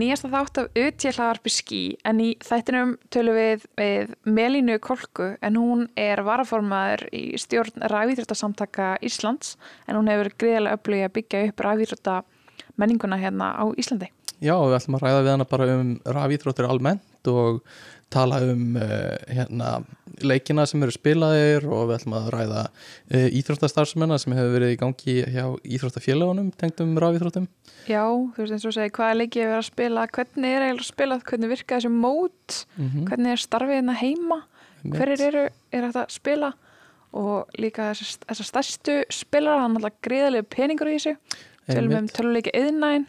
nýjasta þátt af Utje hlaðarpi skí en í þættinum tölum við við Melínu Kolku en hún er varaformaður í stjórn ræðvíþróttasamtaka Íslands en hún hefur greiðilega öflugið að byggja upp ræðvíþrótta menninguna hérna á Íslandi. Já, við ætlum að ræða við hana bara um rafíþróttir almennt og tala um uh, hérna, leikina sem eru spilaðir og við ætlum að ræða uh, íþróttastarfsmennar sem hefur verið í gangi hjá íþróttafélagunum tengdum rafíþróttum. Já, þú veist eins og segi hvaða leikið er verið að spila, hvernig er eiginlega spilað, hvernig virka þessi mót, Mm -hmm. hvernig er starfið hérna heima, hverjir eru, er hægt að spila og líka þessar stærstu spilara, hann er alltaf gríðarlega peningur í þessu, tölum um töluleiki eðinæn,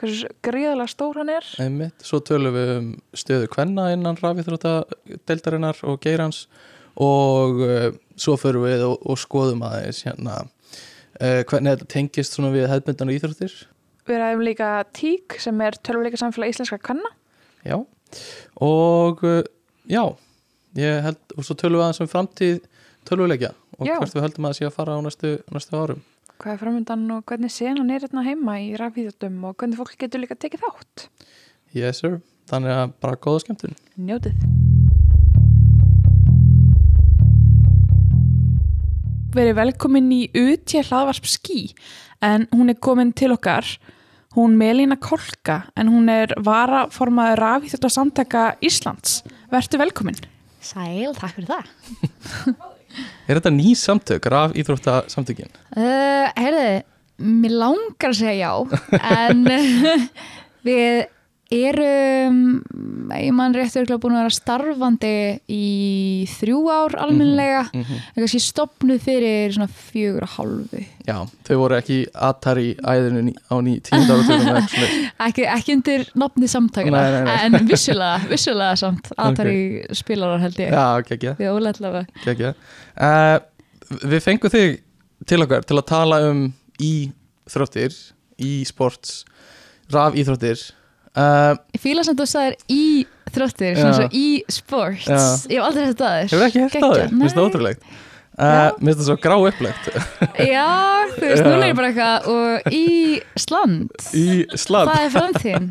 hversu gríðarlega stór hann er. Einmitt. Svo tölum við um stöðu kvenna innan rafíþróttadeildarinnar og geirans og uh, svo förum við og, og skoðum aðeins hérna uh, hvernig þetta tengist við hefðbundan og íþróttir. Við ræðum líka TÍK sem er töluleika samfélag íslenska kanna. Já, og uh, já, ég held og svo tölum við aðeins um framtíð tölvuleikja og Já. hvert við höldum að það sé að fara á næstu, næstu árum. Hvað er framöndan og hvernig senan er hérna heima í rafíðutum og hvernig fólk getur líka tekið þátt. Yes sir, þannig að bara góða skemmtun. Njótið. Verið velkomin í UT hlaðvarp skí en hún er komin til okkar hún Melína Kolka en hún er varaformaður rafíþjótt samtaka Íslands. Vertu velkomin. Sæl, takk fyrir það. Er þetta ný samtök, raf íþrótta samtökin? Uh, heyrðu, mér langar að segja já, en við erum, ég man rétt örgulega búin að vera starfandi í þrjú ár almennilega, Mm -hmm. en kannski stopnuð fyrir svona fjögur og hálfu. Já, þau voru ekki aðtar í æðinu á ný tíundar og tjóðum Ekki, ekki undir nafni samtakana, Nei, nei, nei. en vissulega, vissulega samt, aðtari spilarar held ég. Já, ekki, ekki, ekki uh, Við fengum þig til okkar til að tala um íþróttir, í-sports, raf íþróttir uh, Ég fíla sem þú sagðir í þróttir, svona svo í sports. Já. Ég hef aldrei hægt að þér. Hefur ekki hert á þér? Mér finnst það ótrúlegt uh. Mér finnst það svo grá upplegt Já, þú veist, núna er bara eitthvað og í sland Ísland, Það er framtíðin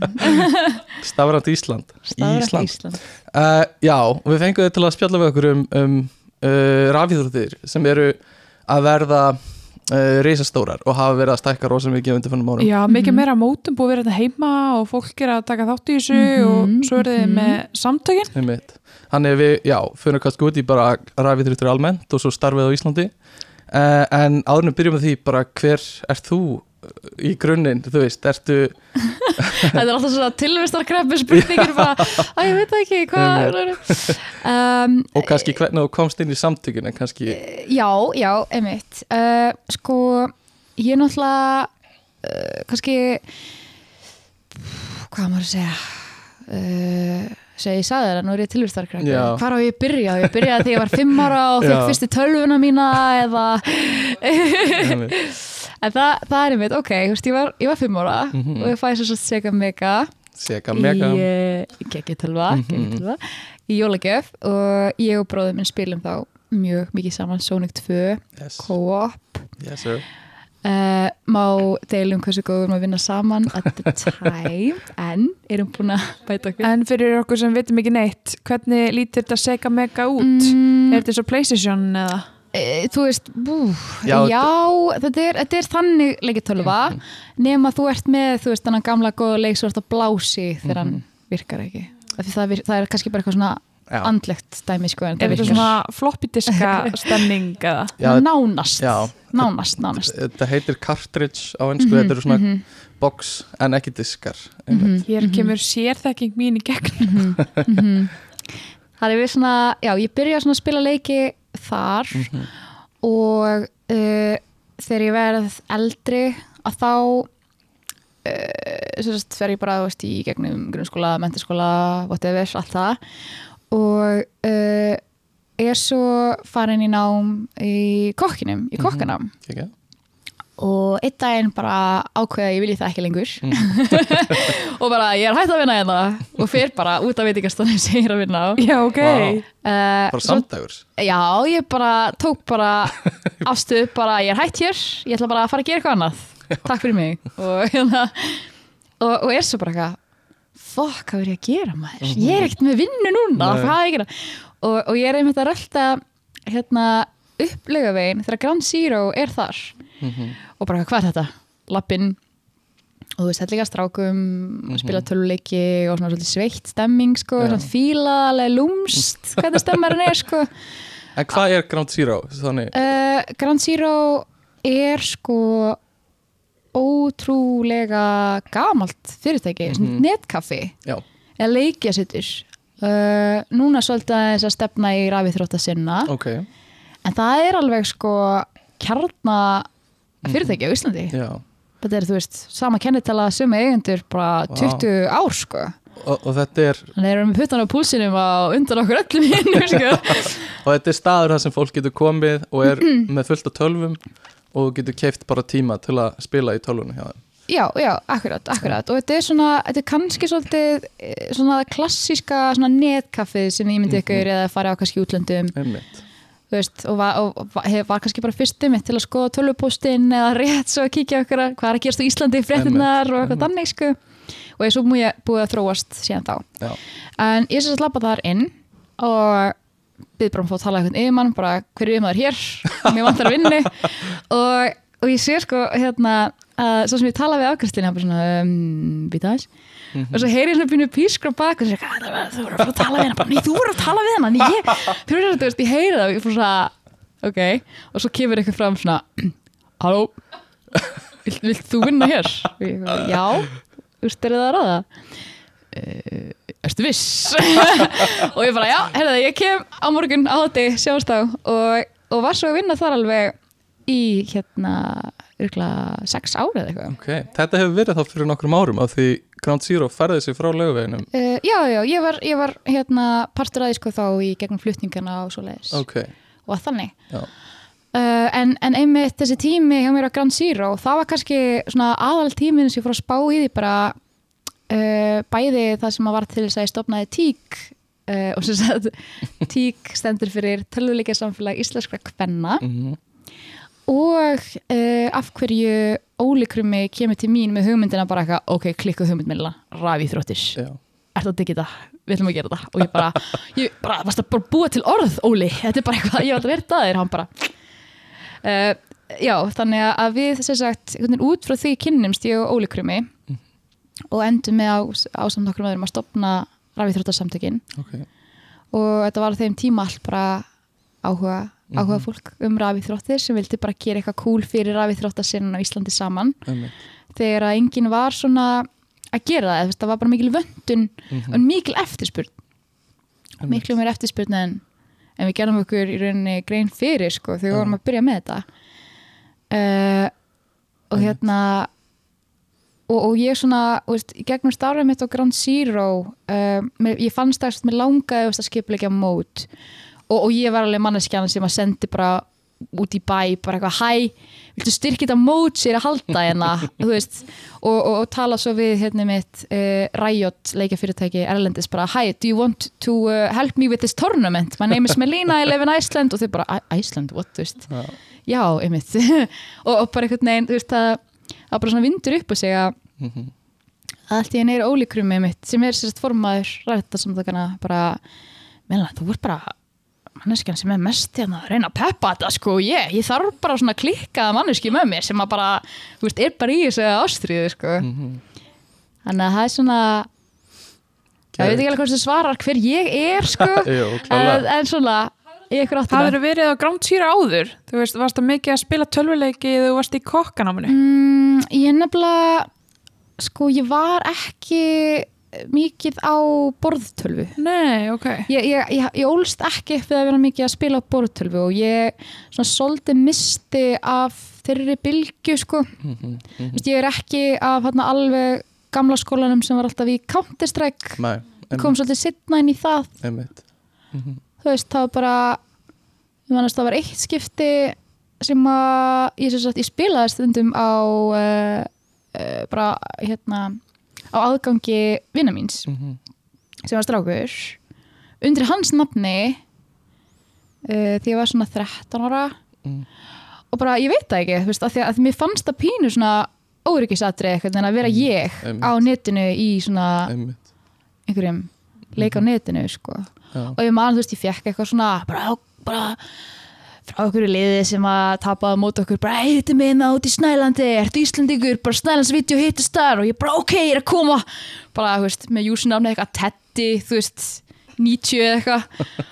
stafrænt Ísland Stafrænt Ísland. Ísland uh, Já, og við fengum þið til að spjalla við okkur um, um uh, rafíþróttir sem eru að verða uh, reisastórar og hafa verið að stækka rosa mikið undir fannum árum Já, mikið Mhm. meira mótum búið að vera þetta heima og fólk er að taka þátt í þessu Mhm, og svo eru þið mhm. með samtökin. Þannig við, já, fyrir kannski út í bara rafíþróttir almennt og svo starfið á Íslandi uh, en áðurnum byrjum við því bara hver ert þú í grunninn, þú veist, ertu Þetta er alltaf svona tilvistarkreppi spurningir bara, að ég veit ekki hvað um, og kannski hvernig þú komst inn í samtökinu kannski, Já, já, einmitt uh, Sko, ég er náttúrulega uh, kannski hvað maður að segja uh, segja ég sagði það, nú er ég tilvistarkreppi Já. Hvar á ég að byrja? Ég að byrja þegar ég var fimm ára og fekk fyrstu tölvuna mína eða. En það, það er einmitt, ok, þú veist, ég var, ég var fimm ára Mhm. og ég fæði svo Sega Mega Sega Mega í uh, geggitölva Mhm. mm í jólagjöf og ég og bróðum minn spilum þá mjög mikið saman Sonic 2, yes. Co-op yes uh, má deilum hversu góðum við erum að vinna saman at the time en erum búin að bæta okkur En fyrir okkur sem veitum ekki neitt, hvernig lítur þetta Sega Mega út? mm, Er þetta svo Playstation eða? E, þú veist bú, Já, já, þetta, er, þetta er þannig leikitölva nema þú ert með þú veist þannig gamla góða leik svo ert að blási þegar hann virkar ekki það, vir, það er kannski bara eitthvað svona Já. andlegt dæmi sko en Er það þetta virkar svona floppy diska stemning eða? Já, nánast, já. nánast, nánast Þetta heitir cartridge á ennsku, þetta eru svona box en ekki diskar. Hér kemur sérþekking mín í gegn. það er við svona, já ég byrja svona að spila leiki þar Mhm. og uh, þegar ég verð eldri að þá uh, fer ég bara veist, í gegnum grunnskóla, mentaskóla whatever, allt það og uh, er svo farin í nám í kokkinum, í kokkanám Kekja. Og einn daginn bara ákveða að ég vilji það ekki lengur. Og bara ég er hægt að vinna hérna. Og fer bara út af veitingastanum sem ég er að vinna á. Já, ok. Vá. uh, Bara samdægurs Já, ég bara tók bara afstöð bara ég er hægt hér, ég ætla bara að fara að gera eitthvað annað. Takk fyrir mig. Og hérna og, og er svo bara eitthvað fokk, hvað er ég að gera maður? Ég er ekkert með vinnu núna, Nei. hvað er ég að gera? Og, og ég er einmitt að rölda hérna upplega veginn þegar Ground Zero er þar. Mhm. Og bara hvað er þetta, lappinn og þú veist, þetta líka strákum Mhm. spila töluleiki og svona sveitt stemming sko, Já. svona fíla, alveg lúmst hvernig stemmarinn er sko En hvað er Ground Zero? Uh, Ground Zero er sko ótrúlega gamalt fyrirtæki, mm Mhm. netkaffi eða leikjasittur uh, núna svolítið aðeins að stefna í rafið þrótt að sinna ok, en það er alveg sko kjarna fyrirtæki á Íslandi. Já. Þetta er þú veist, sama kennitala sömu eigendur bara Vá. 20 ár sko. Og, og þetta er þannig erum við puttan á púlsinum á undan okkur öllum hinn sko. og þetta er staður þar sem fólk getur komið og er með fullt af tölvum og getur keift bara tíma til að spila í tölvunum hjá þeim. Já, já, akkurat, akkurat. Og þetta er svona, þetta er kannski svolítið eh, svona klassíska svona netkaffið sem ég myndi ykkur eða fara á kannski útlöndum. Einmitt, veist, og var, og var, kannski bara fyrstu mitt til að skoða tölvupóstinn eða rétt svo að kíkja okkur að hvað er að gerast á Íslandi fréttinnar og eitthvað þannig sko. Og ég svo múið búið að þróast síðan þá. Já, en ég sem sagt lappa þar inn og byrð bara um að fá að tala eitthvað yfirmann bara hver er yfirmaður hér, mér vantar að vinni og, og ég sé sko hérna, að svo sem ég tala við afgræstlinn hann bara svona, um, býta þess og svo heyri ég svona pínu pískra bak og svo, "Hvað, það? Var- þú voru að tala við bara, nei, þú voru að tala við hennar ég, þú voru að, þú veist, ég heyri það og ég fór svona, ok, og svo kemur eitthvað fram svona, halló vilt, vilt þú vinna hér? Og ég, eitthvað, já, þú veist, er það að ráða? Uh, ertu viss? og ég bara, já, herrðu, ég kem á morgun á hátti, sjáumst á og, og var svo að vinna þar alveg í hérna yrkla sex árið eitthvað. Ok þetta hefur verið þá fyrir nokkrum árum af því Ground Zero færði sig frá löguveginum uh, já, já, ég var, ég var hérna partur aðeins sko þá í gegnum flutningana og svo leiðis ok, og þannig. Uh, en, en einmitt þessi tími hjá mér á Grand Zero það var kannski svona aðal tíminn sem ég fór að spá í því bara uh, bæði það sem að var til þess að ég stopnaði tík og sem sagt tík stendur fyrir tölvuleika samfélag íslenskra kvenna. Mm og uh, af hverju ólíkrumi kemur til mín með hugmyndina bara eitthvað, ok, klikkuð hugmyndmilla rafi þróttir, að digga þetta við ætlum að gera þetta og ég bara, ég bara varst að bara búa til orð, Óli? Þetta er bara eitthvað, ég var að verða það hann bara uh, já, þannig að við sem sagt, veginn út frá því kynnumst ég og ólíkrumi og endum með á, ásamt okkur öðrum að stopna rafi þróttarsamtökin. Ok. Og þetta var á þeim tíma allt bara áhuga, áhuga Mhm. fólk um rafið þróttir sem vildi bara gera eitthvað cool fyrir rafið þróttarsinnan á Íslandi saman. Einmitt, þegar að enginn var svona að gera það, það var bara mikil vöndun Mhm. og mikil eftirspurn. Miklu meir eftirspurn en, en við gerðum okkur í rauninni grein fyrir sko, þegar við vorum að byrja með þetta. Uh, og hérna og, og ég svona, veist, gegnum starfið mitt á Ground Zero mér, ég fannst það að mér langaði þú veist, að skipulegja mót og, og ég var alveg manneskjan sem að sendi bara út í bæ, bara eitthvað hæ, viltu styrkja þetta mót sér að halda hérna? Veist, og, og, og tala svo við hérna mitt uh, Riot leikjafyrirtæki Erlendis bara, hi, do you want to uh, help me with this tournament, my name is Melina I live in Iceland, og þau bara, "I- Iceland, what, þú veist, Já, já, einmitt. Og, bara einhvern veginn, þú veist, það það bara svona vindur upp og segja mhm, að allt í henni er ólíkrum með mitt sem er sérst formaður rættasamtakana bara, meðlega, þú ert bara manneskjan sem er mest hérna að reyna að peppa þetta sko, ég, ég þarf bara svona klikkaða manneski með mér sem að bara þú veist, er bara í þessu ástriðu sko. Mhm. þannig að það er svona ég veit ekki alveg hvort það svarar hver ég er sko Jú, en, en svona í ykkur áttina. Það eru verið á Ground Zero áður? Þú veist, varst það mikið að spila tölvuleiki eða þú varst í kokkanáminu mm, ég nefnilega sko ég var ekki mikið á borðtölvu. Nei, ok. Ég, ég, ég, ég ólst ekki við að vera mikið að spila á borðtölvu og ég svona svolítið misti af þeirri bylgju sko. Mhm, mhm. Vist, ég er ekki af hérna, alveg gamla skólanum sem var alltaf í Counter-Strike. Nei, kom svolítið sittna inn í það. Einmitt. Mhm. þú veist, það var bara ég manast það var eitt skipti sem að ég, sem sagt, ég spilaði stundum á uh, uh, bara hérna á aðgangi vinna míns Mhm. sem var strákur undir hans nafni uh, því ég var svona 13 ára Mm. og bara ég veit það ekki þú veist, að því að, að mér fannst það pínu svona óryggisatri eitthvað en að vera Mm, ég einmitt. á netinu í svona einmitt einhverjum leik á netinu sko. Já. og ég man, þú veist, ég fekk eitthvað svona bara, bara frá okkur liði sem að tapaði á móti okkur bara, þetta er minna út í Snælandi ertu Íslandingur, bara Snælandsvídeó hittist þar. Og ég bara, ok, ég er að koma. Bara, þú veist, með júsinafni eitthvað Teddy, þú veist, 90 eða eitthvað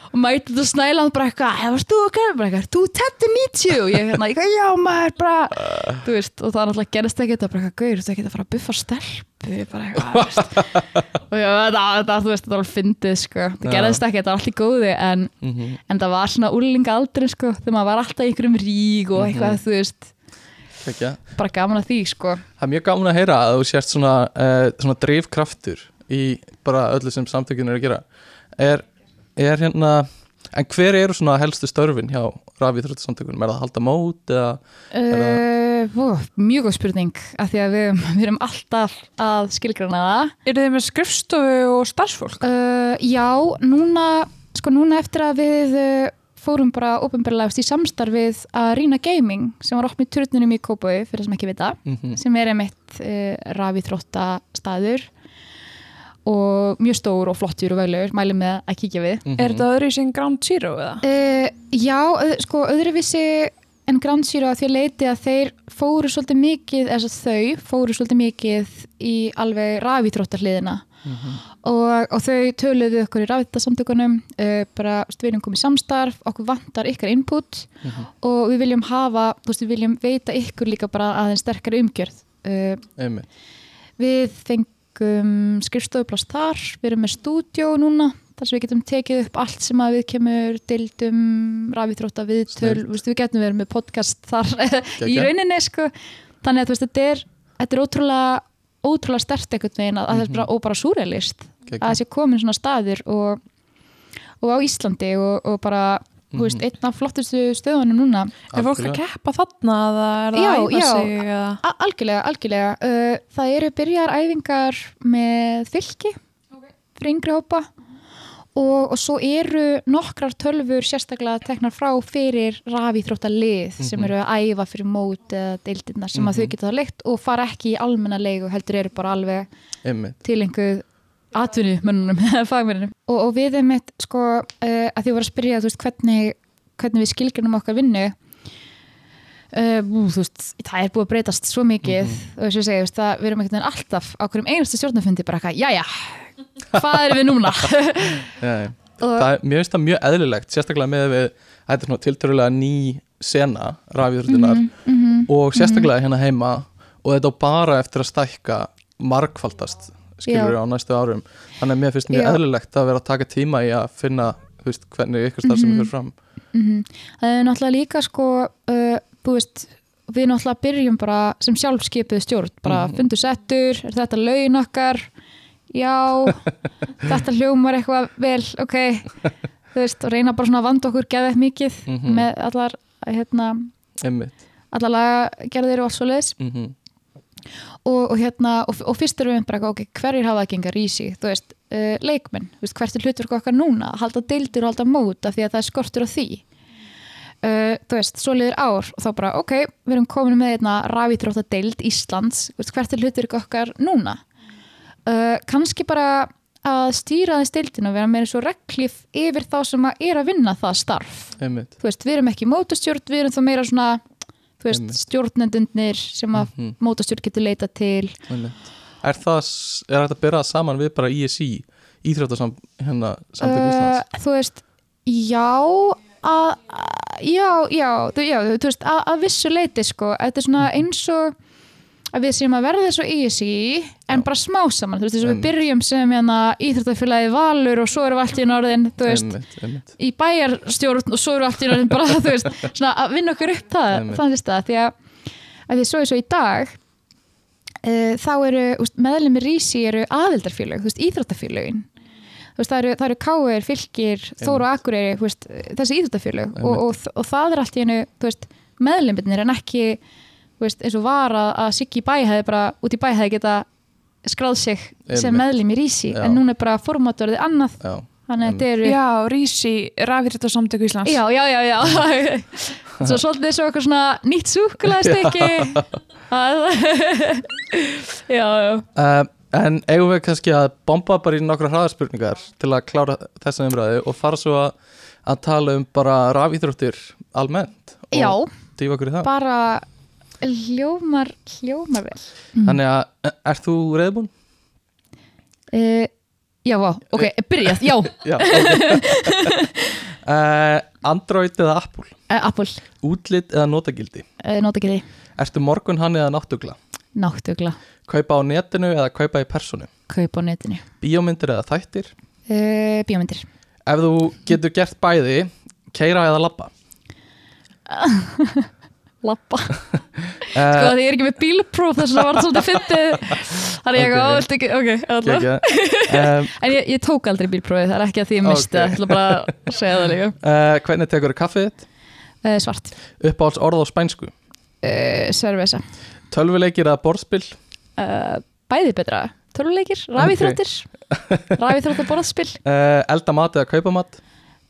og mæti þetta Snæland bara eitthvað, hefur varst þú okkar, bara eitthvað þú Teddy 90 og ég hérna, já maður bara, þú veist, og það náttúrulega gerist ekki þetta, bara eitthvað, gauður, þú ekki að fara að buffa stelpu, bara eitthvað, veist og já, þetta, þetta, þú veist, þetta var alveg fyndið, sko, það Já. gerðist ekki, þetta var allt í góði en Mhm. en það var svona úlinga aldrei sko, þegar maður var alltaf í einhverjum rík og eitthvað, Mhm. þú veist, Kekja. bara gaman að því sko. Það er mjög gaman að heyra að þú sést svona, uh, svona er er, hérna en hver eru svona helstu störfin hjá rafíþróttasamtökunum, er það að halda mót eða, Uh, ó, mjög góð spurning af því að við, við erum alltaf að skilgrana það. Eru þið með skrifstofu og starfsfólk? uh, Já, núna sko núna eftir að við uh, fórum bara ofinbarlega í samstarfið að Rýna Gaming sem var opnið turninum í Kópau fyrir það sem ekki vita mm sem er einmitt uh, rafíþrótta staður og mjög stór og flottur og veglegur, mæli með að kíkja við. Mhm. Er þetta öðru sem Ground Zero eða? Uh, já, öð, sko öðruvísi en Grand Zero að því að leiti að þeir fóru svolítið mikið, eða þau fóru svolítið mikið í alveg rafítróttarliðina og, og þau töluðu okkur í rafíþróttasamtökunum uh, bara, við erum komið samstarf okkur vantar ykkar input og við viljum hafa, þú veist, við viljum veita ykkur líka bara aðeins sterkari umgjörð uh, Við fengum skrifstofuplast þar, við erum með stúdjó núna, þar sem við getum tekið upp allt sem að við kemur dildum, rafítrótta, viðtöl, við getum verið með podcast þar í rauninni, sko. Þannig að veist, þetta er, þetta er ótrúlega, ótrúlega stert einhvern veginn að, að þetta er bara, og bara súrelist að þessi komin svona staður og, og á Íslandi og, og bara, þú veist, einn af flottustu stöðunum núna. Er fólk að keppa þarna er Já, já. sig eða? A algjörlega, algjörlega. Uh, það eru byrjar æfingar með fylki fyrir yngri hópa og, og svo eru nokkrar tölfur sérstaklega teknar frá fyrir rafíþróttalið sem Mhm. eru að æfa fyrir mót eða deildirnar sem að þau Mhm. geta það leikt og fara ekki í almenna leigu heldur eru bara alveg einmitt til einhver atvinnumönnunum eða fagmennunum og, og við erum eitt sko uh, að því voru að spyrja veist hvernig, hvernig við skilgjörnum okkar vinnu uh, veist það er búið að breytast svo mikið. Og þess að segja, það, við erum einhvern veginn alltaf á hverjum einastu stjórnafundi bara eitthvað, jæja hvað erum við núna? Já, já. það, er- mér finnst það mjög eðlilegt sérstaklega með við þetta er svona tiltörulega ný sena rafíþróttunar mm og sérstaklega hérna heima og þetta bara eftir að stækka margfaldast skilur á næstu árum þannig að mér finnst mjög Já. eðlilegt að vera að taka tíma í að finna veist, hvernig ykkur starf sem Mhm. fyrir fram Mhm. Það er náttúrulega líka sko uh, þú veist, við náttúrulega byrjum bara sem sjálfskeipuð stjórn bara Mhm. fundur settur, er þetta laun okkar já þetta hljómar eitthvað vel ok, þú veist, og reyna bara svona að vanda okkur geðið mikið Mhm. með allar hérna, allar lagagerðir og allt svo leis mm og, og hérna, og, og fyrst erum við bara ok, hverjir hafa að genga rísi þú veist, uh, leikmenn, þú veist, hvert er hlutverk okkar núna, halda deildir og halda mót af því að það er skortur á því. Uh, þú veist, svo liður ár og þá bara, ok, við erum komin með einna rafítrótta deild Íslands, veist, hvert er hlutverk okkar núna? Uh, kannski bara að stýra þess deildin og vera meira svo reglif yfir þá sem að er að vinna það starf. Einmitt. Þú veist, við erum ekki mótastjórn, við erum þá meira svona veist, stjórnendunir sem að Mhm. mótastjórn getur leita til. Er það, er þetta að byrja saman við bara ISI, Íþróttasam hérna, samtök Íslands? Uh, þú veist, já að, að- já, já, þú, já þú veist, að, að vissu leiti sko, þetta er svona eins og að við séum að verða svo easy en Já. bara smá saman, þú veist, þess að við byrjum sem hérna íþróttafélagi valur og svo erum við allt í norðin, þú veist, Einmitt, einmitt. í bæjarstjórn og svo erum við allt í norðin bara, þú veist, svona að vinna okkur upp það, Einmitt. þannig að því að, að því svo er svo í dag uh, þá eru úst, meðlumir rísi eru aðildarfélög, þú veist, íþróttafélögin. Þú veist, það eru, eru káir, fylgir, þóru og akureyri, þú veist, þessi íþróttafélög. Og, og, og það er allt í hennu, þú veist, þú veist, eins og var að, að Siggi bæ hefði bara, út í bæ hefði geta skráð sig sem Einmitt. meðlum í rísi, Já. en núna er bara formátorðið annað, Já, þannig að þetta eru Já, Rísi, rafíþróttasamtöku Íslands. Já, já, já, já. svo svolítið svo eitthvað svona nýtt súkulæðstykki já, já uh, En eigum við kannski að bomba bara í nokkra hraðarspurningar til að klára þessa umræðu og fara svo að, að tala um bara rafíþróttir almennt og Já, dýfa okkur í það? Bara hljómar hljómar vel Þannig að, e, ert þú reyðbúin? uh, Já, vá, ok, byrjað, já uh, Já, ok uh, Android eða Apple? Apple, Útlit eða notagildi? uh, nota ekki því Ertu morgun hann eða náttugla? Náttugla, Kaupa á netinu eða kaupa í personu? kaup á netinu Bíómyndir eða þættir? uh, Bíómyndir Ef þú getur gert bæði, keira eða labba? Lappa Sko því ég er ekki með bílpróf þess að það var svolítið fyndið Þannig ég Ok. okay. ávilt ekki, ok, alltaf um, En ég, ég tók aldrei bílprófið, það er ekki að því ég misti ég ætla bara að segja það líka uh, Hvernig tekur kaffið þitt? uh, Svart, Uppáhalds orð á spænsku? uh, Svervesa Tölvuleikir eða borðspil? Bæði betra, töluleikir, rafíþróttir Rafíþróttir borðspil Uh, elda mat eða kaupa mat?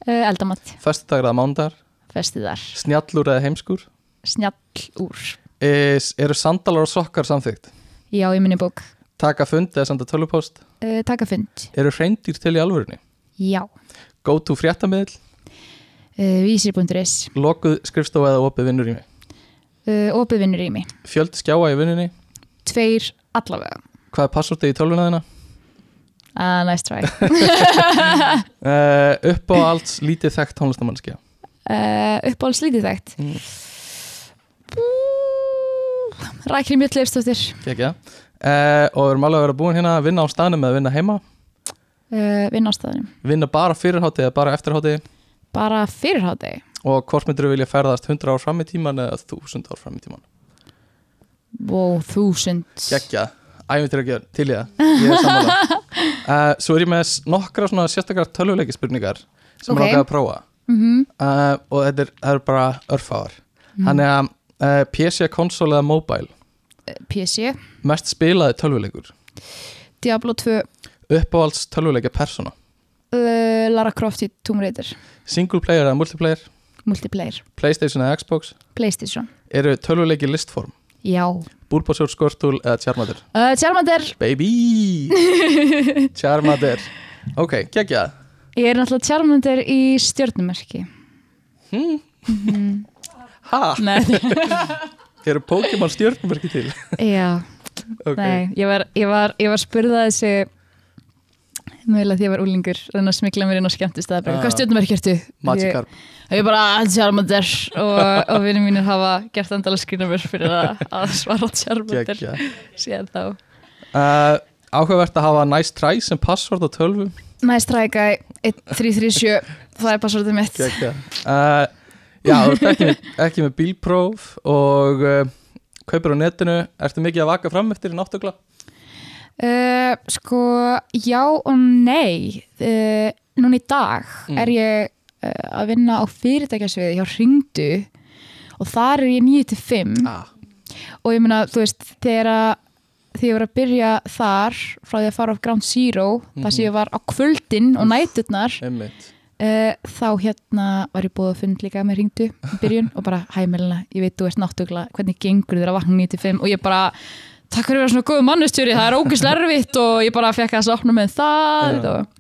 uh, Eldamat, Föstudagur eða mánudagur? festiðar Snjallur eða heimskur? Snjall úr Is, eru sandalar og sokkar samþygt? Já, í minni bók Taka fund eða senda tölvupóst? uh, Taka fund, Eru hreindýr til í alvörunni? já Go to fréttamiðl? uh, Vísir.is Lokuð skrifstofa eða opið vinnur í mig? uh, Opið vinnur í mig Fjöldi skjáa í vinnunni? Tveir allavega Hvað er passvortið í tölvuna þina? uh, Nice try upp á allt lítið þekkt tónlistamannskja uh, Uppáhalds lítið þekkt Mm. Rækri mjög leifstóttir Kekja uh, Og við erum alveg að vera búin hérna að vinna á staðnum eða vinna heima? Uh, Vinn á staðinum Vinna bara fyrirhátti eða bara eftirhátti Bara fyrirhátti Og hvort myndir þú vilja ferðast 100 ár fram í tíman eða 1000 ár fram í tíman Wow, þúsund. Kekja, æfintir að gera til í það. Ég er sammála. Uh, Svo er ég með nokkra svona sérstakar tölvuleiki spurningar sem Ok. okay. er að prófa. Mm uh, og þetta er, er bara örfáar. Þannig að uh, PC, konsól eða mobile? PC mest spilaði tölvuleikur? Diablo 2 uppáhalds tölvuleika persóna? Uh, Lara Croft í Tomb Raider. Single player eða multiplayer? Multiplayer. Playstation eða Xbox? Playstation. Eru tölvuleiki listform? Já. Búrbásjór, Skörtul eða Charmander uh, Charmander Baby! Charmander Ok, geggja Ég er náttúrulega Charmander í stjörnumerki. Hmm? Ha? Nei, Eru Pokémon stjórnverki til? já, Ok, nei Ég var, ég var, ég var spurða þessi mögulega því ég var úlingur reyna að smikla mér inn á skemmtist Ah. hvað stjörnumerki ertu? Magikarp. Ég bara, "Ah, Charmander og, og vinni mínir hafa gert endala skrýna mér fyrir að, að svara Charmander síðan þá. Uh, Áhugavert að hafa nice try sem passvort á tölvu Nice try guy, 1337 það er passvortið mitt. Geggja uh, Já, þú ert ekki ekki með bílpróf og uh, kaupir á netinu Ertu mikið að vaka fram eftir í náttugla? uh, Sko, já og nei uh, Núna í dag Mm. er ég að vinna á fyrirtækjasviði hjá Hringdu og þar er ég 9-5 Ah. og ég meina, þú veist, þegar að þegar ég var að byrja þar frá því að fara á Ground Zero þar sem ég var á kvöldin og næturnar Einmitt uh, þá hérna var ég búið að fund líka með ringdu í byrjun og bara hæmilina, ég veit þú ert náttúrulega hvernig gengur þér að vakna 95 og ég bara takk fyrir að vera svona góð mannustjóri það er ógislega erfitt og ég bara fekk að sopna með það Já. og,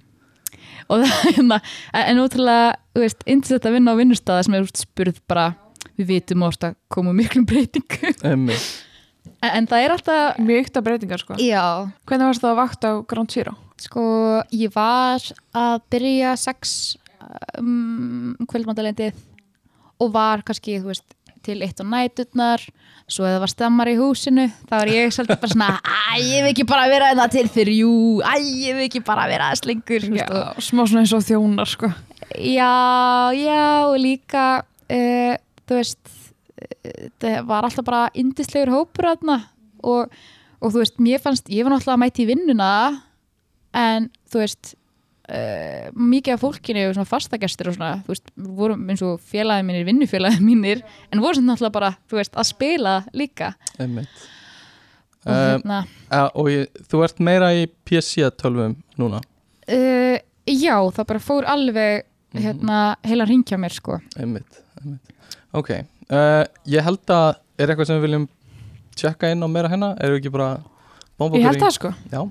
og það hérna en, útrúlega, þú veist, indislegt að vinna á vinnustæða sem er út spurð bara við vitum orðst að koma miklum breytingu en, en það er alltaf Mjög ykta breytingar sko. já, Hvernig varst það að vakta á Ground Zero? Sko, ég var að byrja sex um, kvöldmandalendið og var kannski, þú veist, til eitt á næturnar, svo eða var stammar í húsinu, þá var ég svolítið bara svona æ, ég vil ekki bara vera þetta til þrjú æ, ég vil ekki bara vera aðeins lengur þú veist, og- smá svona eins og þjónar sko. Já, já, og líka uh, þú veist uh, það var alltaf bara indislegur hópur aðna og, og þú veist, mér fannst, ég var náttúrulega að mæti í vinnuna en þú veist uh, mikið af fólkinu og svona fastagestur og svona, þú veist, vorum eins og félagið mínir, vinnufélagið mínir en voru sem náttúrulega bara, þú veist, að spila líka. Einmitt. Og um, hérna uh, Og ég, þú ert meira í PC-tölvum núna? Uh, já, það bara fór alveg Mhm. hérna, heila ringja mér sko. Einmitt, einmitt. Ok, uh, ég held að er eitthvað sem við viljum tjekka inn á meira hennar, erum við ekki bara Ég held það sko. Já,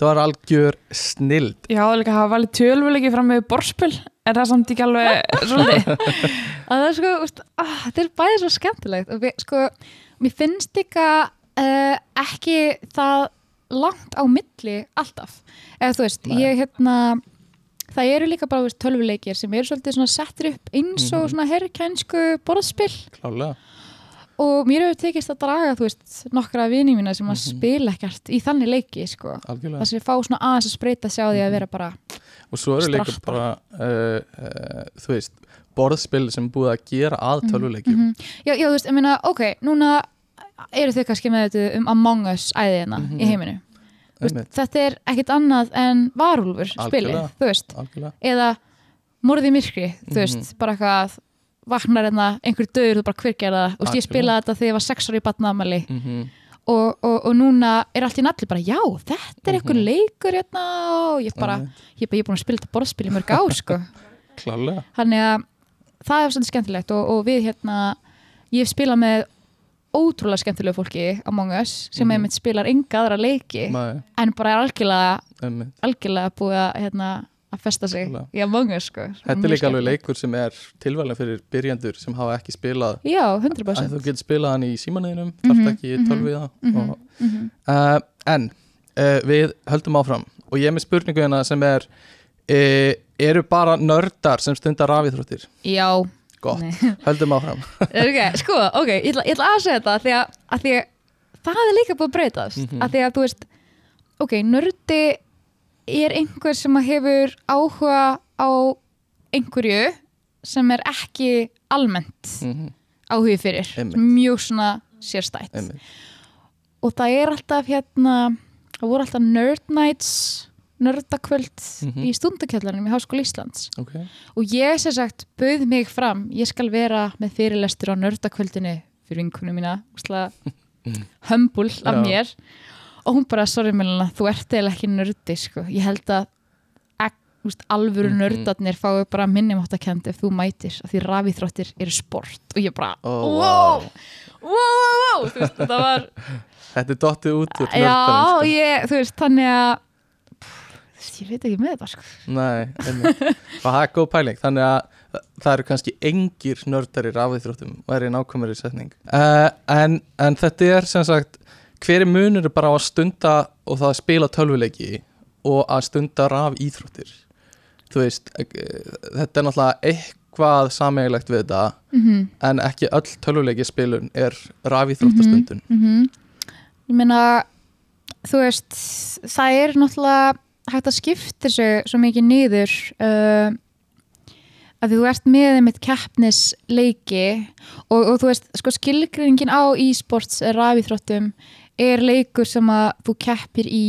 það var algjör snild Já, líka hafa valið tölvuleiki fram með borspil Er það samt ekki alveg svolítið? að það er sko, veist, ah, þetta er bæðið svo skemmtilegt og við, sko, mér finnst líka uh, ekki það langt á milli alltaf eða þú veist, Nei. ég hérna það eru líka bara tölvuleikir sem eru svolítið settir upp eins og Mhm. svona herrkænsku borðspil Klálega og mér hefur tekist að draga þú veist, nokkra vini mína sem að Mhm. spila ekkert í þannig leiki sko. Algjörlega það sem fá svona aðeins að spreita sig á því að vera bara Og svo eru líka bara uh, uh, þú veist, borðspil sem búið að gera að tölvuleikjum Mhm. já, já, þú veist, ég meina, ok, núna eru þau kannski með þetta um Among Us æðina Mhm. í heiminu Þú veist, þetta er ekkit annað en varúlfur spilið, þú veist Algjörlega eða morði í myrkri, þú veist Mhm. bara eitthvað vaknar hérna einhver döður, þú bara hver gera það, veist, ég spilaði þetta þegar ég var sex ára í batnaðamæli mm og, og, og núna er allt í nalli bara, já, þetta er einhver Mhm. leikur hérna og ég bara, ég, ég er búin að spila þetta borðspil í mörg ár, sko. Þannig að það er svolítið skemmtilegt og, og við hérna ég hef spilað með ótrúlega skemmtilegu fólki Among Us sem Mhm. einmitt spilar enga aðra leiki Nei, en bara er algjörlega, algjörlega búið að, hérna, að festa sig í Among Us sko. Þetta er líka alveg leikur sem er tilvæglega fyrir byrjandur sem hafa ekki spilað Já, að 100% þú getur spilað hann í símanuðinum Mhm, þarf ekki mhm, tölviða mhm, og, mhm. uh, En uh, við höldum áfram og ég er með spurningu hérna sem er uh, eru bara nördar sem stundar rafíþróttir Já, Gott, Nei. höldum áfram okay, sko, ok, ég ætla, ég ætla að segja þetta af því að, að því að það er líka búið að breytast mm Mhm. að því að þú veist ok, nördi er einhver sem hefur áhuga á einhverju sem er ekki almennt Mhm, áhugi fyrir Einmitt. mjög svona sérstætt einmitt. og það er alltaf hérna það voru alltaf nerd nights nördakvöld Mhm. í stundakjallarinn í Háskóla Íslands Ok, og ég sem sagt bauð mig fram ég skal vera með fyrirlestur á nördakvöldinu fyrir vinkunum mína úsla, hömbul af Já. mér og hún bara, sorry Melina, þú ert eða ekki nördi sko. ég held að ek, úst, alvöru Mhm. nördarnir fái bara minnumáttakend ef þú mætir af því rafíþróttir eru sport og ég bara, Ó, wow, wow, wow, wow þú veist, það var þetta er dottið út úr já, nördarinn, sko. ég, þú veist, þannig að pff, ég veit ekki með þetta sko. Nei, og það er góð pæling þannig að það eru kannski engir nördar í rafíþróttum og er í nákvæmari setning uh, en, en þetta er sem sagt hver er munur bara á að stunda og það að spila tölvuleiki og að stunda rafíþróttir? Þú veist eh, þetta er náttúrulega eitthvað sameigilegt við þetta mm en ekki öll tölvuleiki spilun er rafíþróttastundun. -hmm. ég meina þú veist, það er náttúrulega hægt að skipta þessu svo mikið niður uh, að þú ert með einmitt keppnisleiki og, og þú veist, sko skilgringin á e-sports rafíþróttum er leikur sem að þú keppir í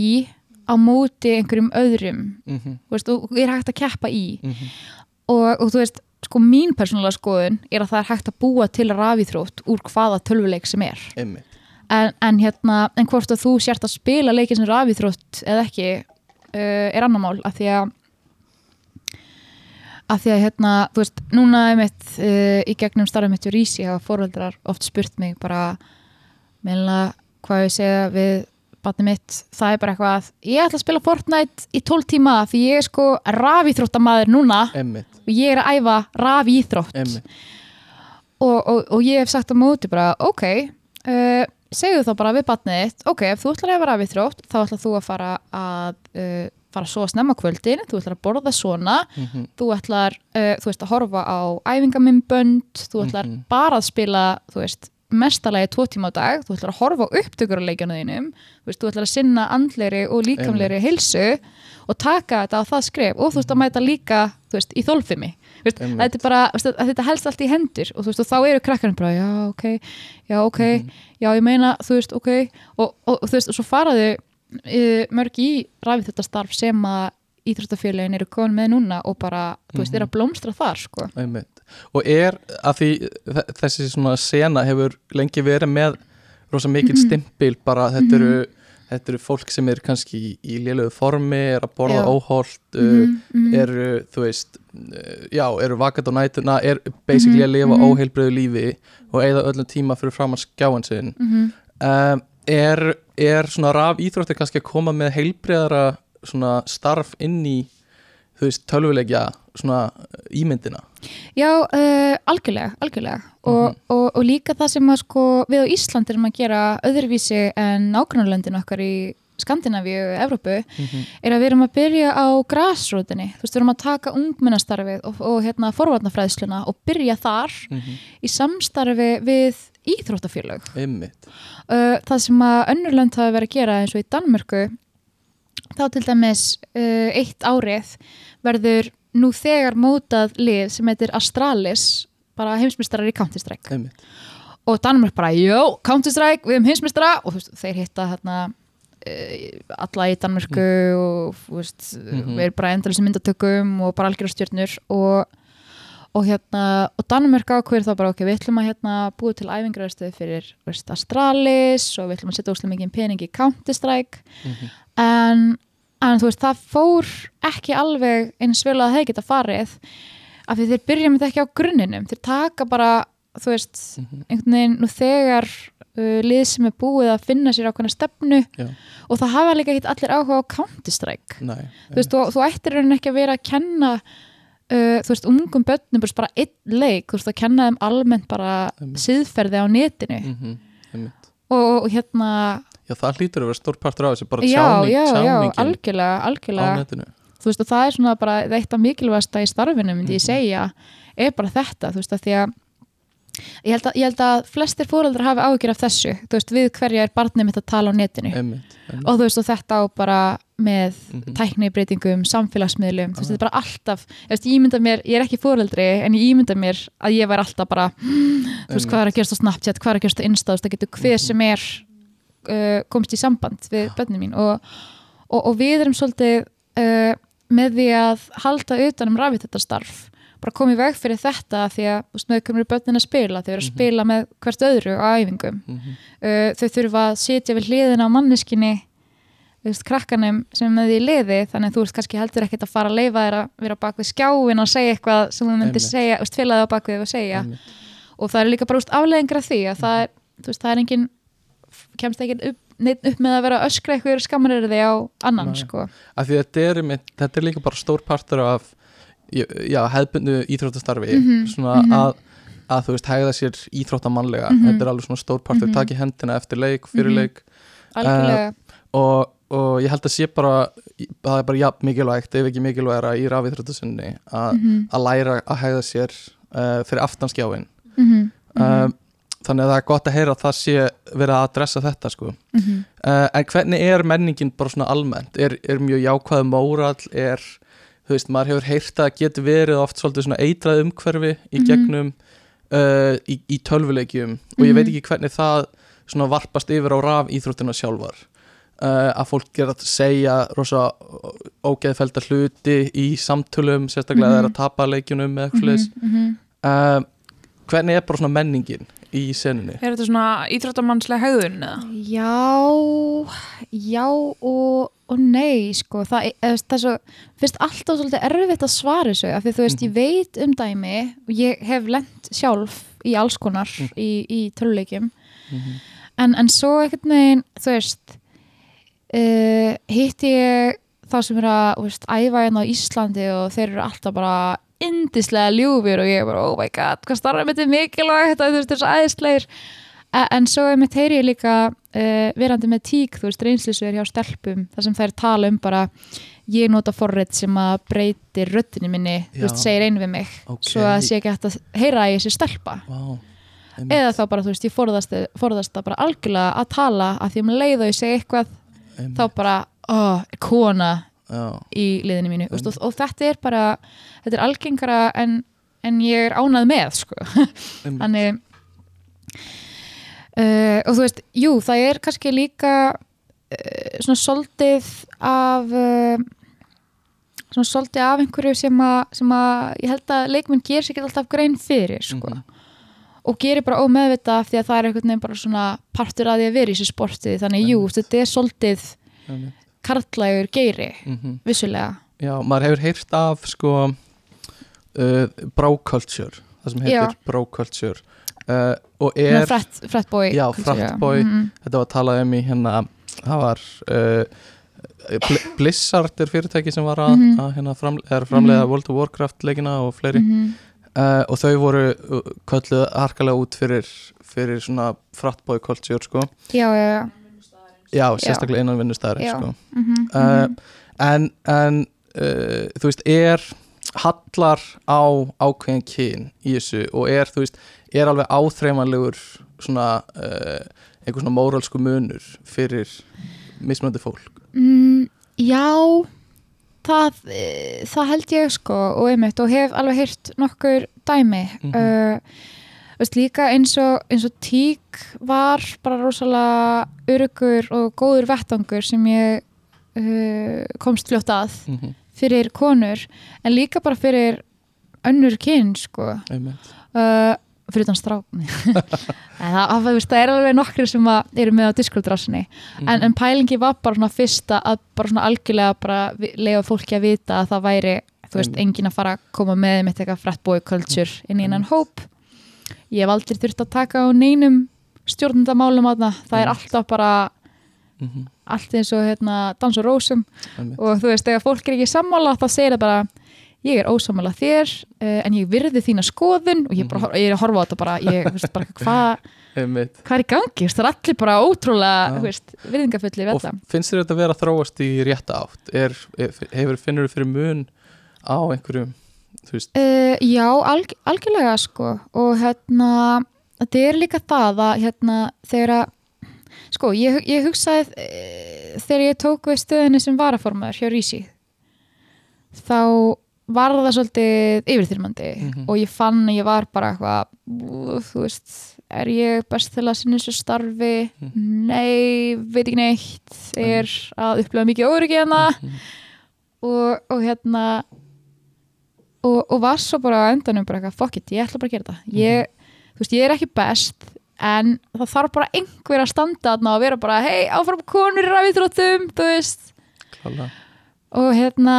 á móti einhverjum öðrum. Mm -hmm, veist, og er hægt að keppa í. Mm -hmm. og, og þú veist, sko mín persónulega skoðun er að það er hægt að búa til rafíþrótt úr hvaða tölvuleik sem er. En, en hérna, en hvort að þú sért að spila leikið sem rafíþrótt eða ekki uh, er annar mál af því að af því að hérna, þú veist, núna mitt uh, í gegnum starfum mitt og rísi hafa fóröldrar oft spurt mig bara meðlega hvað ég segja við batni mitt, það er bara eitthvað ég ætla að spila Fortnite í 12 tíma því ég er sko rafíþróttamaður núna einmitt, og ég er að æfa rafíþrótt og, og, og ég hef sagt á móti bara, ok uh, segðu þá bara við batnið þitt ok, ef þú ætlar að vera við þrótt þá ætlar þú að fara að uh, fara svo að snemma kvöldin, þú ætlar að borða svona Mm -hmm. þú ætlar, uh, þú veist, að horfa á æfingamindbönd, þú ætlar Mhm. bara að spila, þú veist mestalagi tvo tíma á dag, þú ætlar að horfa á upptökur á leikjana þínum, þú veist, þú ætlar að sinna andlegri og líkamlegri heilsu og taka þetta á það skref. Og þú veist að mæta líka, þú veist, í þólfimi þetta er bara, veist, þetta helst allt í hendur. Og þú veist, og þá eru krakkarinn bara, já, ok já, ok, Mhm. já, ég meina þú veist, ok, og, og, og þú veist, og svo faraðu uh, mörg í rafið þetta starf sem að íþróttafélagin eru komin með núna og bara, þú veist, Mhm. er að blómstra þar, sko. Og er að því þe- þessi svona sena hefur lengi verið með rosa mikil Mhm. stimpil bara þetta eru, þetta eru fólk sem er kannski í, í lélögu formi, er að borða óholt uh, Mhm, mhm. eru, þú veist uh, já, eru vakat á nætuna er basically Mhm, að lifa mhm. óheilbröðu lífi og eigða öllum tíma fyrir fram að skjáin sinn Mhm. um, er, er svona raf íþróttir kannski að koma með heilbreyðara svona starf inn í þú veist, tölvuleikja svona ímyndina? Já, uh, algjörlega, algjörlega. Og, Mhm. og, og líka það sem að sko við á Ísland erum að gera öðruvísi en nágrannlöndin okkar í Skandinavíu og Evrópu er að við erum að byrja á grasrótinni, þú veist, við erum að taka ungmennastarfið og, og hérna forvarnafræðsluna og byrja þar í samstarfi við íþróttafélög. Uh, það sem að önnurlönd hafa verið að gera eins og í Danmörku þá til dæmis uh, eitt árið verður nú þegar mótað lið sem heitir Astralis bara heimsmyndstarar í Counter-Strike og Danmörk bara, jó, Counter-Strike við erum heimsmyndstara og veist, þeir hitta hérna alla í Danmörku og þú veist, Mhm. við erum bara endalins myndatökum og bara algjörða stjórnur og og hérna, og Danmörk ákveður þá bara ok, við ætlum að hérna búið til æfingraðstöð fyrir veist, Astralis og við ætlum að setja óslega mikið pening í Counter-Strike Mhm. En, en þú veist, það fór ekki alveg eins vel að það geta farið af því þeir byrja með þetta ekki á grunninum þeir taka bara, þú veist Mhm. einhvern veginn nú þegar uh, lið sem er búið að finna sér ákveðna stefnu Já. og það hafa líka ekki allir áhuga á Counter-Strike Nei, þú veist, þú, þú ættir raunin ekki að vera að kenna uh, þú veist, ungum börnum bara, einn leik, þú veist, að kenna þeim almennt bara síðferði á netinu Mhm, einmitt. og, og hérna Já, það hlýtur að vera stór partur af þessu bara já, tjáning, já, já, tjáningin algjörlega, á algjörlega netinu þú veist, og það er svona bara eitt af mikilvægasta í starfinu, myndi ég Mhm. segja er bara þetta, þú veist, að því að ég held að, ég held að flestir fóreldrar hafi áhyggjur af þessu, þú veist, við hverja er barnið mitt að tala á netinu Einmitt, einmitt. og þú veist, og þetta á bara með Mhm. tæknibreytingum, samfélagsmiðlum þú veist, þetta er bara alltaf, ég veist, ég ímynda mér ég er ekki fóreldri, en ég ímynda mér að ég væri alltaf bara, þú veist, hvað er að gerast á Snapchat, hvað er að gerast á Insta, þú veist, það getur hver sem er uh, komst í samband við börnin mín og, og, og við erum svolítið uh, með því að halda utan um rafið þetta starf bara komið veg fyrir þetta því að með komur börnin að spila, þau eru að Mhm. spila með hvert öðru á æfingum Mhm. uh, þau þurfa að sitja við hliðina á manneskinni veist, krakkanum sem er með því í liði þannig að þú veist kannski heldur ekkert að fara að leifa þér að vera bak við skjáin og segja eitthvað sem þú myndir segja, félaði á bak við og segja Einmitt. og það er líka bara úst, afleðingar af því að það er, veist, það er engin kemst ekki upp, upp með að vera að öskra eitthvað skammarir þig á annan Nei. sko. Þetta er, þetta er líka bara stór partur af já, já, hefðbundu íþróttastarfi Mhm, svona mhm. að, að þú veist hægða sér íþróttamannlega Mhm. þetta er alveg svona stór partur, Mhm. taki hendina eftir leik, fyrir Mhm. leik algjörlega og, og ég held að sé bara það er bara jafn mikilvægt, ef ekki mikilvægra í rafíþróttasinni að Mhm, að læra að hægða sér uh, fyrir aftanskjáin mhm, um, þannig að það er gott að heyra að það sé verið að adressa þetta sko mhm. uh, en hvernig er menningin bara svona almennt er, er mjög jákvæð mórall er, þú veist, maður hefur heyrt að getur verið oft svolítið svona eitrað umhverfi í Mhm. gegnum uh, í, í tölvuleikjum og ég Mhm. veit ekki hvernig það svona varpast yfir á raf íþróttina sjálfar uh, að fólk ger að segja rosa ógeðfelda hluti í samtölum sérstaklega mm Mhm. það er að tapa leikjunum eða eitthvað mm Mhm, mhm. hvernig er bara svona menningin í senunni? Er þetta svona íþróttamannslega hegðun eða? Já, já og, og nei sko, það, er- eða, það er svo, finnst alltaf svolítið erfitt að svara þessu af því þú veist, ég veit um dæmi og ég hef lent sjálf í alls konar í, í töluleikjum Mhm. en, en svo einhvern veginn, þú veist uh, hitti ég þá sem er að æfa hérna á Íslandi og þeir eru alltaf bara indislega ljúfir og ég bara, oh my god, hvað starfum þetta mikilvægt, þú veist, þessu æðisleir E- en svo er heyri ég líka uh, verandi með tík, þú veist, reynslisver hjá stelpum, þar sem þær tala um bara ég nota forrið sem að breyti röddinni minni, þú Já. veist, segir einu við mig Ok. svo að sé ekki hægt að heyra að ég sé stelpa Vá, eða þá bara, þú veist, ég forðast, forðast það bara algjörlega að tala að því maður leið og ég segi eitthvað, einmitt. þá bara oh, kona í liðinu mínu og, og þetta er bara, þetta er algengara en, en ég er ánað með sko. þannig uh, og þú veist, jú, það er kannski líka uh, svona soldið af uh, svona soldið af einhverju sem að, sem að ég held að leikmenn ger sér ekki alltaf grein fyrir sko. Mhm. og gerir bara ómeðvita af því að það er einhvern veginn bara svona partur að því að vera í þessu sporti þannig jú, þetta er svolítið. Karlægur geiri, Mhm. vissulega Já, maður hefur heyrt af sko uh, bro-culture það sem heitir bro-culture uh, og er, culture, fratboy. Mhm. þetta var talað um í hérna það var uh, Bl- Blizzard er fyrirtæki sem var að, Mhm. að hérna, fram, framleiða Mhm. World of Warcraft leikina og fleiri Mhm. uh, og þau voru uh, kölluð harkalega út fyrir, fyrir svona fratboy culture sko já, já, já, já, sérstaklega innan vinnustæðar sko. Mhm, uh, mhm. en, en uh, þú veist, er hallar á ákveðin kyn í þessu og er, þú veist, er alveg áþreifanlegur svona uh, einhver svona móralsku munur fyrir mismunandi fólk Mm, já það, það held ég sko og einmitt og hef alveg heyrt nokkur dæmi Mhm. Veist líka eins og, eins og tík var bara rosalega örugur og góður vettangur sem ég uh, komst fljótt að mm -hmm. fyrir konur en líka bara fyrir önnur kyn sko. Uh, fyrir þann strák en það, það, er alveg nokkri sem eru með á diskurdrassinni Mhm. en, en pælingi var bara svona fyrsta að bara svona algjörlega bara lega fólki að vita að það væri þú veist, engin að fara að koma með mitt eitthvað fratboy culture inn í einan hóp ég hef aldrei þurft að taka á neinum stjórnundamálum að það það er alltaf bara Mhm. allt eins og hérna dans og rósum. Einmitt. og þú veist, ef fólk er ekki sammála þá segir það bara ég er ósammála þér uh, en ég virði þína skoðun. Og ég, bara, Mhm. ég er að horfa á þetta bara, bara hvað hva er í gangi, það er allir bara ótrúlega virðingafulli við og þetta finnst þér þetta vera að þróast í rétta átt? Er, er, hefur, finnur þú fyrir mun á einhverjum uh, já, alg, algjörlega sko. Og hérna þetta er líka það að hérna þegar að sko, ég, ég hugsaði uh, þegar ég tók við stöðinni sem varaformaður hjá Rísi þá var það svolítið yfirþyrmandi. Mhm. og ég fann að ég var bara eitthvað "Ú, þú veist, er ég best til að sinna þessu starfi? Mhm. nei, veit ekki neitt. Er að upplega mikið óryggi hérna. Mhm. og, og hérna og, og var svo bara á endanum bara eitthvað, fuck it, ég ætla bara að gera þetta. Ég, þú veist, ég er ekki best en það þarf bara einhver að standa þarna og vera bara, hei, áfram konur ræðitróttum, þú veist. Klálega. Og hérna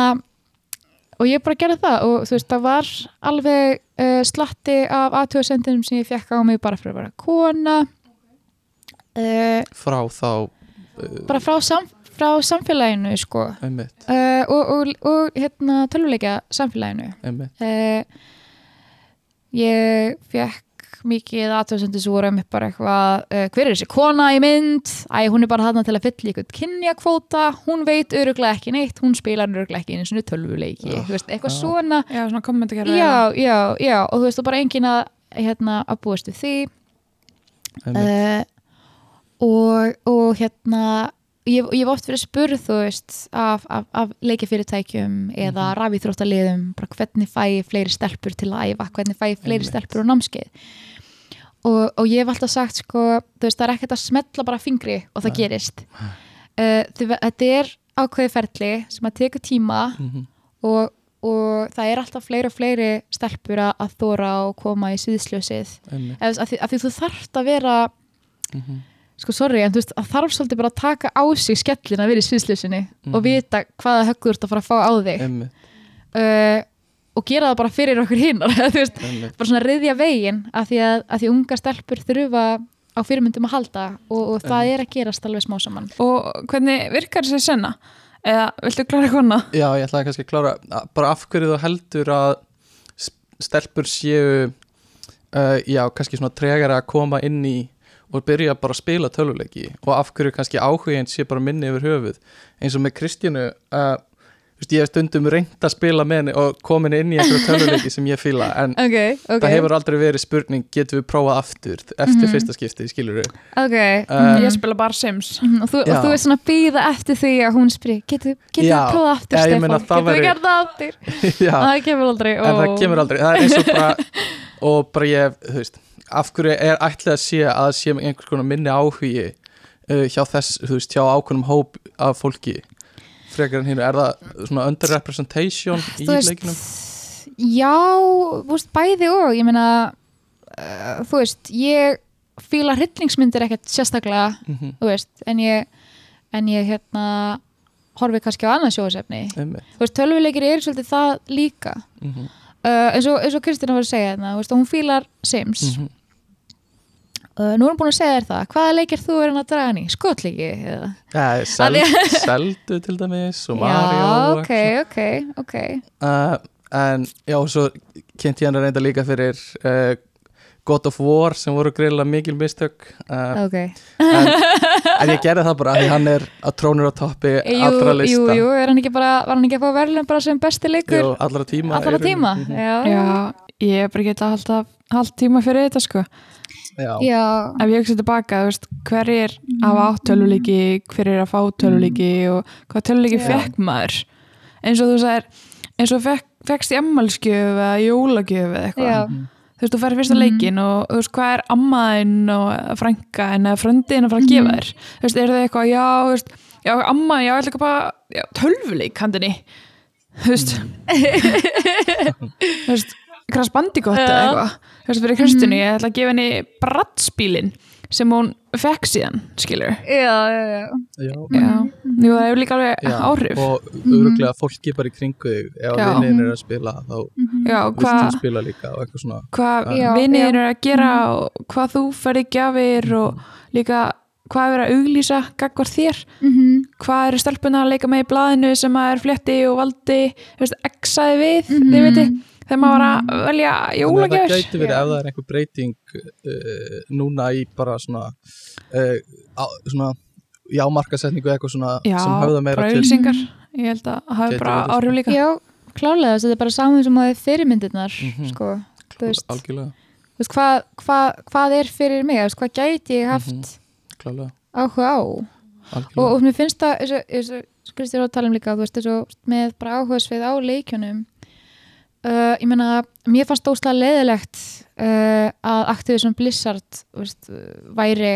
og ég bara gerði það og þú veist, það var alveg uh, slatti af aðtöðsendinum sem ég fekk á mig bara fyrir að vera kona. Uh, frá þá uh, bara frá, sam, frá samfélaginu sko. Uh, og, og, og hérna tölvuleika samfélaginu. Uh, ég fekk mikið aðtöðsendur voru einmitt bara eitthvað uh, hver er þessi kona í mynd? Æ, hún er bara þarna til að fylla ykkur kynjakvóta. Hún veit öruglega ekki neitt. Hún spilar öruglega ekki eins og tölvuleiki. Þú veist, eitthvað já. svona. Já, svona já, já, já, og þú veist, og bara engin að hérna, að búast við því. Uh, og, og hérna ég, ég hef oft verið spurð þú veist af, af, af leikjafyrirtækjum eða Mhm. rafíþróttaliðum bara hvernig fæ ég fleiri stelpur til að æfa? Hvernig fæ ég fleiri stelpur á námskeið? Og, og ég hef alltaf sagt sko, þú veist það er ekkert að smetla bara fingri og það Nei. gerist. Uh, því, þetta er ákveði ferli sem að teka tíma mhm, og, og það er alltaf fleiri og fleiri stelpur að, þóra og koma í sviðsljósið. Af, því, af því þú þarft að vera mhm, sko sorry, en þú veist, það þarf svolítið bara að taka á sig skellin að vera í sviðsljósinni og Mhm. vita hvaða höggur þú ert að fara að fá á þig uh, og gera það bara fyrir okkur hinnar þú veist, einmitt bara svona riðja veginn af því að, að því unga stelpur þurfa á fyrirmyndum að halda og, og það Einmitt. er að gerast alveg smá saman Og hvernig virkar þessi senna? Eða viltu klára kona? Já, ég ætlaði kannski að klára bara af hverju þú heldur að stelpur séu uh, já, kannski svona tregara að koma inn í og byrja bara að spila töluleiki og af hverju kannski áhugin sé bara minni yfir höfuð. Eins og með Kristjánu uh, ég hef stundum reynd að spila með henni og komin inn í einhverju töluleiki sem ég fíla en ok, ok, það hefur aldrei verið spurning getum við prófað aftur eftir Mhm. fyrsta skipti, skilur við ok Uh, Ég spila bara Sims. Mhm, og þú, og þú er svona að býða eftir því að hún spyrir getur við prófað aftur Já, ég Stefán, meina, það getur við það aftur? Já, það kemur aldrei en það kemur aldrei það er eins og bara og bara ég, þú veist af hverju er ætlið að sé að sé einhvers konar minni áhugi uh, hjá þess, þú veist, hjá ákveðnum hóp af fólki frekar en hérna, er það svona underrepresentation í Þú veist, leikinum? já, þú veist, bæði og ég meina uh, þú veist, ég fíla hryllingsmyndir ekkert sérstaklega Mhm. þú veist, en ég en ég hérna horfi kannski á annað sjóðsefni einmitt þú veist, tölvuleikir eru svolítið það líka Mhm. uh, eins, og, og Kristina var að segja hérna, þú veist, hún fílar Sims Mhm. Uh, nú er hún búin að segja þér það hvaða leikir þú er hann að draga hann í? Skotleiki? Eða? Ja, seld, seldu til dæmis og Mario Já, og ok, ok, ok uh, en já, svo kynnti ég hann reynda líka fyrir uh, God of War sem voru grilla mikil mistök uh, ok, en, en ég gerði það bara af því hann er að trónur á toppi allra lista jú, jú, er hann ekki bara var hann ekki að fá verðlun bara sem besti leikur Jú, allra tíma allra tíma Mhm. já, Já, ég er bara ekki að halda haldt tíma fyrir þetta sko já. já, ef ég hugsa tilbaka, þú veist, hverjir hafa átt töluleiki, hverjir er að fá töluleiki og hvað töluleiki fekk maður? Eins og þú sagðir eins og fekk, fekkst í ammalskjöf eða jólagjöf eða eitthvað. Þú veist, þú færi fyrsta Mhm. leikin og þú veist, hvað er ammaðinn og frænka en að fröndiðin að fara að gefa Mhm. þér? Þú veist, er það eitthvað, já, þú veist já, amma, já, ég ætla ekki bara já, tölvuleik handinni þú veist. Þú veist, krass bandikott eða Já. eitthvað þú veist, fyrir Kristinu, ég ætla að gefa henni brattspílin sem hún fekk síðan, skilur já, já, já. Já. já, jú, það hefur líka alveg Já, áhrif. og öruglega fólki bara í kringu þig ef Já. vinnir er að spila þá já, viltu hvað spila líka og eitthvað svona. hvað já. eru að gera og hvað þú ferði gjafir og líka hvað er verið að auglýsa gagvar þér, Mhm, hvað eru stelpuna að leika með í blaðinu sem að er flétti og valdi þú veist, exaði við, Mhm. þið veitir þegar maður var að velja Þannig að það jólagjafir gæti verið Já. ef það er einhver breyting uh, núna í bara svona uh, á, svona jámarkasetningu eitthvað svona já, sem höfða meira til. auglýsingar ég held að það hafi Gæti bara verið, sko. áhrif líka. Já, klálega þetta er bara saman sem að það er fyrirmyndirnar Mhm. sko, þú veist, algjörlega, þú veist hvað, hvað, hvað er fyrir mig, þú veist, hvað gæti ég haft Mhm. klálega, áhuga á? Og, algjörlega. Og mér finnst það, eins og- eins og Kristi að tala um líka, þú veist, eins og með bara áhuga svið á leikjunum uh, ég meina, mér fannst óslega leðilegt uh, að Activision Blizzard veist, væri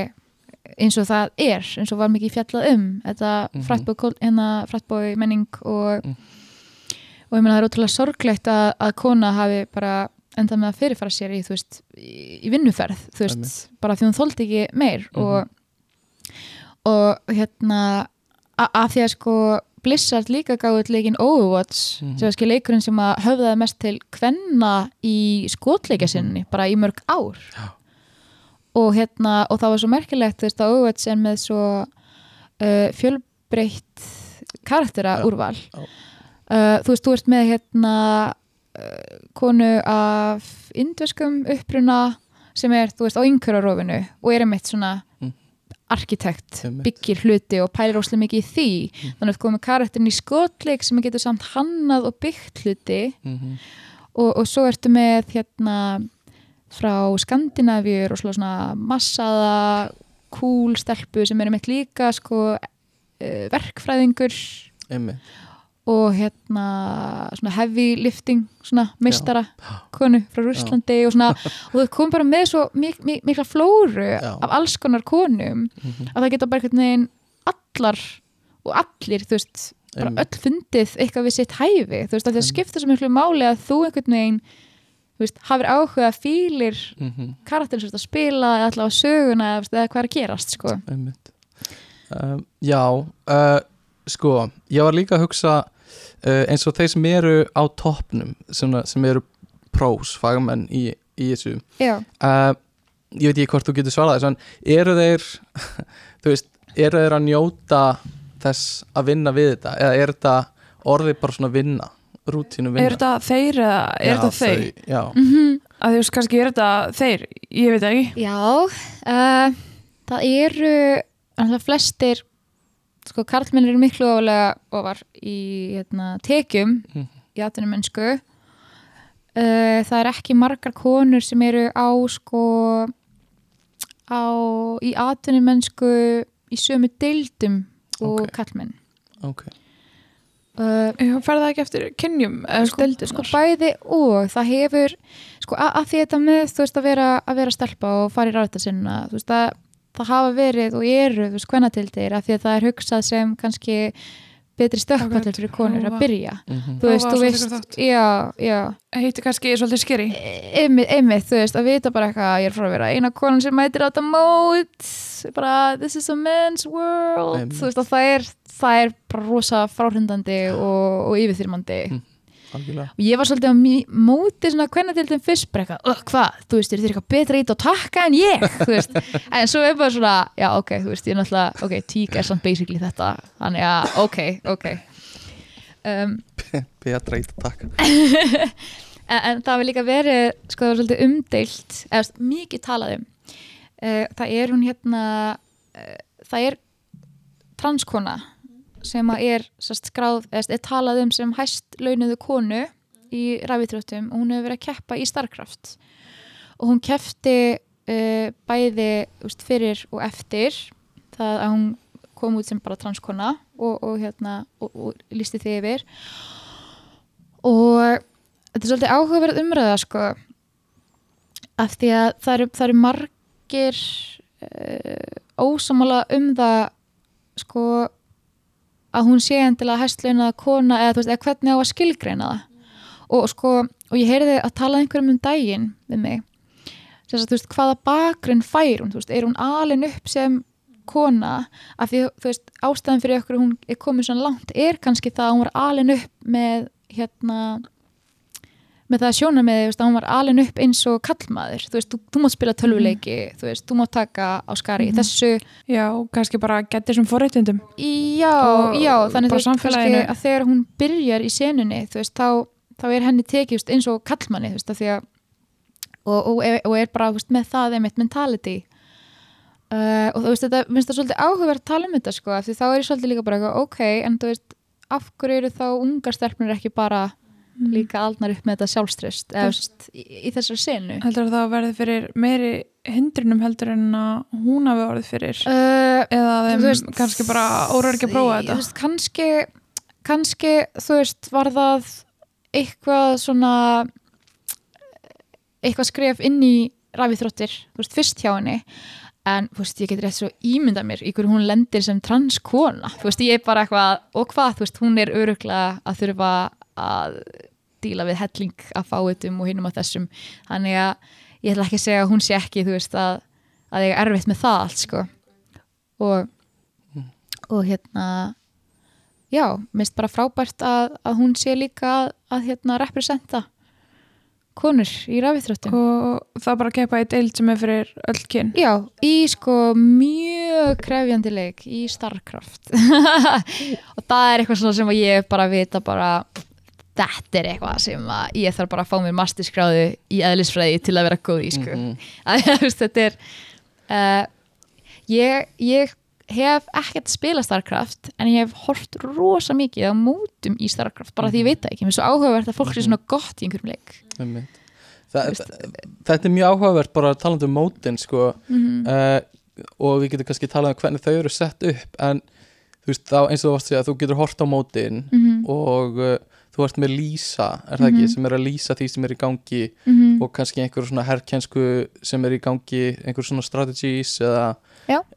eins og það er, eins og var mikið fjallað um þetta frættbói hérna, frættbói menning og Mm. og ég meina það er ótrúlega sorglegt að, að kona hafi bara endað með að fyrirfara sér í, veist, í, í vinnuferð þú veist, Einmitt. bara því hún þóldi ekki meir Mhm. og, og hérna að því að sko Blizzard líka gáði leikin Overwatch Mhm. sem var skil leikurinn sem að höfðaði mest til kvenna í skotleika sinni bara í mörg ár Mhm. Já. og hérna og það var svo merkilegt þú veist að Overwatch er með svo uh, fjölbreytt karaktera úrval uh, þú veist, þú ert með hérna uh, konu af indveskum uppruna sem er, þú veist, á yngurarofinu og er einmitt svona Mm. Arkitekt, byggir hluti og pælir óslega mikið í því. Mm. þannig að þú komið karakterin í skotleik sem getur samt hannað og byggt hluti. Mhm. og, og svo ertu með hérna frá Skandinavíur og svona massaða cool stelpu sem er einmitt líka sko uh, verkfræðingur. Einmitt og hérna svona heavy lifting svona meistara konu frá Rússlandi og svona og það kom bara með svo mik mik mikla flóru Já. af alls konar konum Mhm. að það geta bara einhvern veginn allar og allir, þú veist, bara Einmitt. öll fundið eitthvað við sitt hæfi, þú veist, að það skipta svo miklu máli að þú einhvern veginn þú veist, hafir áhuga fílir Mhm. karakterin sem þú ert að spila eða allavega söguna eða, hvað er að gerast, sko um, já, uh, sko ég var líka að hugsa eins og þeir sem eru á toppnum sem, sem eru prós, fagmenn í, í þessu. Já, uh, ég veit ekki hvort þú getur svarað þess en eru þeir veist, eru þeir að njóta þess að vinna við þetta? Eða er þetta orðið bara svona vinna rútínu vinna? Er þetta þeir eða er Já, þetta þeir? þau, já, mm að þú veist kannski er þetta þeir? Ég veit ekki. Já, uh, það eru alltaf flestir sko, karlmenn eru miklu ofalega ofar í hérna, tekjum Mhm. í atvinnum mennsku uh, það er ekki margar konur sem eru á sko á, í atvinnum mennsku í sömu deildum og Ok. karlmenn. Ok. Uh, ég fer það ekki eftir kynjum eða sko, sko, bæði og. Það hefur sko að, að því þetta með þú veist að vera að vera stelpa og fara í ræðta sinna þú veist að það hafa verið og eru þú veist hvennatildir að því að það er hugsað sem kannski betri stökkpallar Akkurat. fyrir konur að byrja Mhm. þú Ó, veist, þú veist já, já, heitir kannski svolítið skeri einmitt, einmitt, þú veist, að vita bara eitthvað ég er frá að vera eina konan sem mætir á þetta mót bara, this is a man's world Einmitt. þú veist, og það er það er bara rosa fráhrindandi og, og yfirþyrmandi Mm. Algjörlega. Og ég var svolítið á móti svona hvernig til þeim fyrst "Ugh, hvað, þú veist, er þið eitthvað betra í þetta og takka en ég, en svo er bara svona, já ok, þú veist, ég er náttúrulega ok, tík er samt basically þetta. Þannig að, ok, ok. Um, betra í þetta takk en, en það hefur líka verið sko það var svolítið umdeilt eða mikið talað um. Uh, það er hún hérna uh, það er transkona sem er sest, skráð, er talað um sem hæst launuðu konu í ræfitrjóttum og hún hefur verið að keppa í Starcraft. Og hún keppti uh, bæði úst, fyrir og eftir það að hún kom út sem bara transkona og, og, hérna, og, og listi því yfir. Og þetta er svolítið áhugaverð umræða sko af því að það eru, það eru margir uh, ósamála um það sko að hún sé endilega hæstlaunað kona eða, veist, eða hvernig á að skilgreina það. Og sko, og ég heyrði að tala einhverjum um daginn við mig. Sem sagt, þú veist, hvaða bakgrunn fær hún, veist, er hún alin upp sem kona, af því, þú veist, ástæðan fyrir okkur hún er komið svona langt er kannski það að hún var alin upp með hérna með það sjóna með því að hún var alin upp eins og kallmaður, þú veist, þú, þú mátt spila tölvuleiki, þú veist, þú mátt taka á skari Mhm. þessu, já, kannski bara getur sem forréttindum. Já, Og já þannig þú veist, kannski að þegar hún byrjar í senunni, þú veist, þá, þá er henni tekið eins og kallmanni, þú veist, af því að og, og, er- og er bara þú veist, með það einmitt mentality. Uh, og þú veist, þetta minnst það svolítið áhugverð að tala um þetta, sko, af því þá er ég svolítið líka bara ok, en þú veist af hverju eru þá ungar stelpnur ekki bara líka aldnar upp með þetta sjálfströst veist, í, í þessari senu. Heldur að það verði fyrir meiri hindrunum heldur en að hún hafi orðið fyrir? Uh, eða þeim veist, kannski bara órar ekki að prófa þetta? veist, kannski, kannski, þú veist, var það eitthvað svona eitthvað skref inn í rafíþróttir, þú veist, fyrst hjá henni. En, veist, ég get rétt svo ímynda mér í hverju hún lendir sem transkona. Veist, ég er bara eitthvað, og hvað, hún er öruglega að þurfa að díla við helling að fá þetta og hinum á þessum, þannig að ég ætla ekki að segja að hún sé ekki, þú veist, að að ég er erfitt með það allt, sko. Og og hérna já, minnst bara frábært að, að hún sé líka að, að hérna representa konur í rafíþróttum. Og það bara að keppa í deild sem er fyrir öll kyn. Já, í sko mjög krefjandi leik í Starcraft. Og það er eitthvað sem að ég bara vita bara þetta er eitthvað sem að ég þarf bara að fá mér masterskráðu í eðlisfræði til að vera góð í sko Mhm. að þú veist, þetta er uh, ég, ég hef ekkert spilað Starcraft en ég hef hort rosa mikið á mótum í Starcraft bara því ég veit það ekki, mér er svo áhugavert að fólk sé svona gott í einhverjum leik Einmitt. Þa, þetta er mjög áhugavert bara talandi um mótin sko, mm uh, og við getum kannski talað um hvernig þau eru sett upp en þú veist þá eins og þú varst að segja þú getur hort á mótin -hmm. og uh, þú ert með lýsa er það ekki, Mhm. sem er að lýsa því sem er í gangi -hmm. og kannski einhver svona herrkjensku sem er í gangi, einhver svona strategies eða,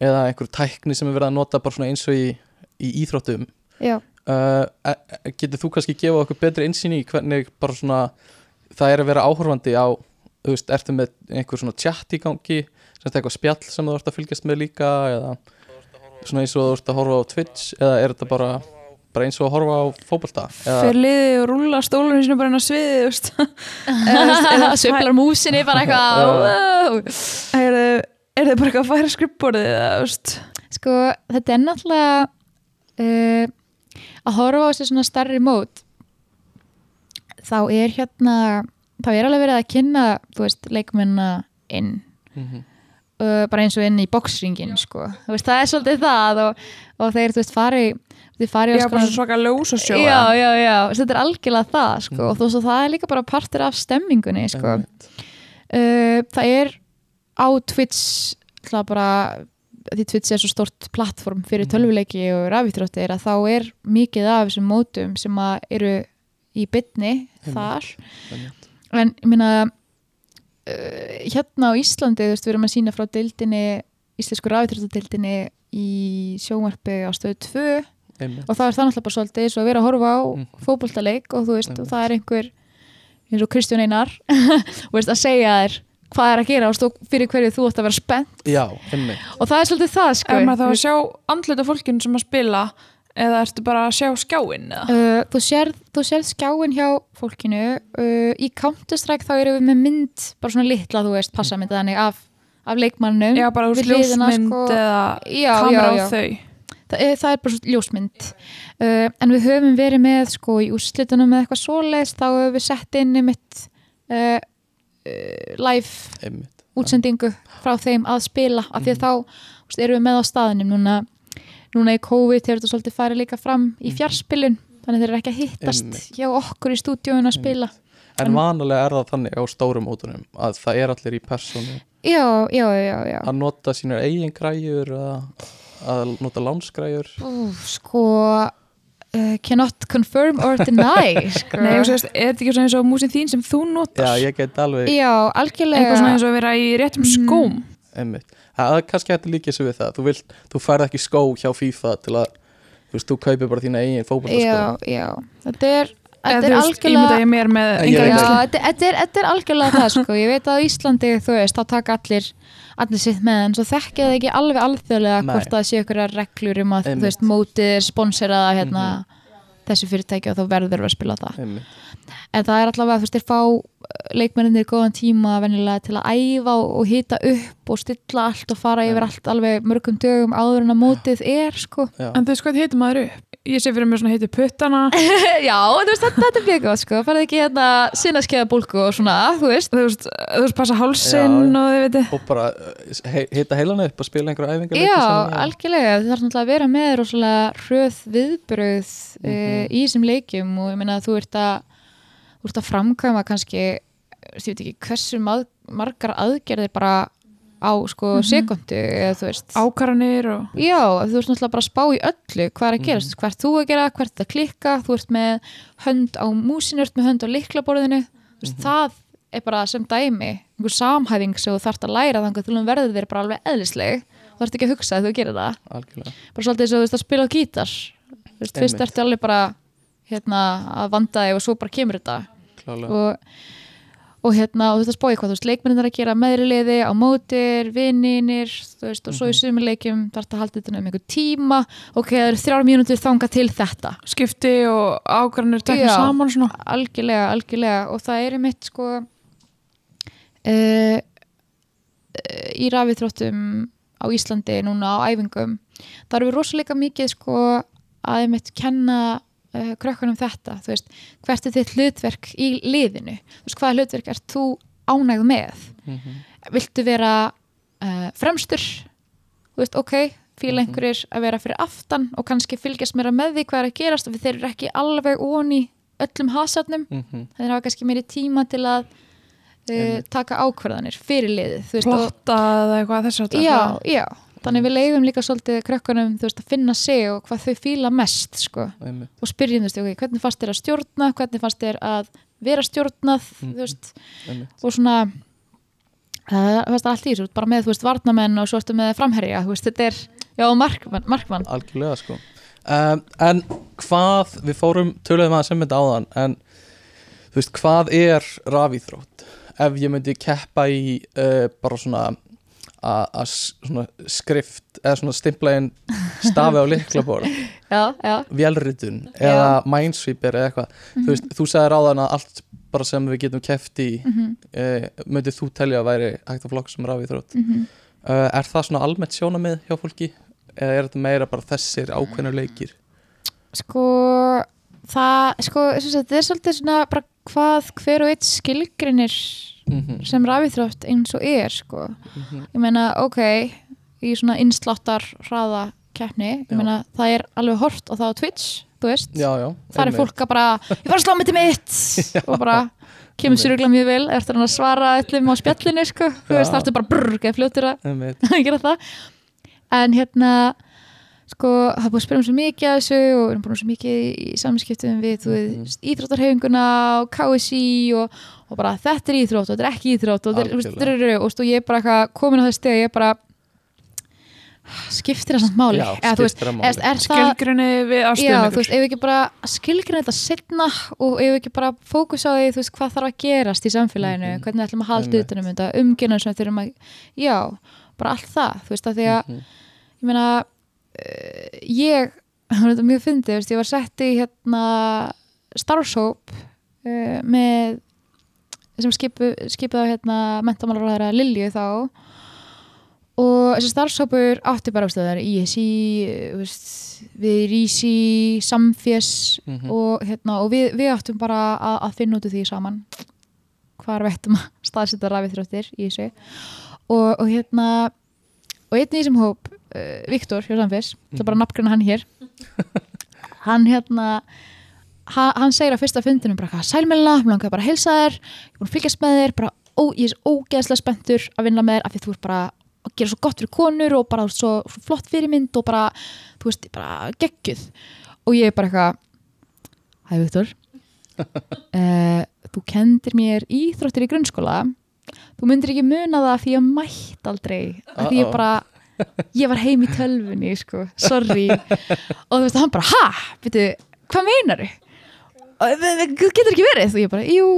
eða einhver tækni sem er verið að nota bara svona eins og í, í íþróttum Já, uh, e- getur þú kannski gefa okkur betri insýn í hvernig bara svona það er að vera áhorfandi á þú veist, ertu með einhver svona chat í gangi sem þetta eitthvað spjall sem þú ert að fylgjast með líka eða svona eins og þú ert að horfa á Twitch eða er þetta bara, bara eins og að horfa á fótbolta. Eða, fyrir liði og rúla stólunum sinu bara inn á sviði Sveiflar músinni bara eitthvað er þið er bara eitthvað að færa skrippborðið Sko, þetta er náttúrulega uh, að horfa á þessi svona starri mót þá er hérna þá er alveg verið að kynna veist, leikmenna inn. Mhm. uh, bara eins og inn í boxringin sko. það er svolítið það og, og þeir, þú veist, fari þið fari á já, sko- bara svo svaka ljós og sjó já, já, já, þetta er algjörlega það sko, og þú veist, og það er líka bara partur af stemmingunni sko. Uh, það er á Twitch það bara því Twitch er svo stort plattform fyrir Mhm. tölvuleiki og rafítróttir að þá er mikið af þessum mótum sem að eru í bytni þar. En ég meina uh, hérna á Íslandi þú veist, við erum að sína frá deildinni íslensku rafítróttadeildinni í sjónvarpi á stöðu 2 einmitt, og það er það náttúrulega bara svolítið eins og að vera að horfa á Mhm. fótboltaleik og þú veist, Einmitt. og það er einhver eins og Kristján Einar veist, að segja þér hvað er að gera og stó fyrir hverju þú ætti að vera spennt já, og það er svolítið það sko Er maður þá að sjá andluta fólkinu sem að spila eða ertu bara að sjá skjáin eða? Uh, þú sérð þú sérð skjáin hjá fólkinu uh, í Counter-Strike þá erum við með mynd bara svona litla, þú veist, passamynd þannig af, af leikmannum Já, bara úr Við hliðina, sljósmynd sko. eða já, já, kamera á já. þau Það, er, það er bara svona ljósmynd. Uh, en við höfum verið með sko í úrslitunum með eitthvað svoleiðs þá höfum við sett inn í mitt uh, live einmitt, útsendingu frá þeim að spila af því að þá þú veist, erum við með á staðinum núna, núna í COVID hefur þetta svolítið farið líka fram í fjarspilun þannig þeir eru ekki að hittast Einmitt. hjá okkur í stúdíóinu að spila. En vanalega er það þannig á stórum mótunum að það er allir í persónu. Já, já, já, já. Að nota sínur eigin græjur að, að nota lánsgræjur? Ú, sko uh, cannot confirm or deny sko. Nei, sérst, er þetta ekki svona eins og músin þín sem þú notar? já, ég get alveg já, algjörlega. Eitthvað svona eins og að vera í réttum Mhm. skóm. Einmitt, það er kannski hægt að líka þessu við það. Þú, vilt, þú færð ekki skó hjá FIFA til að þú veist, þú kaupir bara þína eigin fótboltaskó já, já, þetta er þetta er algjörlega þetta, þetta, er, þetta er algjörlega það sko. ég veit að Íslandi þú veist, þá taka allir allir sitt með en svo þekkja það ekki alveg alþjóðlega hvort það sé ykkur reglur um að veist, mótið er sponseraða hérna, þessu fyrirtæki og þá verður við að spila það. Einmitt, en það er allavega, þú veist, þeir fá leikmenninir góðan tíma venjulega til að æfa og, hita upp og stilla allt og fara yfir allt alveg mörgum dögum áður en að mótið er sko. Já, En þú veist hvað heitir maður upp? Ég sé fyrir mér svona heitir puttana. Já, þú veist, þetta, þetta er mjög góð sko. Farið ekki hérna sinnaskeiða bólku og svona, þú veist. Þú veist, þú veist passa hálsinn Já. og þið veitir og bara uh, he, hita heilan upp og spila einhverja æfingar Já, algjörlega, það þarf náttúrulega að vera með rosalega hröð viðbröð mm Mhm. í þessum leikjum og ég meina að þú ert að þú ert að framkvæma kannski ég veit ekki hversu margar aðgerðir bara á sko sekundu eða þú veist. Ákaranir og Já, þú ert náttúrulega bara að spá í öllu hvað er að gerast, hvert þú að gera, hvert að klikka þú ert með hönd á músinu ert með hönd á liklaborðinu mm veist, það er bara sem dæmi einhver samhæfing sem þú þarft að læra þannig að þú verður þér bara alveg eðlisleg. Þú þarft ekki að hugsa að þú gerir það. Algjörlega. Bara svolítið eins og þú veist að spila á gítar. Þú veist, fyrst ertu alveg bara hérna, að vanda þig og svo bara kemur þetta. Klálega, og, og hérna, og þú veist að spói hvað þú veist, leikmennin er að gera meðri liði á mótir, vinninir þú veist, og svo í sumileikjum þarf þetta að halda þetta um einhver tíma. Ok, það eru þrjár mínútur þanga til þetta. Skipti og ákaranir tekna saman svona. algjörlega, algjörlega. Og það er einmitt sko uh, í rafithróttum á Íslandi núna á æfingum. Það eru rosalega mikið sko að einmitt kenna uh, krökkunum þetta, þú veist, hvert er þitt hlutverk í liðinu, þú veist, hvaða hlutverk ert þú ánægð með? Mhm. viltu vera uh, fremstur? Þú veist, ok fíla Mhm. einhverjir að vera fyrir aftan og kannski fylgjast mér með því hvað er að gerast og þeir eru ekki alveg onni öllum hasarnum, Mhm. þeir hafa kannski meiri tíma til að uh, taka ákvarðanir fyrir liðið plotta eða eitthvað þess að já, já þannig við leiðum líka svolítið krökkunum veist, að finna sig og hvað þau fíla mest sko, og spyrjum þú veist, ok, hvernig fannst þér að stjórna? Hvernig fannst þér að vera stjórnað þú veist, einmitt. Og svona það fannst það allt í þessu, bara með þú veist varnamenn og svo ertu með framherja, veist, þetta er já, markmann, markmann. algjörlega sko. Um, en hvað, við fórum töluðum að sem þetta áðan en þú veist, hvað er rafíþrótt? Ef ég myndi keppa í uh, bara svona að skrift eða svona stimplaðin stafi á já, vélritun eða minesweeper eða eitthvað. Þú veist, þú sagði ráðan að allt bara sem við getum keppt í mm uh, myndið þú telja að væri hægt að flokka sem rafíþrótt. -hmm. uh, er það svona almennt sjónamið hjá fólki? Eða er þetta meira bara þessir ákveðnu leikir? Sko það, sko, þetta er svolítið svona bara hvað hver og eitt skilgrinir mm sem rafíþrótt eins og er, sko -hmm. ég meina, ok, í svona innsláttar hraða keppni, Já. ég meina, það er alveg hort og það á Twitch, þú veist já, já, það er fólk að bara, ég var að slá mitt mitt og bara kemur sér örugglega mjög vel eftir hann að svara öllum á spjallinu sko. þú veist, Já. það ertu bara brrr, ekki fljótur að gera það en hérna sko, það er búið að spyrja um svo mikið að þessu og við erum búin að svo mikið í samskiptum við þú Mhm. veist, íþróttarhefinguna og KSI og, og bara þetta er íþrótt og þetta er ekki íþrótt og, þetta er- þú veist, Algjörlega. drrrr, og, ég er bara eitthvað komin á þessu steg ég er bara skiptir það samt máli það máli. það skilgrunni við Já, ástöðum þú veist, ef við ekki bara skilgrina þetta setna og ef við ekki bara fókus á því, þú veist, hvað þarf að gerast í samfélaginu, Mhm. hvernig við ætlum að halda utanum þetta, umgjörnum sem þurfum að, já, bara allt það, þú veist, að því að, Mhm. ég meina, uh, ég, það mjög veist, ég var sett í hérna starfshóp uh, með, sem skipu, skipuð á hérna mentamálaráðara Lilju þá. Og þessi starfshópur átti bara, er ISI, þú veist, við RISI, Samfés Mhm. og, hérna, og við, við áttum bara að, að finna út úr því saman hvar við ættum að staðsetja rafið þróttir í þessu og, og hérna og einn í þessum hóp, uh, Viktor hjá Samfés, það er bara nafngrunna hann hér hann hérna ha, hann segir á fyrsta fundinum bara sælmælina, mér langar bara að heilsa þér ég er fylgjast með þér, bara ó, ég er ógeðslega spenntur að vinna með þér af því þú ert bara að gera svo gott fyrir konur og bara svo, svo flott fyrirmynd og bara, þú veist, bara geggjuð. Og ég er bara eitthvað Hæ Viktor uh, Þú kendir mér íþróttir í grunnskóla. Þú myndir ekki muna það því ég mætt aldrei af því ég bara ég var heim í tölvunni sko, sorry. Og þú veist, hann bara, ha, veitu hvað meinar þau getur ekki verið? Og ég bara, jú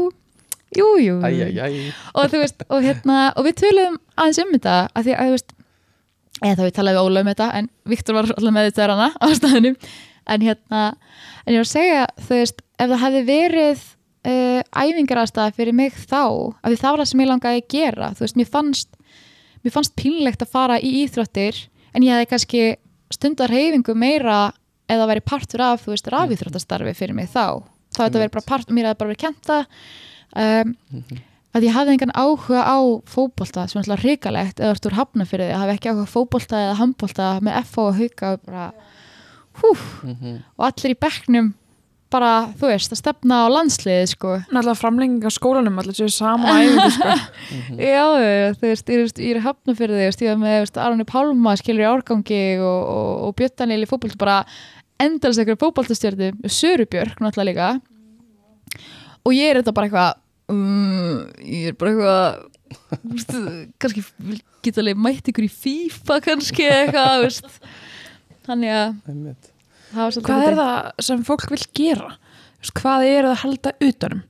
jú, jú. Æjæjæj og þú veist, og hérna og við töluðum aðeins um þetta að því að þú veist eða þá við talaðum Óla um þetta en Viktor var alltaf með þetta hana á staðinu en hérna, en ég var að segja þú veist, ef það hefði verið uh, æfingaraðstæða fyrir mig þá af því það var það sem ég langaði að gera þú veist, mér fannst mér fannst pínlegt að fara í íþróttir en ég hefði kannski stundar meira eða verið partur af, þú veist, rafíþróttastarfi fyrir mig þá, þá þetta verið bara part mér hefði bara verið kent það um, að ég hafði engan áhuga á fótbolta sem er alltaf hrikalegt eða þú ert úr hafna fyrir því, að hafi ekki áhuga á fótbolta eða handbolta með FH og hauka og bara hú, Mhm. og allir í bekknum bara, þú veist, að stefna á landsliði sko náttúrulega framlenging á skólanum allir séu saman æfingu sko. Já, þú veist, ég er, ég er hafna fyrir því, ég var með Aronni Pálma skilur í árgangi og, og, og Björn Daniel í fótbolt, bara endalast eitthvað fótboltastjörðu, Sörubjörg náttúrulega líka. Og ég er þetta bara eitthvað um, ég er bara eitthvað veist, kannski geta alveg mætt ykkur í FIFA kannski eða eitthvað, veist. Þannig að það hvað er það sem fólk vil gera? Hvað er það að halda utanum?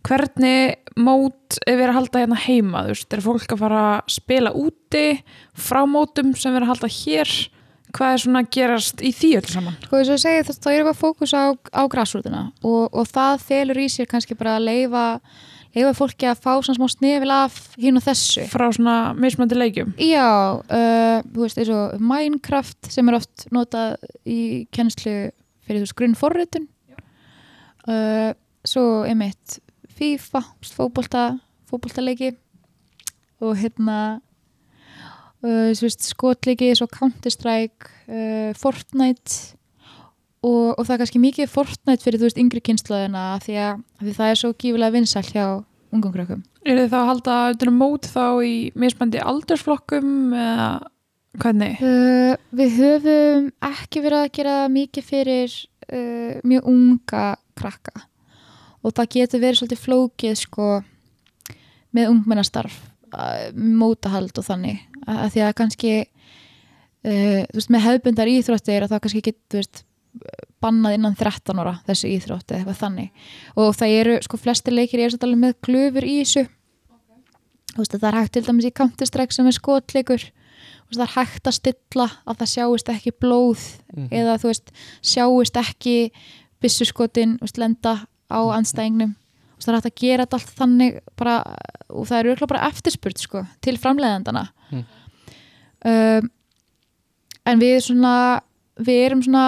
Hvernig mót er verið að halda hérna heima? Þú veist, er fólk að fara að spila úti frá mótum sem verið að halda hér hvað er svona að gerast í því öll saman? Sko þess að ég segi þá er eitthvað fókus á, á græsrútuna og, og það felur í sér kannski bara að leifa, leifa fólki að fá svona smá snefil af hinn og þessu. frá svona mismandi leikjum? Já, uh, þú veist eins og Minecraft sem er oft notað í kennslu fyrir þú veist grunnforritun. Uh, svo einmitt FIFA, fótbolta fótboltaleiki og hérna skotleiki svo Counter-Strike uh, Fortnite. Og, og það er kannski mikið Fortnite fyrir þú veist yngri kynslaðina því að, því það er svo gífulega vinsæl hjá ungum krökkum. Er þið þá að halda utanum mót þá í mismandi aldursflokkum eða hvernig? Uh, við höfum ekki verið að gera mikið fyrir uh, mjög unga krakka. Og það getur verið svolítið flókið sko með ungmennastarf mótahald og þannig. Að, því að kannski uh, þú veist með hefbundar íþróttir að það kannski getur bannað innan 13 ára þessu íþrótti eða þannig. Og það eru sko flestir leikir er svolítið með glöfur í þessu. Þú veist að það er hægt til dæmis í Counter-Strike sem er skotleikur. Það er hægt að stilla að það sjáist ekki blóð Mhm. eða þú veist, sjáist ekki veist, lenda á anstæðingnum það er hægt að gera allt þannig bara, og það er auðvitað bara eftirspurt sko, til framleiðandana Mm. um, en við svona við erum svona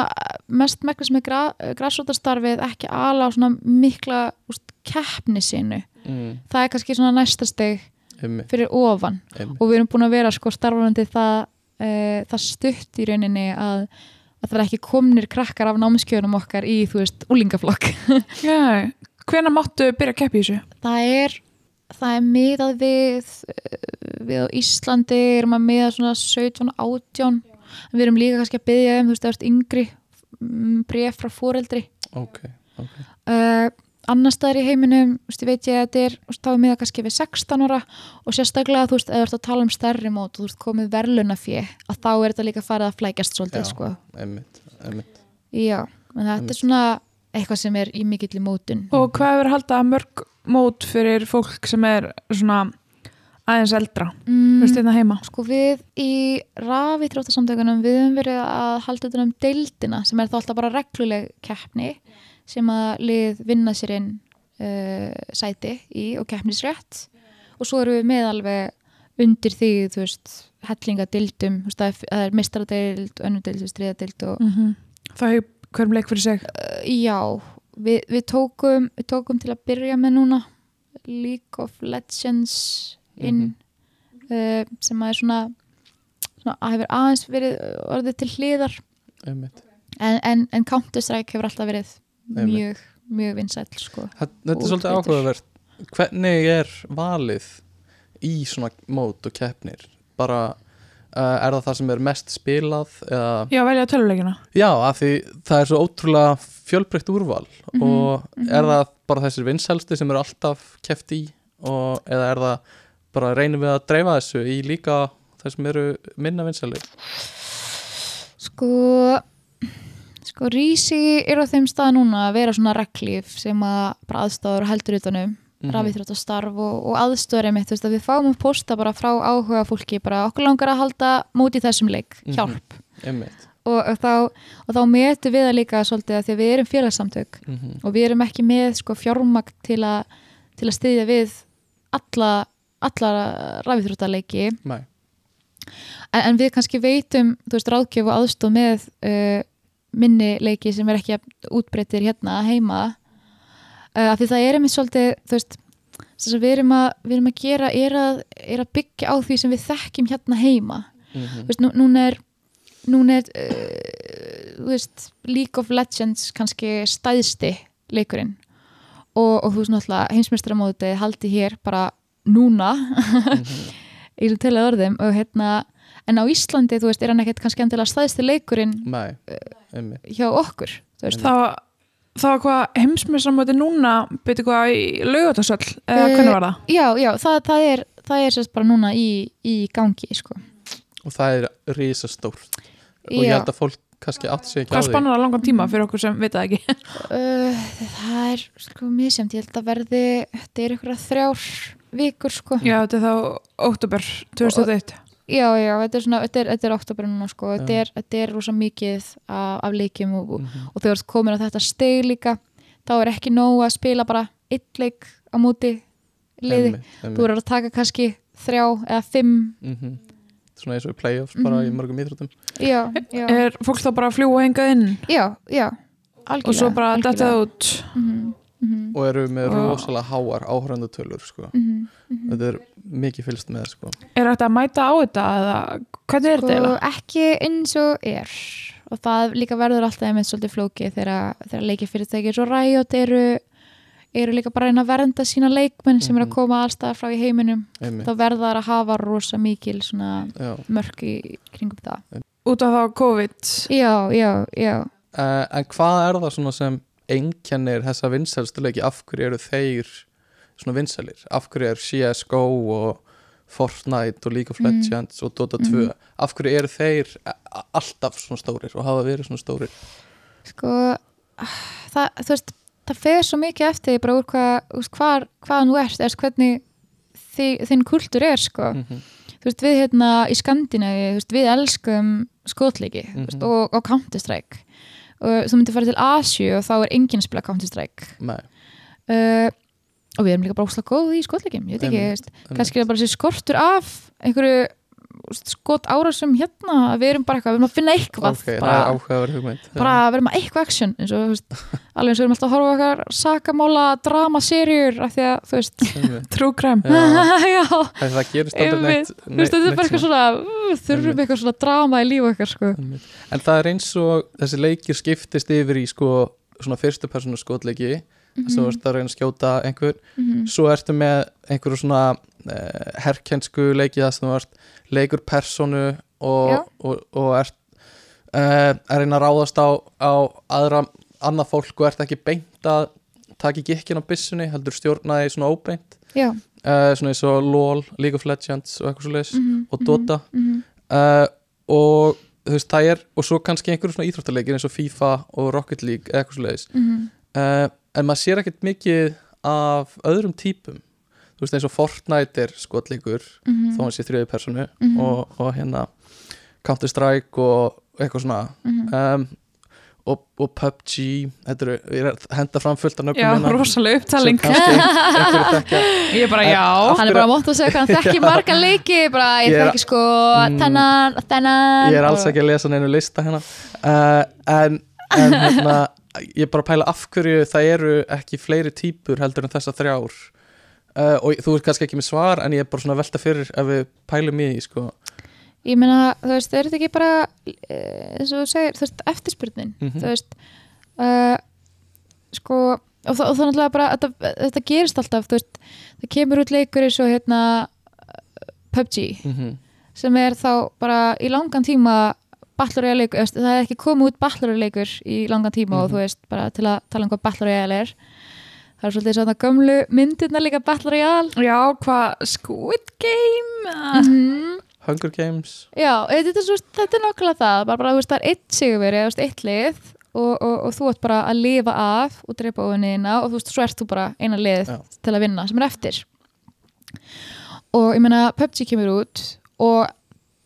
mest megnis með gra, græsrótastarfið ekki ala á svona mikla úst, keppni sinu Mm. það er kannski svona næsta steg fyrir ofan Einmitt. og við erum búin að vera sko starfandi það, e, það stutt í rauninni að, að það er ekki komnir krakkar af námskjöðunum okkar í, þú veist, úlingaflokk Já, hvenær máttu byrja að keppa í þessu? það er það er miðað við eh, við á Íslandi erum að miða svona 17, 18 en við erum líka kannski að byggja um þú veist, það er yngri bref frá foreldri Ok, ok uh, annar staðar í heiminum, þú veist, ég veit ég að þetta er þá er miða kannski við 16 ára og sérstaklega, þú veist, ef þú ert að tala um stærri mót og þú veist, komið verðluna fjö að þá er þetta líka farið að flækjast svolítið, Já. sko einmitt, einmitt Já, en þetta Einmitt. er svona eitthvað sem er í mikill í mótun Og hvað haldið að mörg mót fyrir fólk sem er svona aðeins eldra, þú veist, mm, hérna heima? Sko við í rafítróttasamtökunum við höfum verið að halda þetta um deildina sem er þá alltaf bara regluleg keppni sem að lið vinna sér inn uh, sæti í og keppnisrétt og svo erum við með alveg undir því, þú veist, hellingadildum, er, það er mistradeild, önnudeild, stríðadeild og Mm -hmm. Það hefur hverjum leik fyrir sig. uh, já, við, við tókum við tókum til að byrja með núna League of Legends inn uh, sem að er svona, svona að hefur aðeins verið orðið til hliðar. En, en, en Counter-Strike hefur alltaf verið mjög, mjög vinsæll sko. Þetta er svolítið áhugavert. Hvernig er valið í svona mót og keppnir? Bara er það það sem er mest spilað eða Já, velja töluleikina. Já, af því það er svo ótrúlega fjölbreytt úrval Mhm, og mhm. er það bara þessir vinsælsti sem eru alltaf keft í og, eða er það bara reynum við að dreifa þessu í líka þeir sem eru minna vinsæli sko sko Rísi er á þeim stað núna að vera svona reglíf sem að bara aðstofur heldur utanum Mhm. rafíþróttastarf og, og aðstöður einmitt, þú veist að við fáum að posta bara frá áhuga fólki, bara okkur langar að halda móti þessum leik, Mhm. hjálp. Einmitt. Og, og þá, þá metum við það líka svolítið að því að við erum félagssamtök mm og við erum ekki með sko fjármagn til, a, til að styðja við alla, alla rafíþróttaleiki. En, en við kannski veitum, þú veist, ráðgjöf og aðstof með uh, minni leiki sem er ekki útbreyttir hérna heima uh, af því það er einmitt svolítið, þú veist þess að við erum að, við erum að gera er að, er að byggja á því sem við þekkjum hérna heima. Mm þú veist, nú, núna er núna er uh, þú veist, League of Legends kannski stæðsti leikurinn. Og, og þú veist náttúrulega heimsmeistaramóti haldi hér bara núna. Í þessum telið orðum og hérna en á Íslandi, þú veist, er hann ekkert kannski endilega stæðsti leikurinn Nei, einmitt. hjá okkur veist, var, það var hvað heimsmessamöti núna, byrju hvað í laugatasöll, eða Eh, hvernig var það? já, já, það, það er það er sérst bara núna í, í gangi sko. og það er risastórt og ég held að fólk kannski átt sig ekki á Hvað því spannar það langan tíma fyrir okkur sem veit það ekki? uh, það er sko misjönd, ég held að verði þetta er ykkur að þrjár vikur sko. Já, þetta er þá óttúber 2001. Já, já, þetta er svona, þetta er, þetta er oktober núna sko, þetta er, þetta er rosa mikið af, af leikjum og, og, Mhm. og þegar þú komin á þetta steg líka þá er ekki nóg að spila bara eitt leik á móti liði, þú eru að taka kannski þrjá eða fimm. Mhm. svona eins og í playoffs bara Mhm. í mörgum íþróttum. Já, já, Er fólk þá bara að fljúa hengað inn? Já, já. Algjörlega, og svo bara það út? Mhm, mhm, og eru með Og- rosalega háar áhörandutölur sko. mhm, mhm. þetta er mikið fylgst með sko. Er þetta að mæta á þetta eða hvernig er þetta sko, ekki eins og er og það líka verður alltaf einmitt svolítið flókið þegar, þegar leikir fyrirtæki svo ræjótt eru, eru líka bara reyna að vernda sína leikmenn sem eru að Mhm. koma allstað frá í heiminum einmitt þá verða þær að hafa rosa mikil mörk í kringum það Út af þá COVID? já, já, já Uh, en hvað er það svona sem einkennir þessa vinsælstu leiki af hverju eru þeir svona vinsælir af hverju er CSGO og Fortnite og League of Mm. Legends og Dota 2 Mhm. af hverju eru þeir alltaf svona stórir og hafa verið svona stórir sko það, þú veist, það fer svo mikið eftir bara úr hvað, hvar, hvaðan þú ert eða hvernig þi, þinn kultur er sko mm -hmm. þú veist, við hérna í Skandinavi, þú veist, við elskum skotleiki, Mhm. og, og Counter-Strike og þú myndir fara til Asju og þá er enginn spila Counter-Strike uh, og við erum líka bara óslega góð í skotleikim, ég veit ekki, kannski er bara þessi skortur af einhverju skot árásum hérna, við erum bara eitthvað, við erum að finna eitthvað ok, það bara, bara við erum að eitthvað action eins og, alveg eins og við erum alltaf að horfa okkar sakamála, dramaserjur af því að, þú veist. True crime? Já, það, gerist aldrei neitt, þú veist, þetta er bara eitthvað svona þurfum eitthvað svona drama í lífu okkar sko. En það er eins og þessi leikir skiptist yfir í sko svona fyrstu persónu skotleiki þess að þú ert að reyna að skjóta einhver Mhm. svo ertu með einhverju svona uh, herkensku leiki það sem þú ert leikur persónu og, og, og ert uh, að reyna að ráðast á, á aðra annað fólk og ert ekki beint að taka ekki ekki á byssunni heldur stjórnaði svona óbeint. Uh, svona eins og LOL, League of Legends og eitthvað svo leis Mhm, og Dota. mhm, uh, og þú veist það er og svo kannski einhverjum svona íþróttaleikir eins og FIFA og Rocket League eitthvað svo leiðis mhm, uh, en maður sér ekkert mikið af öðrum típum þú veist eins og Fortnite er skotleikur mhm, þó hann sé þriði personu Mhm. og, og hérna Counter Strike og eitthvað svona. Mhm. um, og, og PUBG þetta eru, ég er að henda fram fullt af nöfnum Já, hérna, rosalega þekkja. Ég bara, En- já. hann er bara mótt að segja hvað hann þekki marga leiki bara ég Ég er- þekki sko Mm. þennan, þennan ég er alls ekki að lesa neinu lista hérna. Uh, en, en hérna ég er bara að pæla af hverju það eru ekki fleiri típur heldur en þessar þrjár uh, og þú ert kannski ekki með svar en ég er bara svona velta fyrir ef við pælum í sko ég meina, þú veist, er þetta ekki bara eh, eins og þú segir, þú veist, eftirspurnin Mhm. þú veist uh, sko, og, það náttúrulega bara þetta, þetta gerist alltaf, þú veist það kemur út leikur eins og hérna PUBG, mm -hmm. sem er þá bara í langan tíma leikur, það er ekki komið út leikur í langan tíma og Mhm. þú veist, bara til að tala um hvað Royale er það er svolítið svona gömlu myndirna líka Battle Royale Já, hvað, Squid Game mm. mm. Hunger Games Já, þetta er, er nákvæmlega það bara, bara veist, það er eitt sigurveri, eitt lið og, og, og þú ert bara að lifa af og drepa ofinina og þú veist, svo ert þú bara eina lið Já. til að vinna sem er eftir og ég meina PUBG kemur út og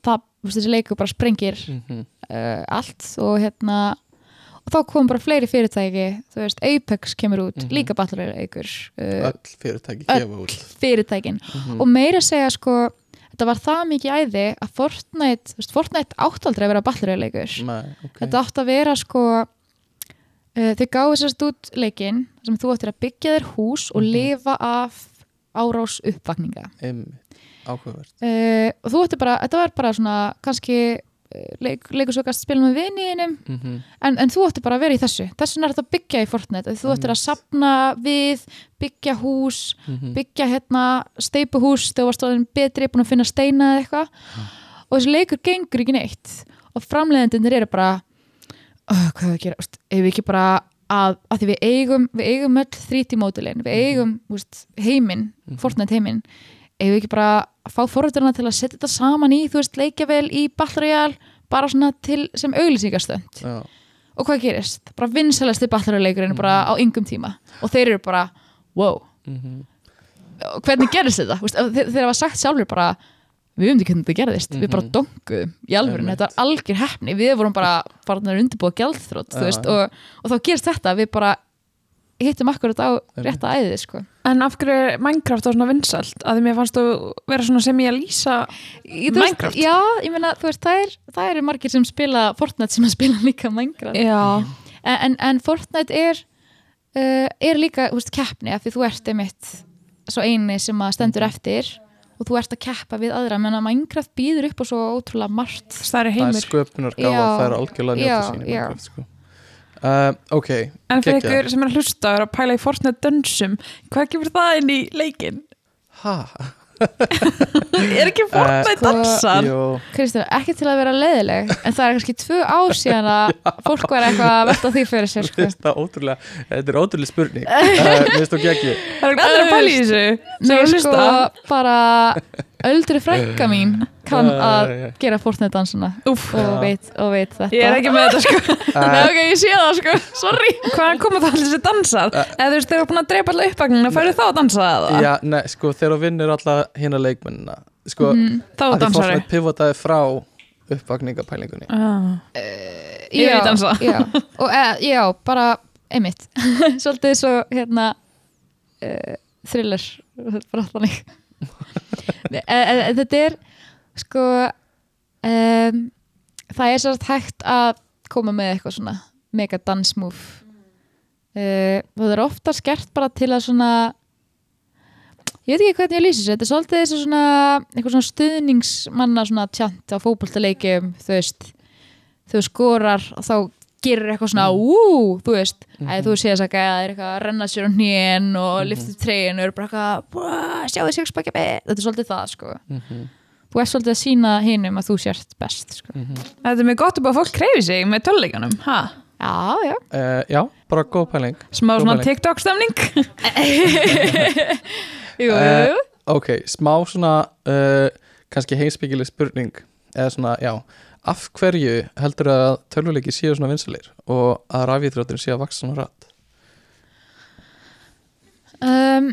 það, veist, þessi leikur bara sprengir mm -hmm. uh, allt og hérna og þá kom bara fleiri fyrirtæki þú veist, Apex kemur út, Mhm. líka Battle Royale leikur uh, öll fyrirtæki gefa út. fyrirtækin. Mm og meira segja sko þetta var það mikið æði að Fortnite, þú veist, Fortnite átt aldrei að vera Battle Royale leikur Nei, ok. Þetta átt að vera sko uh, þau gáðu sérst út leikinn sem þú ættir að byggja þér hús og Mhm. lifa af árás uppvakninga. Einmitt. áhugavert. Uh, og þú ættir bara, þetta var bara svona kannski leik, leikur svo gæst spila með viniðinum mm -hmm. en, en þú ættir bara að vera í þessu. Þessun er þetta að byggja í Fortnite. Þú ættir að sapna við, byggja hús Mhm. byggja hérna steipuhús þegar varst orðin betri, búin að finna steina eða eitthvað. Og þessi leikur gengur ekki neitt. Og framleiðendinir eru bara oh, hvað er að gera, ef við ekki bara að, að því við eigum við eigum öll 3D módulin, við eigum úst, heiminn, Mhm. Fortnite heiminn ef við ekki bara fá forrætturna til að setja þetta saman í, þú veist, leikjavel í Battle Royale, bara svona til sem auglýsingastönd Já. og hvað gerist? Bara vinsalasti Battle Royale leikurinn bara á yngum tíma og þeir eru bara, wow Mm og hvernig gerist þetta? Þeir, þeir hafa sagt sjálfur bara við ekki hvernig þetta gerðist, við bara Mhm. donguðum í alvörun, þetta var algjör hefni við vorum bara farnar undirbúa já. og, og þá gerist þetta við bara hittum akkurat á rétta æðið sko. En af hverju er Minecraft á svona vinsælt? Að því mér fannst þú vera svona sem ég að lýsa Ég- þú veist, Minecraft? Já, ég meina, þú veist, það, er, eru margir sem spila Fortnite sem að spila líka Minecraft Já, en, en, en Fortnite er uh, er líka, þú veist, keppni af því þú ert einmitt svo eini sem að stendur eftir og þú ert að keppa við aðra menn að Minecraft býður upp á svo ótrúlega margt það er er sköpunar gáfa Já. það er algjörlega að njóta sín í. Minecraft sko. Uh, ok, En fyrir ykkur sem er að hlusta og er að pæla í Fortnite dönsum hvað kemur það inn í leikin? ha? Er ekki Fortnite Sko, dansar? Jú, Kristján, ekki til að vera leiðileg en það er kannski tvö ár síðan að fólk var eitthvað að velta því fyrir sér sko. þetta er ótrúlega þetta er ótrúlega spurning. Uh, Mér finnst þú ekki Það er allir að pæla í þessu. Er að sko, hlusta. bara öldri frænka mín kann að gera Fortnite dansuna Úff, og veit, og veit þetta. Ég er ekki með þetta sko. Nei, uh, ok, ég sé það sko, sorry. Hvaðan koma það allir þessi dansar? Eða þú veist, þeir eru búin að dreipa allir uppvagnina færðu þá að dansa það? Já, nei, sko, þegar þú vinnur alla hérna leikmennina sko, Mhm. Þá að því Fortnite pivotaði frá uppvakningapælingunni ah. Ég já, vil dansa. já, og e, já, bara einmitt. Svolítið svo hérna uh, thriller bara þannig e, e, e, þetta er sko um, það er svolítið hægt að koma með eitthvað svona mega dansmove uh, það er ofta skert bara til að svona ég veit ekki hvernig ég lýsi þessu þetta er svolítið þessu svona eitthvað svona stuðningsmanna svona tjant á fótboltaleikjum þú veist þú skorar og þá gerir eitthvað svona ú, þú veist, mm Mhm. -hmm. þú sé þess að það er eitthvað að renna sér á hnén og mm Mhm. lyftir tregin og er bara eitthvað "Búa, sjáðu sér spakja þetta er svolítið það sko mm -hmm. Þú ert svolítið að sína hinum að þú sért best sko. Mhm. Þetta er mjög gott upp að fólk kreyfi sig með töluleikunum ha? já, Já, uh, já, bara góð pæling Smá Góð svona pæling. TikTok-stemning jú, jú, jú. ok, smá svona uh, kannski heimsbyggileg spurning eða svona, já, af hverju heldur að tölvuleiki séu svona vinsalir og að rafíþróttin séu að vaksa svona rætt Um,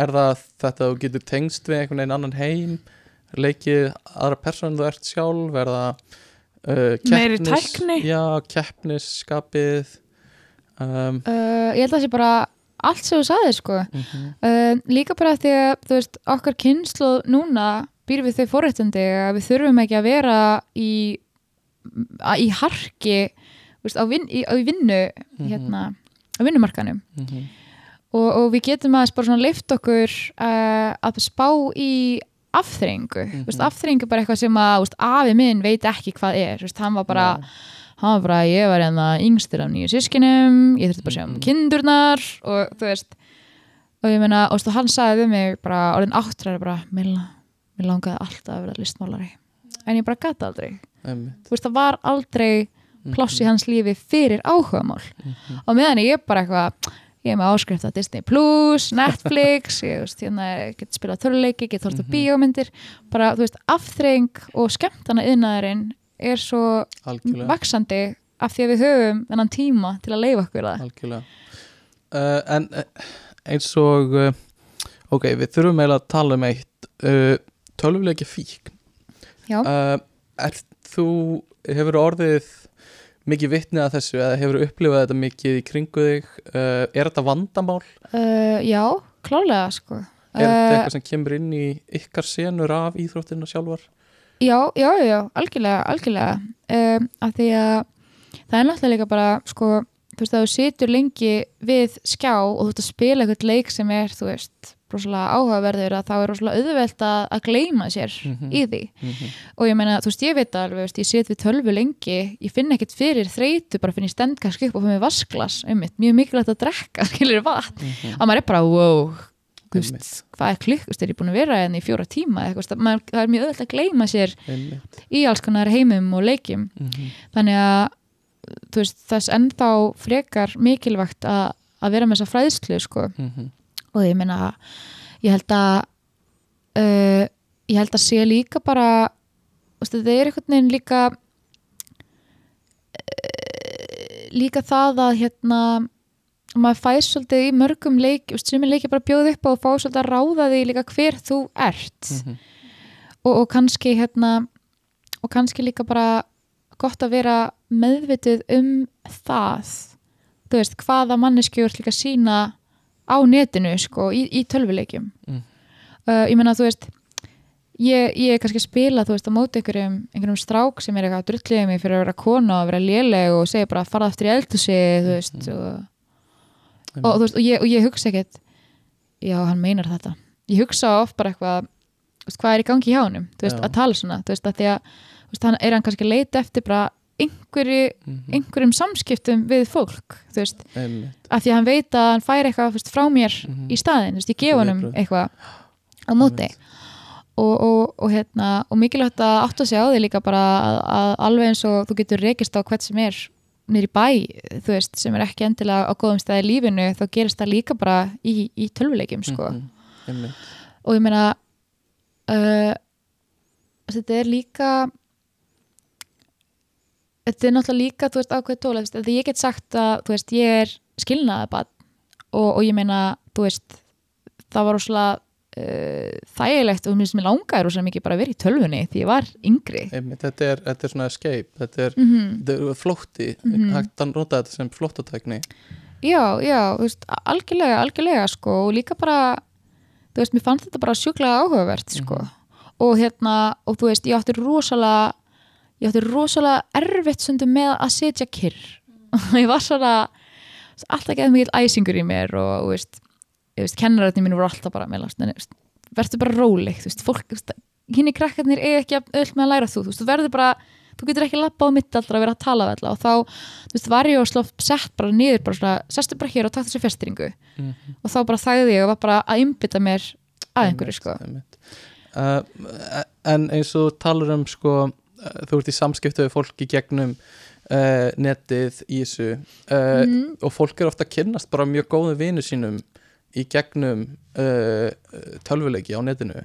er það þetta að þú getur tengst við einhvern veginn annan heim leikið aðra persónu þú ert sjálf er það uh, Meiri keppnis- tækni? já, keppnisskapið um, uh, ég held að það sé bara allt sem þú sagði sko. Mm uh, líka bara því að þú veist okkar kynslu núna býr við þau forréttindi að við þurfum ekki að vera í, að, í harki þú veist, á, vin, í, á í vinnu hérna, á vinnumarkanum og, og við getum aðeins bara svona leift okkur uh, að spá í afþreyingu, mm veist, Mhm. afþreyingu er bara eitthvað sem að veist, afi minn veit ekki hvað er. Veist, hann var bara hann var bara, ég var hérna yngstur af nýju sískinum, ég þurfti bara að sjá um Mhm. kindurnar og þú veist. Og ég meina, og hann sagði við mig bara orðin áttræði bara, mér langaði alltaf að vera listmálari. En ég bara gata aldrei, einmitt. Þú veist, það var aldrei pláss í hans lífi fyrir áhugamál. Mhm. og meðan ég bara eitthvað ég er með áskrift að Disney Plus, Netflix ég veist, hérna, ég get spilað töluleiki get hort á Mhm. bíómyndir. Bara, þú veist, afþreying og skemmtana yðnaðurinn er svo algjörlega. vaksandi af því að við höfum þennan tíma til að leifa okkur það. Uh, en uh, eins og uh, ok, við þurfum eiginlega að tala um eitt uh, tölvuleiki fík Já. er þú hefur orðið mikið vitnið að þessu eða hefur upplifað þetta mikið í kringu þig uh, er þetta vandamál? uh, Já, klálega sko er þetta uh, eitthvað sem kemur inn í ykkar senur af íþróttina sjálfar? Já, já, já, já, algjörlega, algjörlega um, af því að það er náttúrulega líka bara, sko þú veist, að þú situr lengi við skjá og þú ert að spila eitthvað leik sem er, þú veist rosalega áhugaverður að þá er rosalega auðvelt að, að gleyma sér Mhm. í því. Mm -hmm. og ég meina, þú veist, ég veit alveg, veist, ég sit við tölvu lengi, ég finn ekkert fyrir þreytu, bara finn ég stend kannski upp og finn mér vasklas, einmitt, mjög mikilvægt að drekka skilur vatn, og maður er bara wow, veist, hvað er klukkust er ég búin að vera hérna í fjóra tíma, eitthvað, veist, maður, það er mjög auðvelt að gleyma sér í alls konar heimum og leikjum. Mm -hmm. þannig að veist, þess ennþá frekar mikilvægt að, að vera með þessa fræðslu sko. Og ég meina ég held að uh, ég held að sé líka bara þetta er einhvern veginn líka uh, líka það að hérna maður fæs svolítið í mörgum leik sem er leiki bara bjóð upp á og fá svolítið að ráða því líka hver þú ert Mhm. og, og kannski hérna og kannski líka bara gott að vera meðvitið um það þú veist, hvaða manneskjur líka sína á netinu sko, í, í tölvuleikjum Mm. uh, ég meina þú veist ég, ég er kannski að spila þú veist á móti einhverjum, einhverjum strák sem er eitthvað að drulliða mig fyrir að vera kona og vera léleg og segja bara að fara aftur í eldhúsi þú veist Mhm. og, og, þú veist, og, ég, og ég hugsa ekkert já, hann meinar þetta ég hugsa oft bara eitthvað hvað er í gangi hjá honum, þú veist, Já. að tala svona þú veist, að því að veist, hann, er hann kannski að leita eftir bara einhverju, Mhm. einhverjum samskiptum við fólk, þú veist, að því að hann veit að hann fær eitthvað veist, frá mér Mhm. í staðin, þú veist, ég gef Viðbrögð. eitthvað á móti og, og, og, hérna, og mikilvægt að átta sig á því líka bara að, að alveg eins og þú getur rekist á hvert sem er nýr í bæ, þú veist, sem er ekki endilega á góðum stæði lífinu, þá gerist það líka bara í, í tölvuleikjum, sko Mhm. einmitt og ég meina uh, þetta er líka þetta er náttúrulega líka þú veist ákveð tóla, þegar ég get sagt að þú veist, ég er skilnaðabann og, og ég meina, þú veist það var rosalega uh, þægilegt og mér finnst mér langaði rosalega mikið bara að vera í tölvunni því ég var yngri. Einmitt, þetta er, þetta er svona escape þetta er, mm þetta er flótti Mhm. hægt að nota þetta sem flóttatækni Já, já, þú veist, algjörlega, algjörlega sko og líka bara þú veist, mér fannst þetta bara sjúklega áhugavert sko. Og hérna, og þú veist, ég átti rosalega ég átti rosalega erfitt stundum með að setja kyrr ég var svona alltaf geðið mikil æsingur í mér og veist, veist, kennarætni mínu voru alltaf bara með verður bara róleg þú veist, fólk, þú veist, hinn í krakkarnir er ekki öll með að læra þú, þú veist, þú verður bara þú getur ekki lappa á mitt allra að vera að tala alla og þá, veist, var ég og slóft sett bara niður, bara svona, sestu bara hér og takk þessu festringu Mhm. og þá bara þægði ég og var bara að innbytta mér að einhverju, sko. Uh, en eins og þú talar um sko, þú ert í samskiptu við fólk í gegnum uh, netið í þessu. Uh, Mhm. og fólk er ofta að kynnast bara mjög góðum vinu sínum í gegnum uh, tölvuleiki á netinu.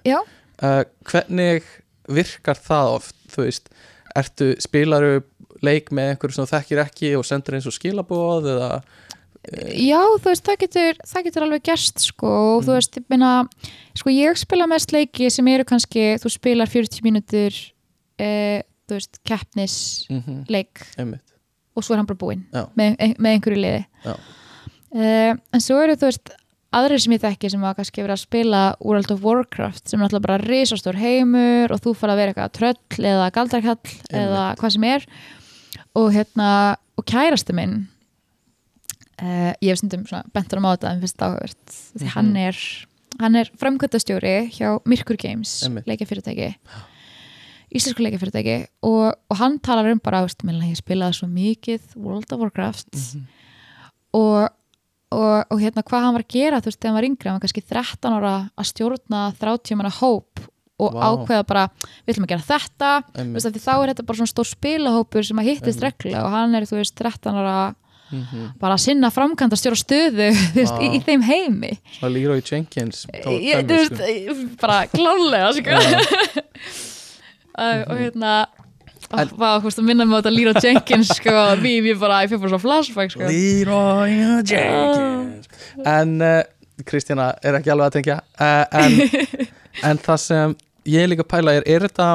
Hvernig virkar það oft þú veist, ertu, spilaru leik með einhverju sem þú þekkir ekki og sendur eins og skilaboð eða Já, þú veist, það getur, það getur alveg gerst sko og þú Mm. veist, ég meina sko ég spila mest leiki sem eru kannski þú spilar 40 mínútur eh, þú veist, keppnisleik mm einmitt. og svo er hann bara búinn með, með einhverju liði. Eh, en svo eru þú veist aðrir sem ég þekki sem hafa kannski verið að spila World of Warcraft sem er náttúrulega bara risastór heimur og þú fara að vera eitthvað tröll eða galdarkall eða hvað sem er. Og hérna og kærasti minn uh, ég hef stundum bentur á þetta en finnst það áhugavert því Mhm. hann er er framkvæmtastjóri hjá Myrkur Games Einmitt. leikjafyrirtæki íslensku leikjafyrirtæki og, og hann talar um bara, veist, minna, ég spilaði svo mikið World of Warcraft Mhm. og, og, og hérna hvað hann var að gera þú veist, þegar hann var yngri, hann var kannski 13 ára að stjórna 30 manna hóp og Vá. ákveða bara, við ætlum að gera þetta veist, því þá er þetta bara svona stór spilahópur sem að hittist reglulega og hann er, þú veist, 13 ára mm bara að sinna framkvæmda stjóra stöðu veist, í, í þeim heimi Svona Leroy Jenkins ég, þú sko. veist, bara klálega sko. uh, og hérna En- og vá, þú veist, að minna mig á þetta Leroy Jenkins sko, við, við bara, ég fyrir bara svo flashback sko. Leroy Jenkins En uh, Kristína er ekki alveg að tengja uh, en, en það sem ég líka pæla er er þetta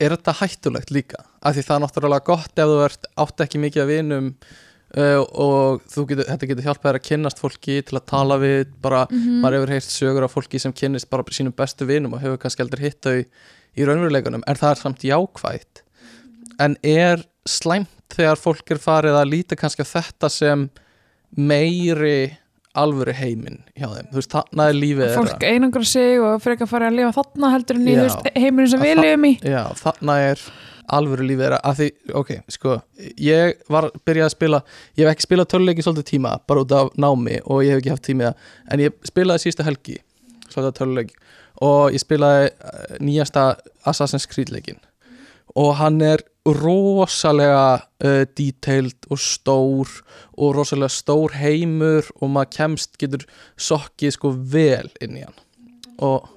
er þetta hættulegt líka af því það er náttúrulega gott ef þú ert átt ekki mikið að vinum uh, og getur, þetta getur hjálpað þér að kynnast fólki til að tala við bara, Mhm. maður hefur heyrt sögur af fólki sem kynnist bara sínum bestu vinum og hefur kannski aldrei hitt þau í raunveruleikunum en það er samt jákvætt. En er slæmt þegar fólk er farið að líta kannski þetta sem meiri alvöru heiminn hjá þeim, þú veist, þarna er lífið fólk þeirra. einangra sig og frekar fara að lifa þarna heldur en í heimurinn sem við það- lifum í. Já, þarna er alvöru lífið þeirra. Að því, ok, sko ég var byrjað að spila ég hef ekki spilað töluleiki svolítið tíma, bara út af námi og ég hef ekki haft tímið en ég spilaði sísta helgi svolítið töluleiki og ég spilaði eh, nýjasta Assassin's Creed leikin og hann er rosalega uh, detailed og stór og rosalega stór heimur og maður kemst, getur sokkið sko vel inn í hann. Og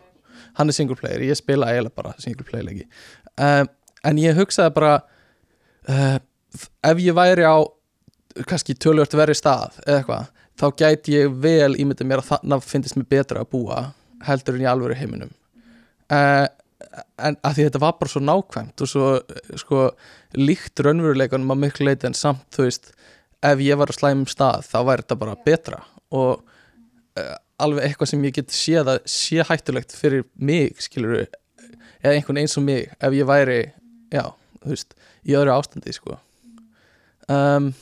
hann er single player, ég spila eiginlega bara single player leiki. Um, en ég hugsaði bara uh, ef ég væri á kannski tölvört verri stað eða eitthvað, þá gæti ég vel ímyndið mér að þannig finnst mér betra að búa heldur en í alvöru heiminum. Uh, en að því þetta var bara svo nákvæmt og svo eh, sko, líkt raunveruleikunum að miklu leiti en samt þú veist ef ég var á slæmum stað þá væri þetta bara betra. Og uh, alveg eitthvað sem ég get séð að sé hættulegt fyrir mig skilur eða einhvern eins og mig ef ég væri já, þú veist, í öðru ástandi sko. Um,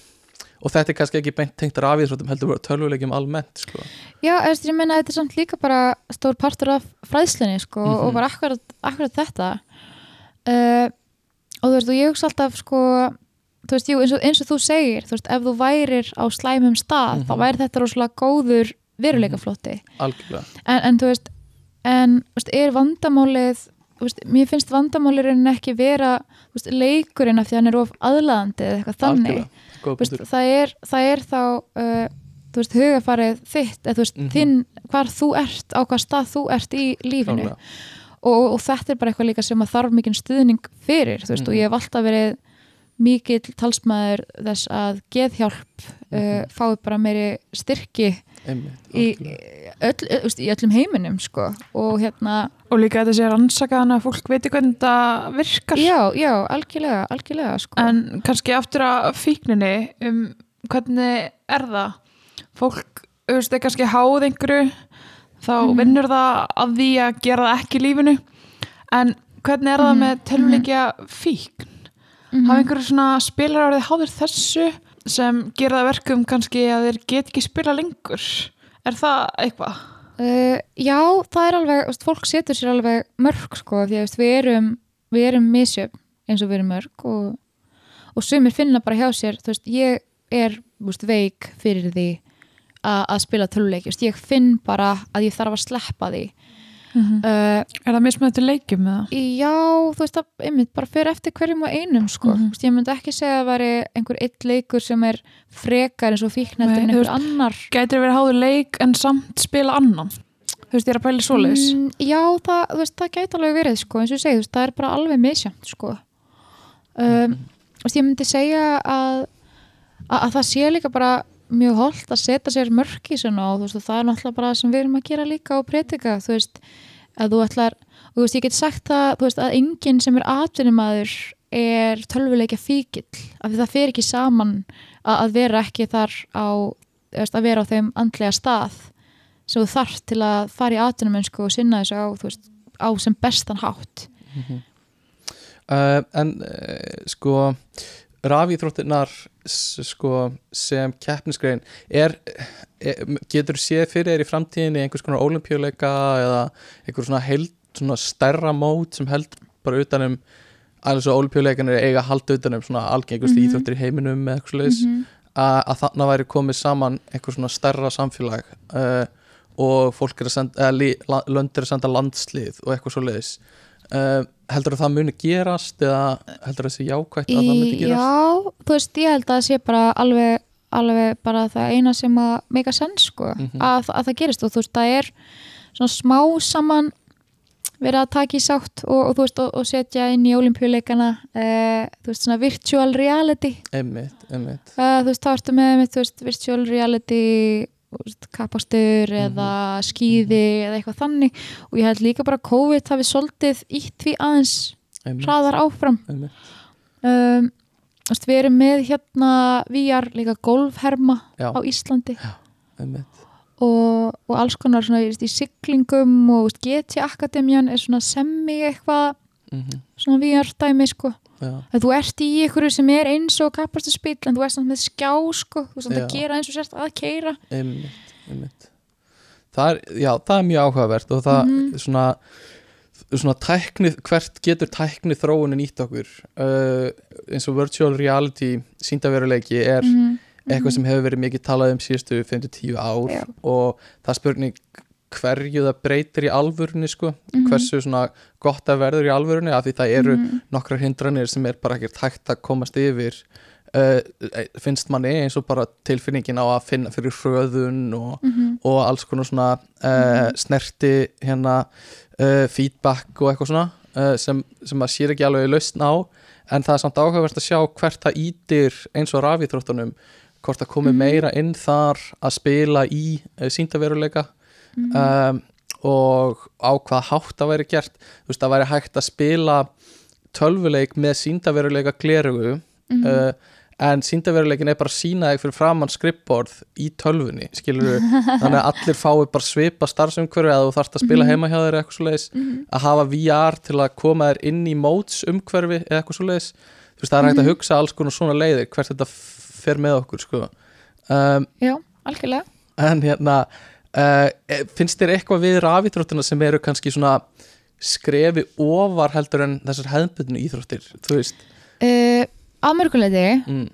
og þetta er kannski ekki beint tengt rafíðsrótum heldur bara tölvuleikjum almennt sko. Já, eða, ég meina þetta er samt líka bara stór partur af fræðslinni sko, Mhm. og bara akkurat, akkurat þetta. Uh, og þú veist, og ég hugsa alltaf sko, þú veist, jú, eins og, eins og þú segir þú veist, ef þú værir á slæmum stað þá Mhm. væri þetta rosalega góður veruleikaflótti. Algjörlega, en, en þú veist, en veist, er vandamálið veist, mér finnst vandamálirinn ekki vera veist, leikurinn af því að hann er of aðlaðandi eða eitthvað þannig veist, það, er, það er þá uh, veist, hugafarið þitt eða þú veist, Mhm. þinn, hvar þú ert á hvað stað þú ert í lífinu og, og þetta er bara eitthvað líka sem að þarf mikinn stuðning fyrir, veist, Mhm. og ég hef alltaf verið mikill talsmaður þess að geðhjálp uh, Mhm. fái bara meiri styrki í, öll, veist, í öllum heiminum sko. og hérna, og líka þetta sé rannsaka þannig að fólk veitir hvernig þetta virkar já, já, algjörlega algjörlega, sko en kannski aftur að fíkninni um hvernig er það fólk, er kannski háð einhverju þá Mhm. vinnur það að því að gera það ekki í lífinu en hvernig er það Mhm. með tölvuleikja fíkn Mhm. hafa einhverju svona spilar árið háður þessu sem gera verkum kannski að þeir get ekki spila lengur er það eitthvað? Uh, já, það er alveg, veist, fólk setur sér alveg mörg sko, því að við erum við erum misjöfn eins og við erum mörg og, og sumir finna bara hjá sér þú veist, ég er veist, veik fyrir því a, að spila veist, ég finn bara að ég þarf að sleppa því Mhm. uh, Er það mismunandi leikjum með það? Já, þú veist að einmitt bara fyrir eftir hverjum og einum sko. Mhm. Þú veist, ég myndi ekki segja að það væri einhver eitt leikur sem er frekar eins og fíkneldur Nei, en einhver annar Gætir verið háður leik en samt spila annan? Þú veist, ég er að pæla svoleiðis. mm, Já, það, þú veist, það gæti alveg verið sko, eins og ég segi, þú veist, það er bara alveg misjamt sko. um, Þú veist, ég myndi segja að, að, að það sé líka bara mjög holdt að setja sér mörk í svona og veist, það er náttúrulega bara það sem við erum að gera líka og breytika, þú veist að þú ætlar, og þú veist, ég get sagt það veist, að enginn sem er atvinnumadur er tölvuleikja fíkill af því það fer ekki saman að, að vera ekki þar á veist, að vera á þeim andlega stað sem þú þarft til að fara í atvinnumennsku og sinna þessu á, veist, á sem bestan hátt. Uh, en uh, sko rafíþróttirnar s- sko, sem keppnisgrein er, er getur séð fyrir þér í framtíðinni einhvers konar olimpíuleika eða einhver svona held svona stærra mót sem held bara utanum alveg svo olimpíuleikanir eiga að halda utanum svona algengustu Mhm. íþróttir í heiminum eða eitthvað svoleiðis -hmm. að, þarna væri komið saman einhver svona stærra samfélag uh, og fólk er að senda eða li, la, lönd er að senda landslið og eitthvað svo leiðis uh, heldur að það muni gerast eða heldur að þessi jákvætt að það muni gerast? Já, þú veist, ég held að það sé bara alveg, alveg bara það eina sem að make a sense sko, Mhm. að, að það gerist. Og þú veist, það er svona smá saman verið að taka í sátt og, og þú veist, og, og setja inn í olimpíuleikana uh, þú veist, svona virtual reality. Einmitt, einmitt. Uh, þú veist, þá ertu með, þú veist, virtual reality kapastur eða skýði eða eitthvað þannig. Og ég held líka bara COVID hafi svolítið ítt því aðeins hraðar áfram. Um, við erum með hérna VR líka golfherma Já. á Íslandi. Einmitt. og, og alls konar svona veist, í siglingum og GT Akademían er svona semi eitthvað Mm svona VR dæmi sko. já, að þú ert í ykkur sem er eins og kapastu spil en þú ert samt með skjá sko. Þú veist samt að gera eins og sérst að keira einmitt, einmitt. Það er, já, það er mjög áhugavert og það Mhm. svona svona tækni, hvert getur tækni þróunin nýtt okkur? Uh, eins og virtual reality síndaveruleiki er Mhm, eitthvað sem hefur verið mikið talað um síðustu 5-10 ár Já. og það spurning hverju það breytir í alvörunni sko, Mhm. hversu svona gott það verður í alvörunni af því það eru mhm, nokkrar hindranir sem er bara ekkert hægt að komast yfir. Uh, finnst manni eins og bara tilfinningin á að finna fyrir hröðun og, mhm, og alls konar svona uh, snerti hérna uh, feedback og eitthvað svona sem, sem að sér ekki alveg lausn á. En það er samt áhugavert að sjá hvert það ítir eins og rafíþróttunum hvort það komi Mhm. meira inn þar að spila í síndaveruleika mhm. um, og á hvað hátt það væri gert þú veist það væri hægt að spila tölvuleik með síndaveruleika glerugu Mhm. uh, en síndaveruleikin er bara að sína þig fyrir framann skrippborð í tölvunni skilur þannig að allir fái bara svipa starfsumhverfi að þú þarft að spila Mhm. heima hjá þér eitthvað svo leiðis Mhm. að hafa VR til að koma þér inn í móts umhverfi eða eitthvað svo leiðis þú veist það er hægt að Mhm. hugsa alls konar svona leiðir hvert þetta fer með okkur sko um, já, algjörlega en hérna uh, finnst þér eitthvað við rafíþróttina sem eru kannski svona skrefi ofar heldur en þessar hefðbundinu íþróttir þú veist? Uh, að mörguleiti mm,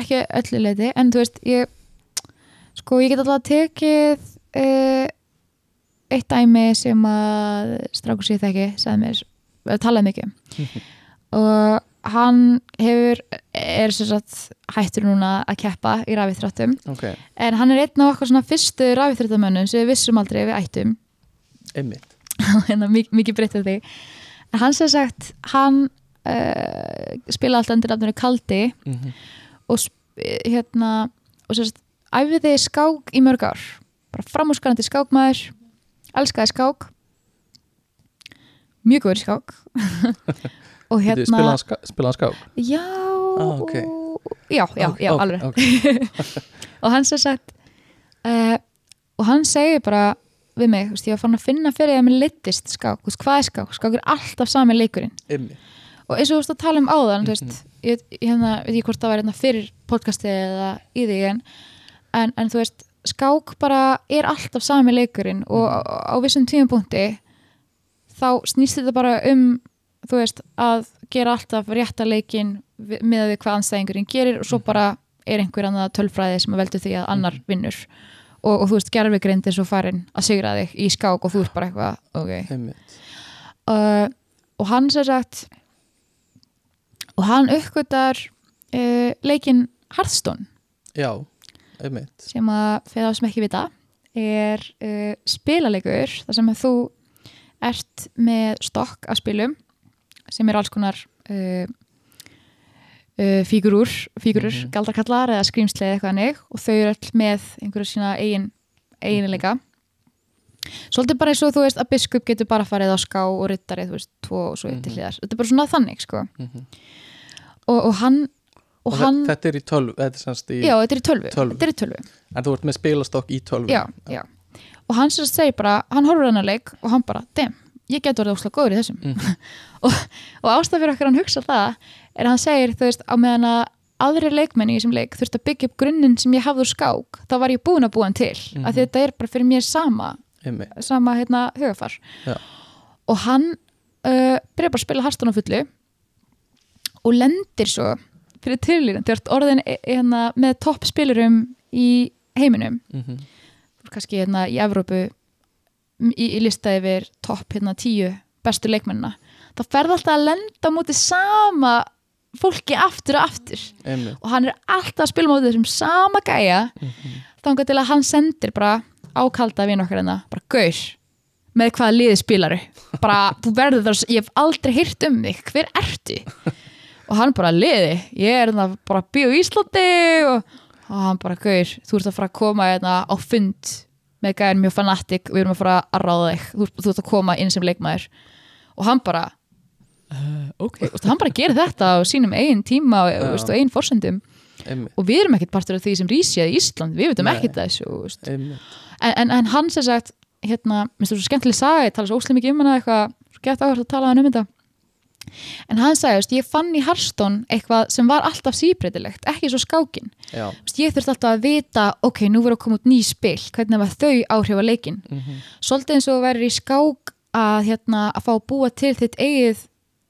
ekki öllu leiti en þú veist ég sko ég get alltaf tekið uh, eitt dæmi sem að strákur sér þekki sagði mér, eh, talaði mikið um. og hann hefur er sem sagt hættur núna að keppa í rafíþróttum. Ok, en hann er einn af okkar svona fyrstu rafíþróttamönnum sem við vissum aldrei við ættum. Einmitt. Hérna mik mikið breyttið því en hann sem sagt hann uh, spila alltaf undir nafninu Kaldi mm og sp- hérna og sérst æfiði skák í mörg ár. Bara framúrskarandi skákmaður elskaði skák. Mjög góður skák og hérna, hérna spila, hann skák já, Ah, ok. já, já, já, ok, alveg ok. og hann sem sagt uh, og hann segir bara við mig, þú veist, ég var fann að finna fyrir að mér litist skák, þú veist, hvað er skák? skák er alltaf sami leikurinn einmitt og eins og þú veist að tala um áðan þú veist, Mhm. ég, hérna, veit ekki hvort það var hérna fyrir podcastið eða í því en, en, en þú veist, skák bara er alltaf sami leikurinn og á, á vissum tímapunkti þá snýst þetta bara um þú veist, að gera alltaf rétta leikin með við hvað anstæðingurinn gerir og svo bara er einhver annað tölfræði sem að veldur því að annar vinnur. Og, og þú veist, gerfigrind er svo farin að sigra þig í skák og þú ert bara eitthvað ok, uh, og hann sér sagt og hann uppgötar uh, leikin Hearthstone. Já, einmitt. Sem að fyrir það sem ekki vita er uh, spilaleikur þar sem að þú ert með stokk að spilum sem er alls konar uh, uh, fígurúr fígurur, mm Mhm. galdrakallar eða skrýmsli eða eitthvað hannig og þau eru öll með einhverju sína eigin eiginleika svolítið bara eins og þú veist að biskup getur bara farið á ská og rittari þú veist, tvo og svo til Mhm. hliðar þetta er bara svona þannig sko mm og, og hann, og og hann þetta er í tölv þetta er semst í, já, þetta er í tölvu, Tölvu. Þetta er í tölvu. en þú ert með spilastokk í tölvu já, já. og hann sem sagt segir bara, hann horfur hann að leik og hann bara, dem, ég get orðið óslega góður í þessum Mhm. og, og ástæð fyrir okkur hann hugsa það er að hann segir, þú veist, á meðan að aðri leikmenni í þessum leik þurft að byggja upp grunninn sem ég hafði úr skák þá var ég búin að búa hann til, mm Mhm. að þetta er bara fyrir mér sama, einmitt sama hérna, hugafar Já. og hann uh, byrja bara að spila harstan á fullu og lendir svo fyrir tilvíðan, þú ert orðin e- hérna, með topp spilurum í heiminum mm kannski hérna í Evrópu í, í lista yfir topp hérna tíu bestu leikmennina þá ferði alltaf að lenda móti sama fólki aftur og aftur. Einmitt. Og hann er alltaf að spila móti þessum sama gæja Mhm. þangar til að hann sendir bara ákalda vinn okkar hérna, bara gaur með hvaða liði spilaru bara, þú verður þar, ég hef aldrei heyrt um þig hver ertu? Og hann bara, liði, ég er hérna bara í Íslandi og, og hann bara, gaur, þú ert að fara að koma hérna á fund með gæðin mjög fanatik við erum að fara að ráða þig. Þú, þú ert að koma inn sem leikmaður. Og hann bara uh, ok, og hann bara gerir þetta á sínum eigin tíma og, Já. og, eigin forsendum. Einmitt, og við erum ekkert partur af því sem rísjaði Ísland. Við veitum ekkert þessu einmitt. En, en, en hann sem sagt hérna, minnst þú svo skemmtileg saga, ég tala svo óslega mikið um hana eitthvað, gett áherslu að tala hann um þetta en hann sagði, veist, ég fann í Hearthstone eitthvað sem var alltaf síbreytilegt ekki svo skákin, já, veist, ég þurfti alltaf að vita ok, nú verður að koma út ný spil hvernig var þau áhrif á leikin mm svolítið eins og værir í skák að, hérna, að fá að búa til þitt eigið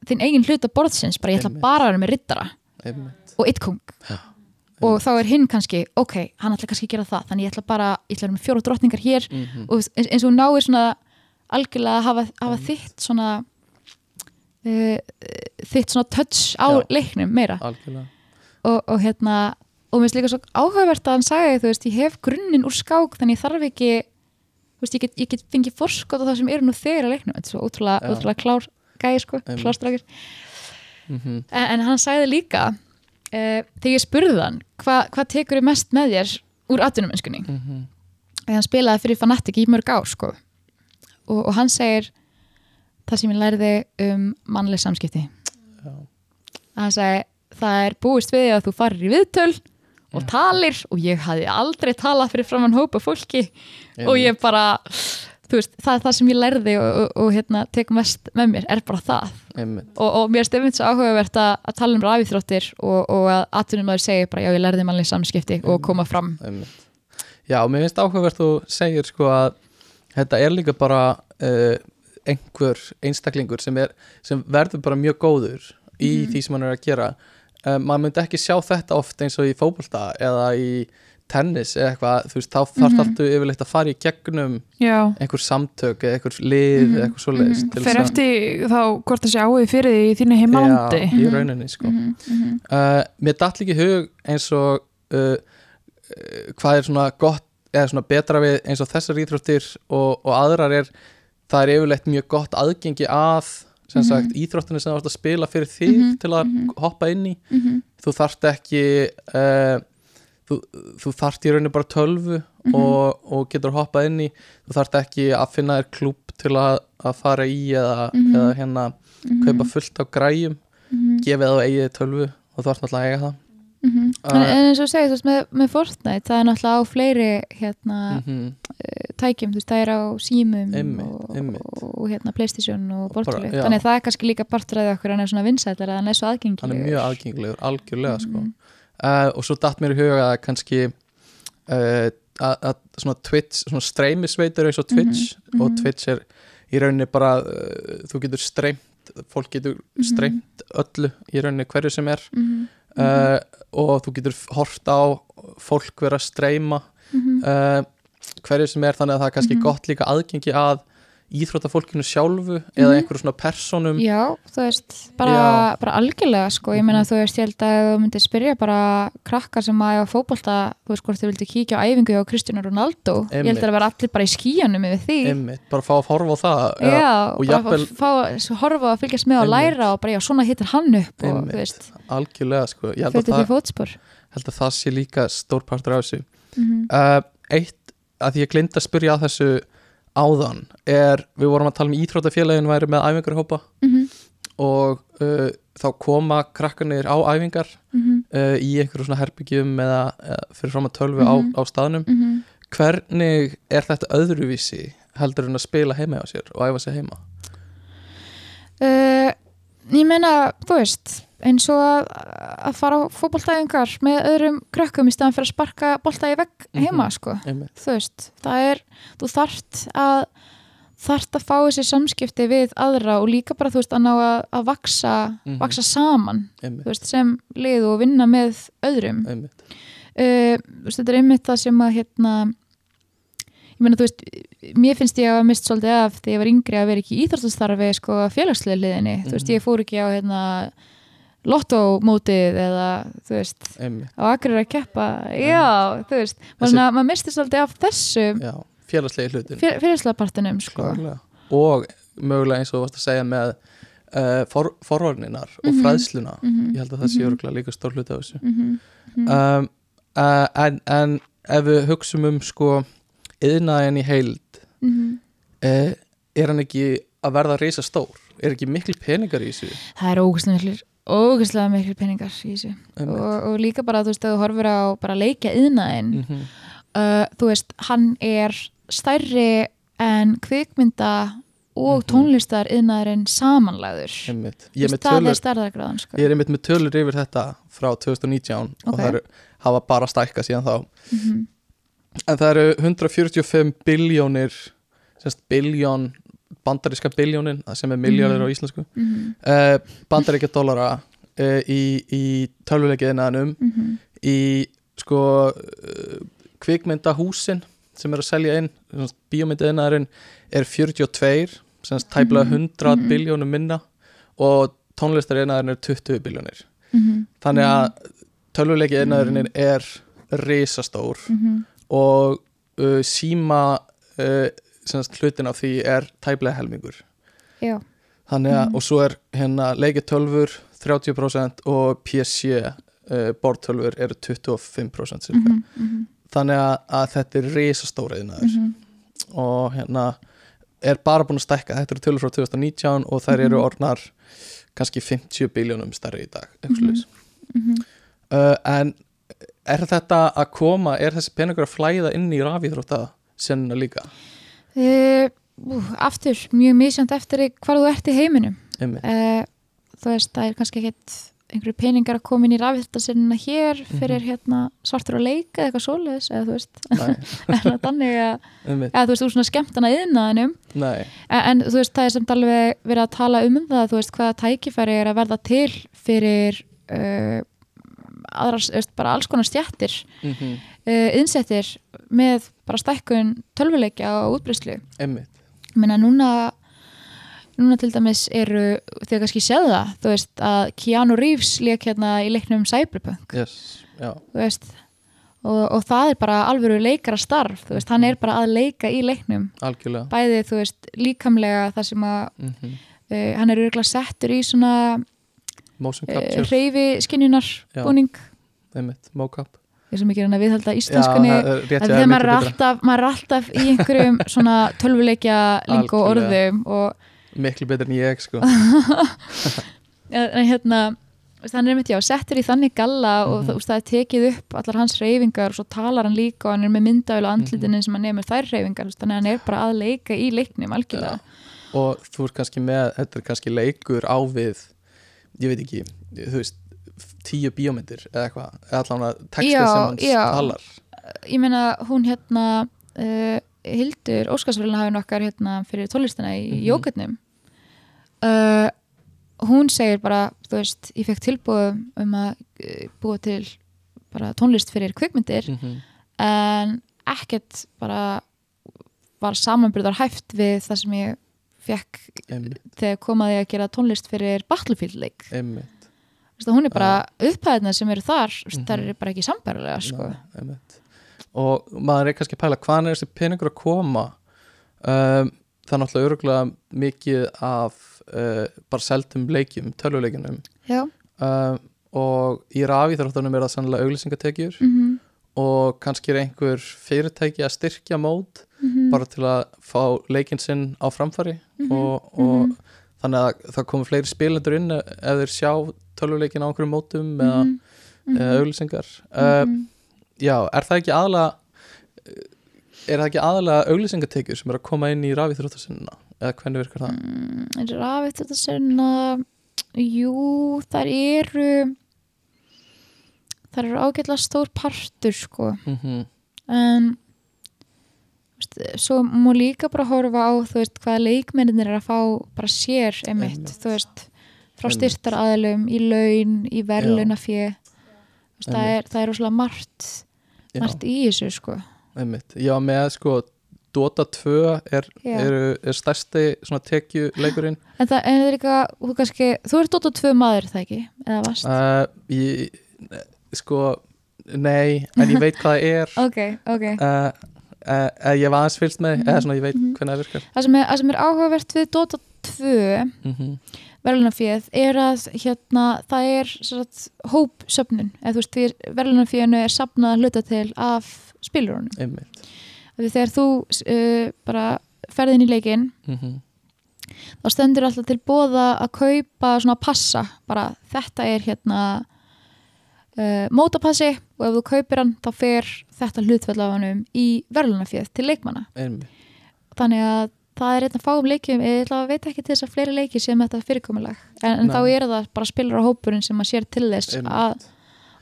þinn eigin hluta borðsins bara ég ætla bara að vera með rittara og eitt kung Já. og þá er hinn kannski, ok, hann ætla kannski að gera það þannig ég ætla bara, ég ætla að vera með fjóra drottningar hér mm og eins, eins og náir svona algjörlega að hafa, hafa þitt svona uh, þitt svona touch á Já. leiknum meira og, og hérna og mér finnst líka svo áhugavert að hann sagði þú veist, ég hef grunninn úr skák þannig ég þarf ekki veist, ég get, ég get fengið forskot á það sem eru nú þegar að leiknum þetta er svo ótrúlega, Já. ótrúlega klár gæði sko, klárstrakir mm en, en hann sagði líka uh, þegar ég spurði hann hvað hva tekur þið mest með þér úr atvinnumennskunni -hmm. þegar hann spilaði fyrir Fanatic í mörg ár sko. og, og hann segir það sem ég lærði um mannleg samskipti. Já. hann segi það er búist við að þú farir í viðtöl og talir og ég hafði aldrei talað fyrir framann hópa fólki og ég bara veist, það er það sem ég lærði og, og, og hérna, tek mest með mér er bara það. Einmitt. Og, og mér stefnir svo áhugavert að, að tala um rafíþróttir og, og að atvinnum maður segir bara já ég lærði mannleg samskipti og koma fram. Einmitt. Já, mér finnst áhugavert þú segir sko að þetta er líka bara uh, einhver einstaklingur sem, er, sem verður bara mjög góður í Mhm. því sem hann er að gera uh, maður myndi ekki sjá þetta oft eins og í fótbolta eða í tennis eða eitthvað, þú veist, þá þarf Mhm. alltaf yfirleitt að fara í gegnum Já, einhver samtök eða einhver lið Mhm, eða eitthvað svoleiðis mhm. til fer þess að- eftir þá hvort það sé áhugi fyrir því í þínu heimalandi Já, í rauninni sko mm -hmm. uh, mér datt líka í hug eins og uh, uh, hvað er svona gott eða svona betra við eins og þessar íþróttir og, og aðrar er það er yfirleitt mjög gott aðgengi að sem Mhm. sagt íþróttinni sem þú ert að spila fyrir þig Mhm, til að mhm. hoppa inn í Mhm. þú þarft ekki uh, þú, þú þarft í rauninni bara tölvu Mhm. og, og getur hoppað inn í þú þarft ekki að finna þér klúb til að, að fara í eða, eða hérna kaupa fullt á græjum gefið á eigið tölvu og þú ert náttúrulega að eiga það Mhm. Uh, en, en eins og segir, þú veist, með, með Fortnite það er náttúrulega á fleiri hérna, Mhm. tækjum, þú veist, það er á símum Einmitt, og, einmitt. og hérna Playstation og Bara, bortuleitt, já. þannig að það er kannski líka parturæði okkur hann er svona vinsætlar að hann er svo aðgengilegur hann er mjög aðgengilegur, algjörlega sko. Mhm. uh, og svo datt mér í huga að kannski uh, að, að svona Twitch, svona streymisveitur eins og Twitch Mhm, og mhm. Twitch er í rauninni bara þú getur streymt, fólk getur Mhm. streymt öllu í rauninni hverju sem er Mhm, uh, og þú getur hort á fólk vera að streyma mhm, uh, hverju sem er þannig að það er kannski Mhm. gott líka aðgengi að íþróttafólkinu sjálfu eða Mhm. einhverju svona personum Já, þú veist, bara, bara algjörlega sko, ég meina þú veist, ég held að þú myndir spyrja bara krakkar sem að eiga fótbolta þú veist hvort þau vildi kíkja á æfingu á Kristján Ronaldo, ég held að það vera allir bara í skíjanum yfir því. Einmitt, bara fá að horfa á það Já, bara jafnvel- fá, fá, horfa að fylgjast með og læra og bara já, svona hittir hann upp og veist, algjörlega sko, ég held að, fyrir það, held að það sé líka stór partur af þessu. Mm uh, eitt að ég gleymd að spyrja að þessu áðan er, við vorum að tala um íþróttafélagin væri með æfingarhópa -hmm. og uh, þá koma krakkanir á æfingar Mm uh, í einhverju svona herbyggjum eða, fyrir fram að tölvu á, Mhm. á staðnum -hmm. hvernig er þetta öðruvísi heldur en að spila heima á sér og æfa sig heima uh, Ég meina, þú veist eins og að, að fara á fótboltæðingar með öðrum krökkum í staðan fyrir að sparka bolta í vegg heima Mhm. sko. einmitt, þú veist, það er þú þarft að þarft að fá þessi samskipti við aðra og líka bara þú veist að ná að, að vaksa, Mhm. vaksa saman einmitt, þú veist, sem lið og vinna með öðrum uh, veist, þetta er einmitt það sem að hérna ég meina þú veist, mér finnst ég að mist svolítið af þegar ég var yngri að vera ekki í íþróttastarfi sko félagslega liðinni, þú veist, Mhm. ég fór ekki á hérna lottómótið eða þú veist, einmitt. á akkur að keppa já, þú veist, Þessi- maður, maður misti svolítið af þessu Já, félagslegi hlutin fyr, fyrirslega partinum sko. Klárlega. og mögulega eins og þú varst að segja með uh, for, forvarninar og Mhm. fræðsluna Mhm. ég held að það sé Mhm. örgulega líka stór hluti af þessu um, uh, en, en ef við hugsum um sko yðnaðin í heild uh, er hann ekki að verða reysa stór er ekki miklu peningar í þessu það er ógæslega miklir ógæslega miklir peningar í þessu og, og líka bara þú veist að þú horfir á bara leikja yðnaðinn Mhm. uh, þú veist, hann er stærri en kvikmynda og Mhm. tónlistar yðnaðurinn samanlæður er stærðargráðan sko. ég er einmitt með tölur yfir þetta frá 2019 og Ok. það eru, hafa bara stækka síðan þá mm en það eru 145 biljónir semst biljón bandaríska biljónin, sem er miljardir Mhm. á íslensku -hmm. uh, bandaríkja dollara uh, í, í tölvuleikiðinaðinum Mm í sko uh, kvikmyndahúsin sem er að selja inn bíómyndiðinaðurinn er 42 semst tæplega Mhm, 100 mhm. biljónum minna og tónlistariðinaðurinn er 20 biljónir -hmm. þannig að Mhm. tölvuleikiðinaðurinn er risastór -hmm. og uh, síma uh, semst hlutin af því er tæplega helmingur já, þannig að, Mhm. og svo er hérna leikitölfur 30% og PC uh, bortölfur eru 25% cirka. mm -hmm. þannig að, að þetta er risastóriðinaður Mhm. og hérna er bara búin að stækka, þetta eru tölur frá 2019 og þær eru Mhm. orðnar kannski 50 biljónum stærri í dag mm. -hmm. uh, en er þetta að koma, er þessi peningur að flæða inn í rafíþrótta senna líka uh, aftur, mjög misjönd eftir hvar þú ert í heiminum. Uh, þú veist, það er kannski ekkit einhverju peningar að koma inn í rafþjóttasirina hér fyrir hérna svartur að leika eða eitthvað svoleiðis eða þú veist, það þannig að eða þú veist, þú er svona skemmtana yðnaðinum en, en þú veist, það er samt alveg verið að tala um það, þú veist, hvaða tækifæri er að verða til fyrir uh, aðrar, þú veist, bara alls konar stjættir mm -hmm. uh, innsettir með bara stækkun tölvuleikja og útbreyslu meina núna núna til dæmis eru þegar kannski séð það, þú veist að Keanu Reeves leik hérna í leiknum Cyberpunk, yes. Veist og, og það er bara alvöru leikara starf veist, hann er bara að leika í leiknum algjörlega bæði, þú veist, líkamlega það sem að mm -hmm. uh, hann er örgulega settur í svona Capture, hreyfi skinjunar búning. Mocap. Reyna að viðhalda íslenskunni það er rétt En hjá þér, þegar maður er, alltaf, er alltaf í einhverjum svona tölvuleikja lingo orðum og miklu betur en ég sko. En hérna hann er mitt já, settur í þannig galla og Mhm. þú veist, það er tekið upp allar hans reyfingar og svo talar hann líka og hann er með myndaölu Mhm. andlitinu sem hann nefnir þær reyfingar þannig að hann er bara að leika í leiknum algjörlega. Og þú ert kannski með, þetta er kannski leikur á við ég veit ekki, þú veist tíu bíómyndir eða eitthvað eða allavega texti Já, sem hann já. talar ég meina hún hérna uh, Hildur Óskarsvölinu hafinn okkar hérna fyrir tónlistina í mm Mhm. jókutnum uh, hún segir bara þú veist, ég fekk tilbúið um að uh, búa til bara tónlist fyrir kvikmyndir mm -hmm. en ekkert bara var samanbyrðar hæft við það sem ég fekk einmitt, þegar komaði að gera tónlist fyrir Battlefield leik. Einmitt. Vist, hún er bara upphæðina sem eru þar mm Mhm. þar eru bara ekki sambærilega sko. Einmitt. og maður er kannski að pæla hvaðan er þessi peningur að koma? Um, það er náttúrulega öruglega mikið af uh, bara seldum leikjum, tölvuleikjunum. Já. Um, og í rafíþróttunum er það sannlega auglýsingatekjur. Mm og kannski er einhver fyrirtæki að styrkja mót. -hmm. Bara til að fá leikinn sinn á framfæri Mhm, og, og mhm. þannig að það komur fleiri spilendur inn ef þeir sjá tölvuleikin á einhverjum mótum eða, Mhm. eða auglýsingar uh, Já, er það ekki aðalega er það ekki aðalega auglýsingatekjur sem er að koma inn í rafíþróttasinna eða hvernig virkar það? mm, rafið þetta senna jú, þar eru þar eru ágætlega stór partur sko Mm en veist, svo má líka bara horfa á þú veist hvaða leikmenninir er að fá bara sér einmitt, Einmitt. þú veist frá styrtar aðlum, í laun í verðlaunafé. Það er, það er rosalega margt Já, margt í þessu sko. Einmitt. Já, með sko Dota 2 er, er, er stærsti svona tekjuleikurinn. En það en er líka, þú kannski þú ert Dota 2 maður það ekki, eða vast uh, ég, sko nei, en ég veit hvað það er. Ok, ok. Uh, uh, ég var aðeins fylgst með Mhm. eða svona ég veit Mhm. hvernig það virkar. Það sem er, það sem er áhugavert við Dota 2 mm -hmm. verðlunafíð er að hérna, það er hópsöfnun. Eða verðlunafíðinu er safnað að hluta til af spilurunum. Þegar þú uh, bara ferðin í leikinn mm þá stendur alltaf til bóða að kaupa svona passa. Bara þetta er hérna uh, mótapassi og ef þú kaupir hann þá fer þetta hlutfell af hannum í verðlunafíð til leikmanna einmitt þannig að það er einn að fáum leikjum ég veit ekki til þess að fleiri leiki sem þetta fyrirkomulag en, en þá er það bara spilar á hópurinn sem að sér til þess að,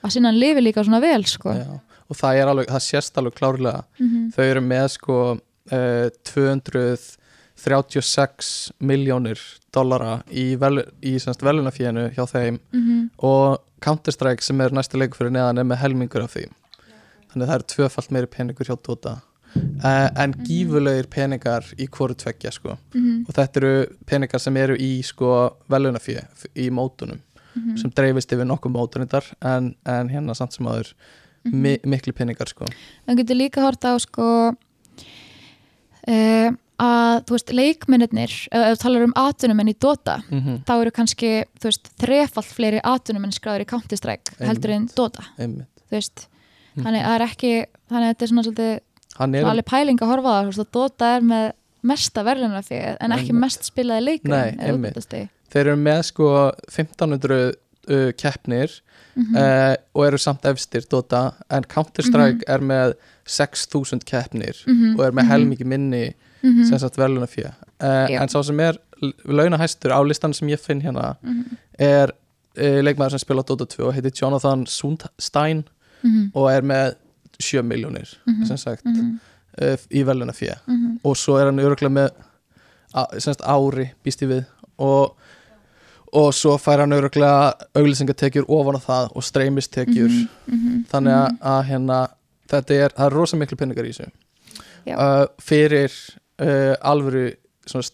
að sinna hann lifi líka svona vel sko. Já. og það er alveg, það sést alveg klárlega mm þau eru með sko uh, 236 miljónir dollara í, vel, í velunafíðinu hjá þeim -hmm. og Counter-Strike sem er næsta leikur fyrir neðan er með helmingur af því. Þannig að það er tvöfalt meiri peningur hjá Dota. Uh, en gífulegir peningar í hvoru tveggja sko. Mm og þetta eru peningar sem eru í sko velunafíð í mótunum -hmm. sem dreifist yfir nokkuð mótunindar en, en hérna samt sem aður mi miklu peningar sko. Það getur líka hort á sko uh, að þú veist leikmennir ef þú talar um atunumenn í Dota mm -hmm. þá eru kannski þú veist þrefalt fleiri atunumenn skráður í Counter-Strike heldur en Dota einmitt þú veist Mhm. þannig að það er ekki þannig að þetta er svona svolítið hann er, svona alveg pæling að horfa það þú veist, að Dota er með mesta verðlunafið en ekki Einmitt. mest spilaði leikur Nei, einmitt. þeir eru með sko 1500 uh, keppnir Mhm. uh, og eru samt efstir Dota en Counter-Strike er með 6000 keppnir Mhm. og er með helmingi minni Mhm. sem sagt veluna fjö uh, Já. en sá sem er launahæstur á listan sem ég finn hérna Mhm. er uh, leikmaður sem spila Dota 2 og heitir Jonathan Sundstein Mhm. og er með 7 miljónir Mhm. sem sagt uh, í veluna fjö og svo er hann öruglega með á- sem sagt ári býst ég við og, og svo fær hann öruglega auglýsingatekjur ofan á það og streymistekjur Mhm. Mhm. þannig að, að hérna þetta er, er rosa miklu peningar í þessu uh, fyrir uh, alvöru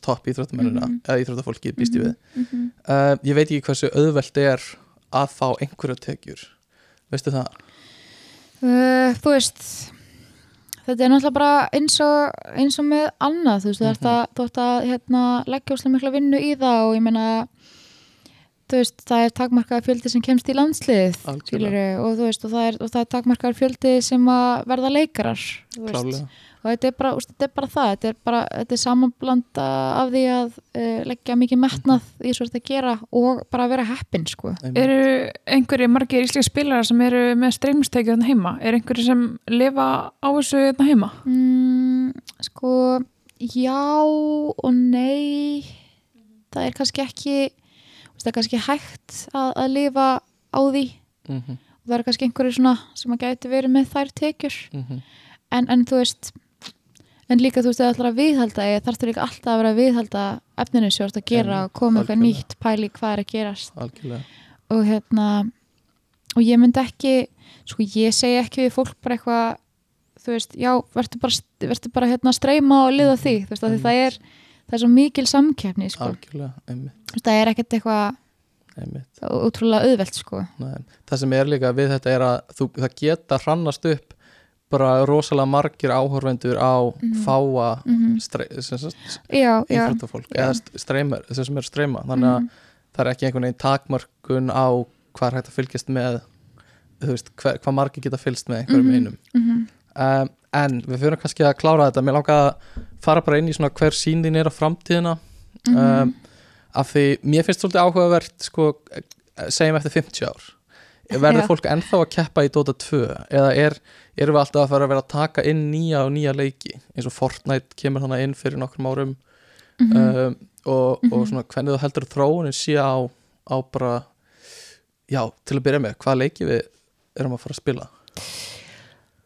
topp íþróttamennina Mhm. eða íþróttafólki býst ég við Mhm. uh, ég veit ekki hversu auðvelt er að fá einhverja tekjur veistu það? Uh, þú veist þetta er náttúrulega bara eins og, eins og með annað þú veist, ert Mhm. að, þú ert að hérna, leggja úslega mikla vinnu í það og ég meina þú veist, það er takmarkaðar fjöldi sem kemst í landslið skilurðu, og þú veist, og það er, og það er takmarkaðar fjöldi sem að verða leikarar og þetta er bara, úst, þetta er bara það þetta er bara, þetta er samanblanda af því að uh, leggja mikið metnað í svo þetta að gera og bara vera heppin sko. Eru einhverju margir íslenski spilarar sem eru með streymistekju þarna heima? Er einhverju sem lifa á þessu þarna heima? mm, sko já og nei það er kannski ekki veist, það er kannski hægt að, að lifa á því Mhm, og það er kannski einhverju svona sem að gæti verið með þær tekjur mhm. en, en þú veist en líka þú veist, það ætlar að viðhalda ég þarf líka alltaf að vera að viðhalda efninu sem þú ert að gera og koma eitthvað nýtt pæli hvað er að gerast. Algjörlega. Og hérna og ég myndi ekki sko ég segi ekki við fólk bara eitthvað þú veist, já, verður bara, verður bara hérna streyma og liða því, þú veist, því það er það er svo mikil samkeppni, sko. Þú það er ekkert eitthvað útrúlega auðvelt, sko. Nei. það sem er líka við þetta er að þú, það geta hrannast upp bara rosalega margir áhorfendur á fáa stre, sem sagt, Já, já, íþróttafólk eða st- streymar, þeir sem eru streyma. Þannig að Mhm. það er ekki einhvern veginn takmörkun á hvað er hægt að fylgjast með þú veist, hver, hvað margir geta fylgst með einhverjum Mhm. einum. um, en við fyrir kannski að klára þetta. Mér langar að fara bara inn í svona hver sín þín er á framtíðina. Um, af því mér finnst svolítið áhugavert sko, segjum eftir 50 ár verður fólk ennþá að keppa í Dota 2 eða er, erum við alltaf að fara að vera að taka inn nýja og nýja leiki? Eins og Fortnite kemur þannig inn fyrir nokkrum árum. Mhm. um, og, og Mhm. svona hvernig þú heldur þróunin sé á, á bara já, til að byrja með, hvað leiki við erum að fara að spila?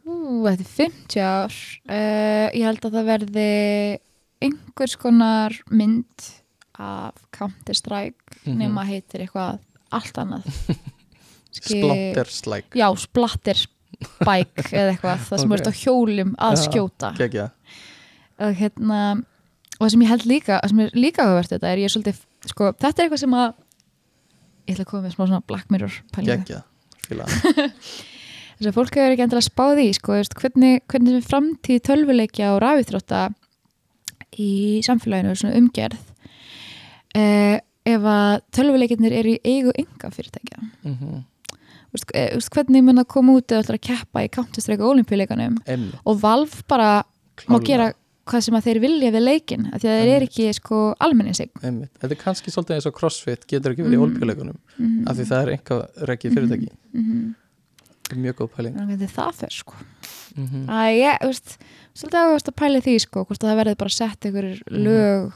Ú, þetta er 50 ár. Uh, ég held að það verði einhvers konar mynd af Counter-Strike Mhm. nema heitir eitthvað allt annað Splatterslæk Já, Splatter Bike eða eitthvað, það sem Ok. okay. er á hjólum að Já. skjóta Gekja. og hérna og það sem ég held líka, það sem er líka áhugavert þetta er ég er svolítið, sko, þetta er eitthvað sem að ég ætla að koma með smá svona Black Mirror pælingu þess að fólk hefur ekki endilega spáð í sko, veist, hvernig, hvernig er framtíð tölvuleikja og rafithrótta í samfélaginu, svona umgerð uh, ef að tölvuleikjarnir eru í eigu enga fyrirtækja mm veist, eh, veist, hvernig mun að koma út eða ætlar að keppa í Counter-Strike og olimpíuleikanum Einmitt, og Valve bara má klárlega. gera hvað sem að þeir vilja við leikin af því að þeir eru ekki sko almenningsig Einmitt. Þetta er kannski svolítið eins og CrossFit getur ekki verið í Mhm. olpjuleikunum mm af því það er einhver rekið fyrirtæki -hmm. mjög góð pæling þannig að það fer sko mm -hmm. að ég, þú veist, svolítið áhugast að pæla í því sko, hvort að það verði bara sett einhver lög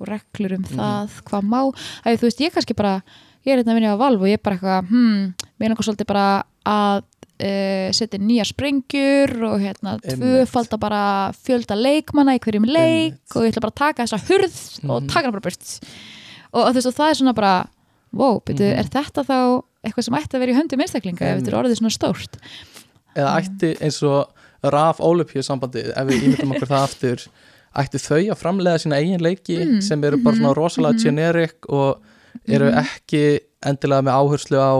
og reglur um Mhm. það hvað má, að þú veist, ég kannski bara ég er hérna að vinna á Valve og ég er bara eitthvað hmm, mér eitthvað svolítið bara að uh, setja nýja sprengjur og hérna Einmitt. tvöfalda bara fjölda leikmanna í hverjum leik Einmitt. og ég ætla bara að taka þessa hurð og Mhm. taka hana bara burt og, og þú veist, og það er svona bara wow, byrju, Mhm. er þetta þá eitthvað sem ætti að vera í höndum einstaklinga ef þetta er orðið svona stórt eða ætti eins og RAF Olympiu sambandið ef við ímyndum okkur það aftur ætti þau að framlega sína eigin leiki Mm, sem eru bara svona mhm, rosalega mhm. generic og eru Mhm. ekki endilega með áherslu á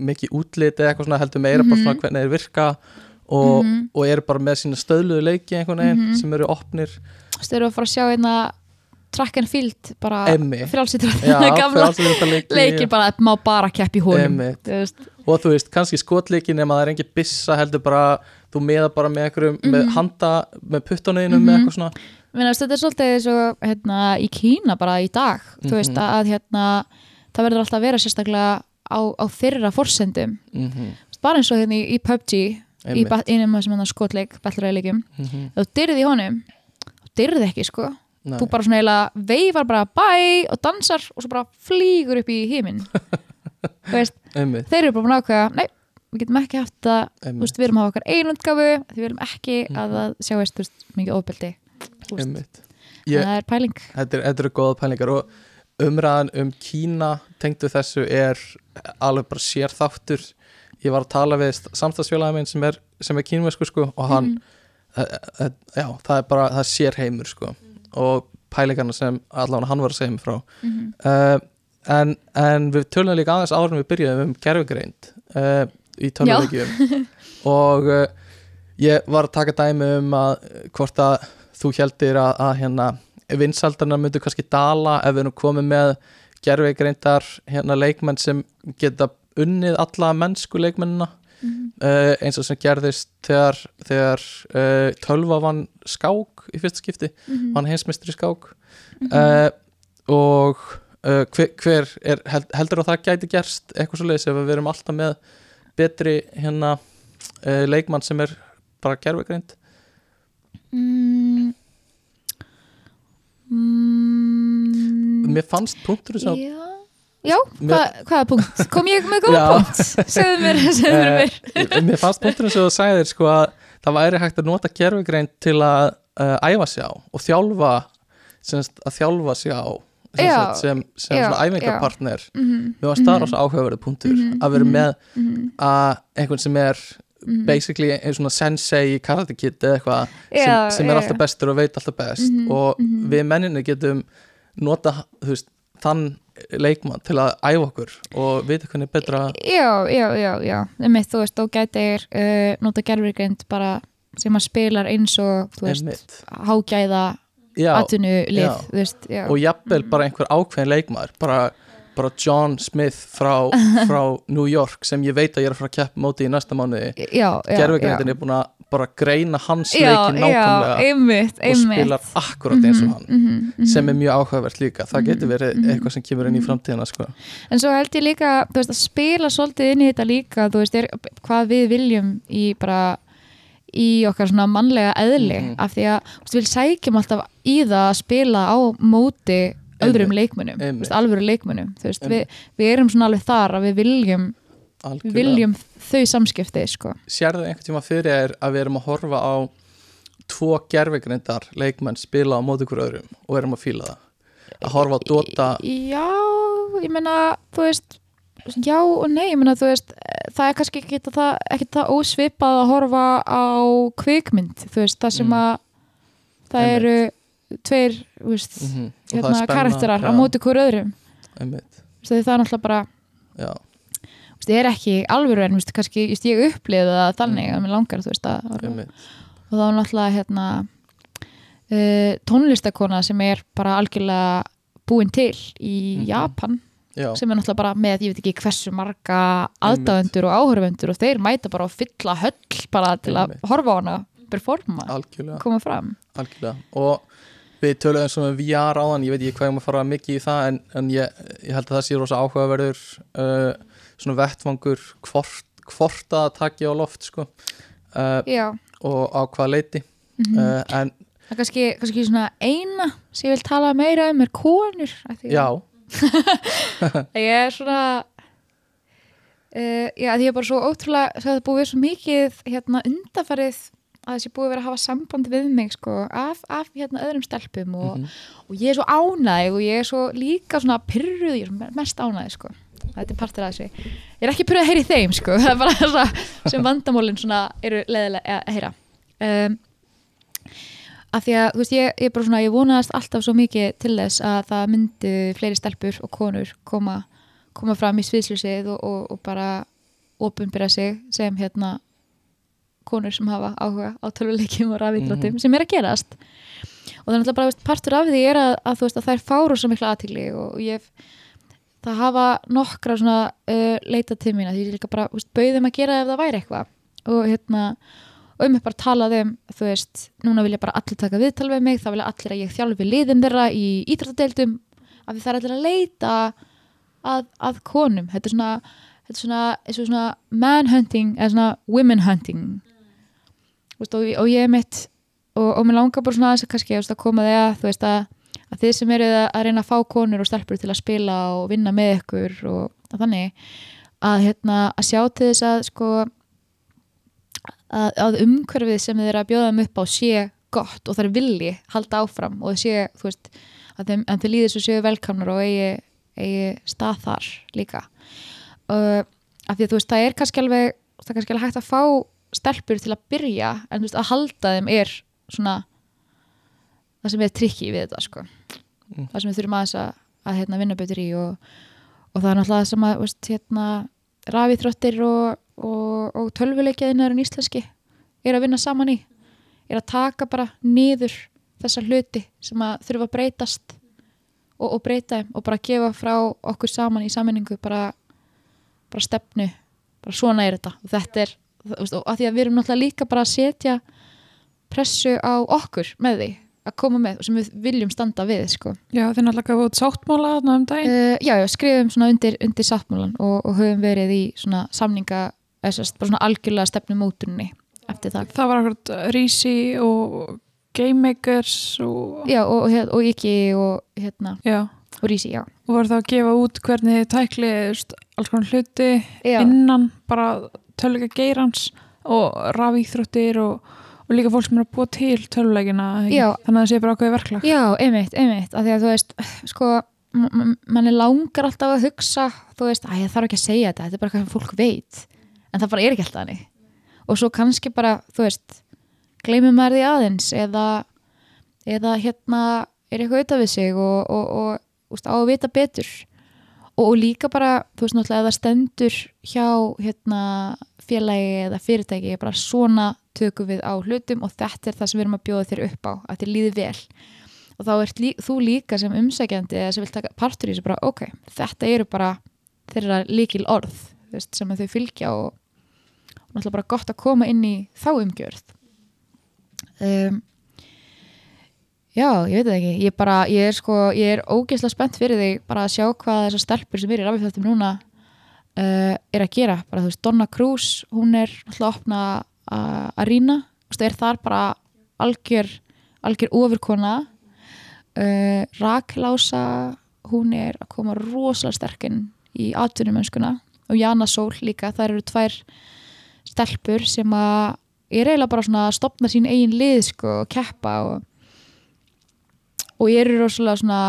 mikið útlit eða eitthvað svona heldur meira bara Mhm. svona hvernig þeir virka og, Mhm. og eru bara með sína stöðluðu leiki einhvern veginn Mhm. sem eru opnir Þú við að fara að sjá einna track and field bara þetta leiki bara að má bara keppa í honum og þú veist, kannski skotleikin ef það er engin bissa heldur bara þú meða bara með einhverjum, með Mhm. handa með puttunniðinu með Mhm. eitthvað svona Menna, þetta er svolítið eins og hérna, í Kína bara í dag þú veist Mhm. að hérna, það verður alltaf að vera sérstaklega á, á þeirra forsendum mm -hmm. bara eins og hérna í, í PUBG í Einmitt. ba- einum af þessum skotleik ballræðileikum, mm -hmm. ef þú dyrði í honum þú dyrði ekki sko Nei. þú bara svona eiginlega veifar bara bæ og dansar og svo bara flýgur upp í þú veist, Einmitt, þeir eru bara búin að ákveða nei, við getum ekki haft þú einmitt, veist, við erum að hafa okkar einundgafu við erum ekki Mhm. að það sjáist þú veist, mikið ofbeldi Ég, það er pæling. Þetta, er, þetta eru góða pælingar og umræðan um Kína tengdu þessu er alveg bara sér þáttur ég var að tala við samstagsfélagi minn sem er, sem er kínversku sko og hann, mm. já, það er bara það er sér heimur sko og pælingarna sem allavega hann var að segja mig frá. Mhm. uh, en, en við tölum líka aðeins en við byrjuðum um gerfugreind uh, í tölvuleikjum. Og uh, ég var að taka dæmi um að hvort að þú heldir að, að hérna vinsaldarna myndu kannski dala ef við erum komið með gerfugreindar hérna leikmenn sem geta unnið alla mennsku leikmennina Mhm. uh, eins og sem gerðist þegar, þegar uh, tölva vann skák í fyrsta skipti Mhm. vann heimsmystri skák uh, og uh, hver, hver er, held, heldur að það gæti gerst eitthvað svo leiðis ef við erum alltaf með betri hérna leikmann sem er bara gerfugreind Mm. Mm. mér fannst punktur sem Já, Já Mér- hvað, hvaða punkt? Kom ég með góða punkt? Segðu mér, segðu mér mér uh, mér fannst punktur sem þú sagðir sko að það væri hægt að nota gerfugreind til að uh, æfa sig á og þjálfa semst, að þjálfa sig á sem, sem, sem já, svona æfingarpartner Mhm, mér var staðar á svo áhugaverðu punktur Mhm, að vera mhm. með mhm. að einhvern sem er Mhm. basically eins svona sensei Karate Kid eða eitthvað sem, sem er alltaf bestur og veit alltaf best. Mhm, og mhm. við menninni getum nota veist, þann leikmann til að æfa okkur og vita hvernig er betra. Já, já, já, já. Einmitt, þú veist, þú gætir uh, nota gerfurgrind bara sem að spilar eins og, þú veist, einmitt. hágæða atvinnulið, þú veist, já. Og jafnvel bara einhver ákveðin leikmaður bara, bara John Smith frá, frá New York sem ég veit að ég er að fara að keppa móti í næsta gerfugrindin já. er búin að bara greina hans leikin nákvæmlega einmitt, og einmitt spilar akkurat eins og hann mm -hmm, sem er mjög áhugavert líka það getur verið mhm. eitthvað sem kemur inn í framtíðina sko. En svo held ég líka, veist, að spila svolítið inn í þetta líka, veist, er, hvað við viljum í bara í okkar svona mannlega eðli Mhm. af því að við sækjum alltaf í það að spila á móti öðrum veist, alvöru veist, við, við erum svona alveg þar að við viljum, við Algjörlega. viljum þau samskipti, sko. sérðu einhvern tíma fyrir er að við erum að horfa á tvo gerfugrindar leikmenn spila á móti hver öðrum og erum að fíla það að horfa á Dota Já, ég meina, þú veist já og nei, ég meina, þú veist það er kannski ekki það, ekki það ósvipað að horfa á kvikmynd þú veist, það sem Mm. að það Einmitt. eru tveir, þú veist það er hérna, karakterar á já, móti hver öðrum það er náttúrulega bara ég er ekki alvöru en kannski, just, ég upplifði það þannig Mm. að mér langar, þú veist, að og þá er náttúrulega hérna uh, tónlistakona sem er bara algjörlega búin til í Mhm. Japan já, sem er náttúrulega bara með, ég veit ekki hversu marga aðdáðendur og áhörvendur og þeir mæta bara að fylla höll bara til að horfa á hana performa, algjörlega, koma fram. Algjörlega. Og við töluðum svona um VR áðan ég veit ekki hvað ég maður fara mikið í það en, en ég, ég held að það sé rosa áhugaverður uh, svona vettvangur hvort, hvort að taki á loft sko uh, og á hvað leiti. Mm uh, en það er kannski, kannski svona eina sem ég vil tala meira um er konur já, ég er svona uh, já, því ég er bara svo ótrúlega það er búið svo mikið hérna undafarið að þessi búið verið að hafa samband við mig sko, af, af hérna öðrum stelpum og, mhm, og ég er svo ánæg og ég er svo líka svona pyrruð, ég er mest ánæg sko. þetta er partur af þessu ég er ekki pyrruð að heyra í þeim sko. það er bara það sem vandamólin svona eru leðilega að heyra um, af því að veist, ég, ég svona, ég vonaðast alltaf svo mikið til þess að það myndi fleiri stelpur og konur koma, koma fram í sviðsljósið og, og, og bara opinbyrja sig sem hérna konur sem hafa áhuga á tölvuleikjum og rafíþróttum Mhm. sem er að gerast. Og það er náttúrulega bara veist, partur af því er að, að, veist, að það er fáru svo mikla aðtigli og ég það hafa nokkra svona uh, leita til mín að ég líka bara veist, bauðum að gera ef það væri eitthvað. Og hérna og um bara talað um, þú veist núna vilja bara allir taka viðtal við mig, þá vilja allir að ég þjálfi liðin þeirra í íþróttadeildum af því það er allir að leita að, að konum. Þetta er svona, þetta er svona, svona manhunting eða svona women hunting veist, og, og ég er mitt og, og mér langar bara svona aðeins að kannski veist, að koma því að þú veist að, að þið sem eru að, að reyna að fá konur og stelpur til að spila og vinna með ykkur og, þannig að, hérna, að sjá til þess að sko að, umhverfið sem þið eru að bjóða þeim upp á sé gott og það er vilji halda áfram og sé, þú veist að þeim, að þið líður svo séu velkamnar og eigi, eigi stað þar líka. Uh, af því að þú veist, það er kannski alveg það er kannski alveg hægt að fá stelpur til að byrja en þú veist, að halda þeim er svona það sem er trikki við þetta sko. Mm. það sem við þurfum aðeins að, að hérna, vinna betur í og, og það er náttúrulega sem að veist, hérna, rafíþróttir og, og, og tölvuleikjaðinarinn íslenski er að vinna saman í. Er að taka bara niður þessar hluti sem að þurfa að breytast og, og breyta þeim og bara gefa frá okkur saman í saminningu bara, bara stefnu. Bara svona er þetta. Og þetta er, veist, og að því að við erum náttúrulega líka bara að setja pressu á okkur með því að koma með sem við viljum standa við sko. Já, þið náttúrulega gafum út sáttmála um daginn. uh, já, já, skrifum svona undir, undir sáttmálan og, og höfum verið í svona samninga eða svona algjörlega stefnum mótunni eftir það Það var akkurat Rísi og Game Makers og, já, og, og, og ekki og hérna, já, og rísi, já, og var það að gefa út hvernig þið tækli veist, alls konar hluti já. innan bara tölvuleika geirans og rafíþróttir og, og líka fólk sem er að búa til? Já. þannig að það sé bara ákveði verklag Já, einmitt, einmitt, af því að þú veist, sko, mann er langar alltaf að hugsa, þú veist, að ég þarf ekki að segja þetta, þetta er bara hvað sem fólk veit, en það bara er ekki alltaf þannig. og svo kannski bara, þú veist gleymum maður því aðeins eða, eða hérna er eitthvað auðvitað við sig og, og, og á að vita betur og, líka bara, þú veist náttúrulega það stendur hjá hérna, félagi eða fyrirtæki bara svona tökum við á hlutum og þetta er það sem við erum að bjóða þér upp á að þér líði vel. Og þá ert lí, þú líka sem umsækjandi eða sem vil taka partur í þessu bara ok, þetta eru bara þeirra líkil orð veist, sem þau fylgja og, og náttúrulega bara gott að koma inn í þá umgjörð. Um, já, ég veit það ekki. Ég, bara, ég er sko, ég er ógeðslega spennt fyrir þig bara að sjá hvað þessar stelpur sem er í rafið núna uh, er að gera, bara þú veist, Donna Cruz hún er að opna uh, Arena, þú veist, er þar bara algjör, algjör ofurkona. Uh, Rakel Ása hún er að koma rosalega sterkinn í atvinnumönskuna og Jana Sól líka, það eru tvær stelpur sem að er eiginlega bara svona að stopna sín eigin lið sko og keppa og, og ég eru rosalega svona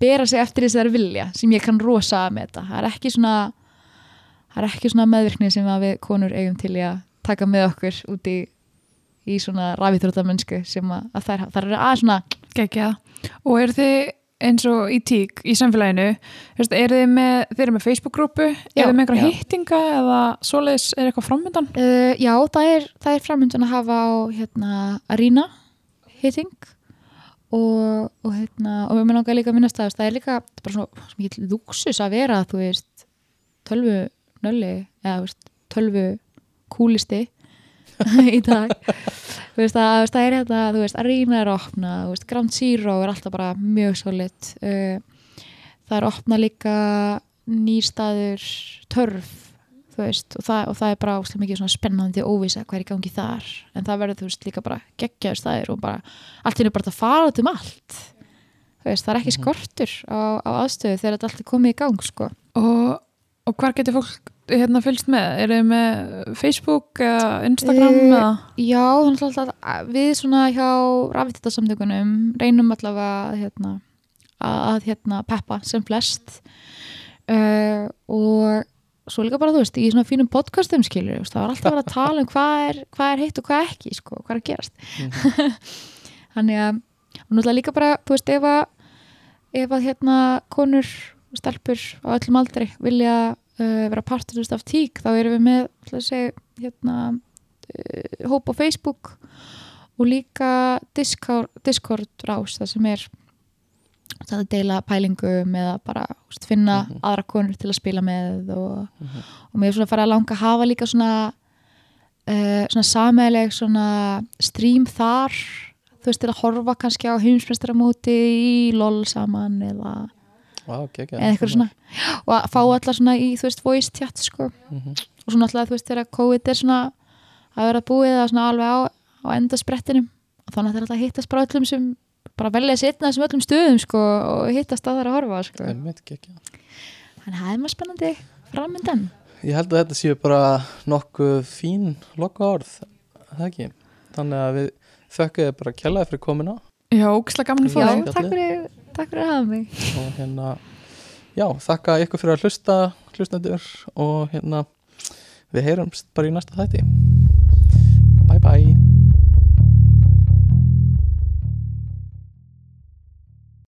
bera sig eftir þess að það er vilja sem ég kann rosa með þetta það er ekki svona það er ekki svona meðvirkni sem við konur eigum til að taka með okkur út í í svona rafíþróttamönsku sem að, að það, er, það er aðeins svona Gekja. Og eru þið eins og í tík í samfélaginu, eru þið með, þið eru með Facebook-grúpu, eru þið með einhverja já. hittinga eða svoleiðis er eitthvað framöndan? Uh, já, það er, er framöndan að hafa á hérna, Arena hitting og, og, hérna, og mér langar líka að minnast það, það er líka það er bara svona, svona mikið lúksus að vera þú veist, tölvu nölli eða veist, tölvu kúlisti í dag. Þú veist, að, það er hérna þú veist, Arena er að opna, þú veist, Ground Zero er alltaf bara mjög solid uh, það er að opna líka nýrstaður törf þú veist, og það, og það er bara óslega mikið spennandi óvisa hvað er í gangi þar. En það verður, þú veist, líka bara geggjaður staðir og bara, allt er bara að fara um allt. Þú veist, það er ekki skortur á, á aðstöðu þegar þetta allt er komið í gang, sko. Og, og hvar getur fólk hérna fylgst með? Eru þið með Facebook eða Instagram Eh, eða? Já, þannig alltaf að við svona hjá rafvitasamtökunum reynum allavega hérna, að, að hérna, peppa sem flest. Uh, og svo líka bara þú veist, í svona fínum podcastum skilur, þú veist, það var alltaf verið að tala um hvað er, hvað er heitt og hvað ekki, sko, hvað er að gerast. Þannig að og náttúrulega líka bara, þú veist, ef að ef að hérna konur stelpur á öllum aldri vilja uh, vera partur þú veist, af tík, þá erum við með að segja, hérna uh, hóp á Facebook og líka Discord, Discord rás það sem er það að deila pælingum eða bara veist, finna Mhm. aðra konur til að spila með og, Mhm. og mér er svona að fara að langa að hafa líka svona uh, svona sameileg svona stream þar þú veist, til að horfa kannski á heimsmeistaramóti í LOL saman eða, Vá, geggja. eða eitthvað svona og að fá allar svona í, þú veist, voice chat sko Mhm. og svona alltaf, þú veist, þegar COVID er svona að vera búið að svona alveg á, á enda sprettinum og þannig að það er alltaf að hittast bara öllum sem bara velja að setna þessum öllum stöðum sko og hittast að það að horfa sko. Þannig að það er maður spennandi framöndan Ég held að þetta séu bara nokkuð fín loka orð, það ekki. Þannig að við þökkum þið bara kjallaði fyrir komina Já, ógislega gaman að fá Já, þig. takk fyrir, takk fyrir að hafa mig og hérna, já, þakka ykkur fyrir að hlusta, hlustendur og hérna, við heyrumst bara í næsta þætti.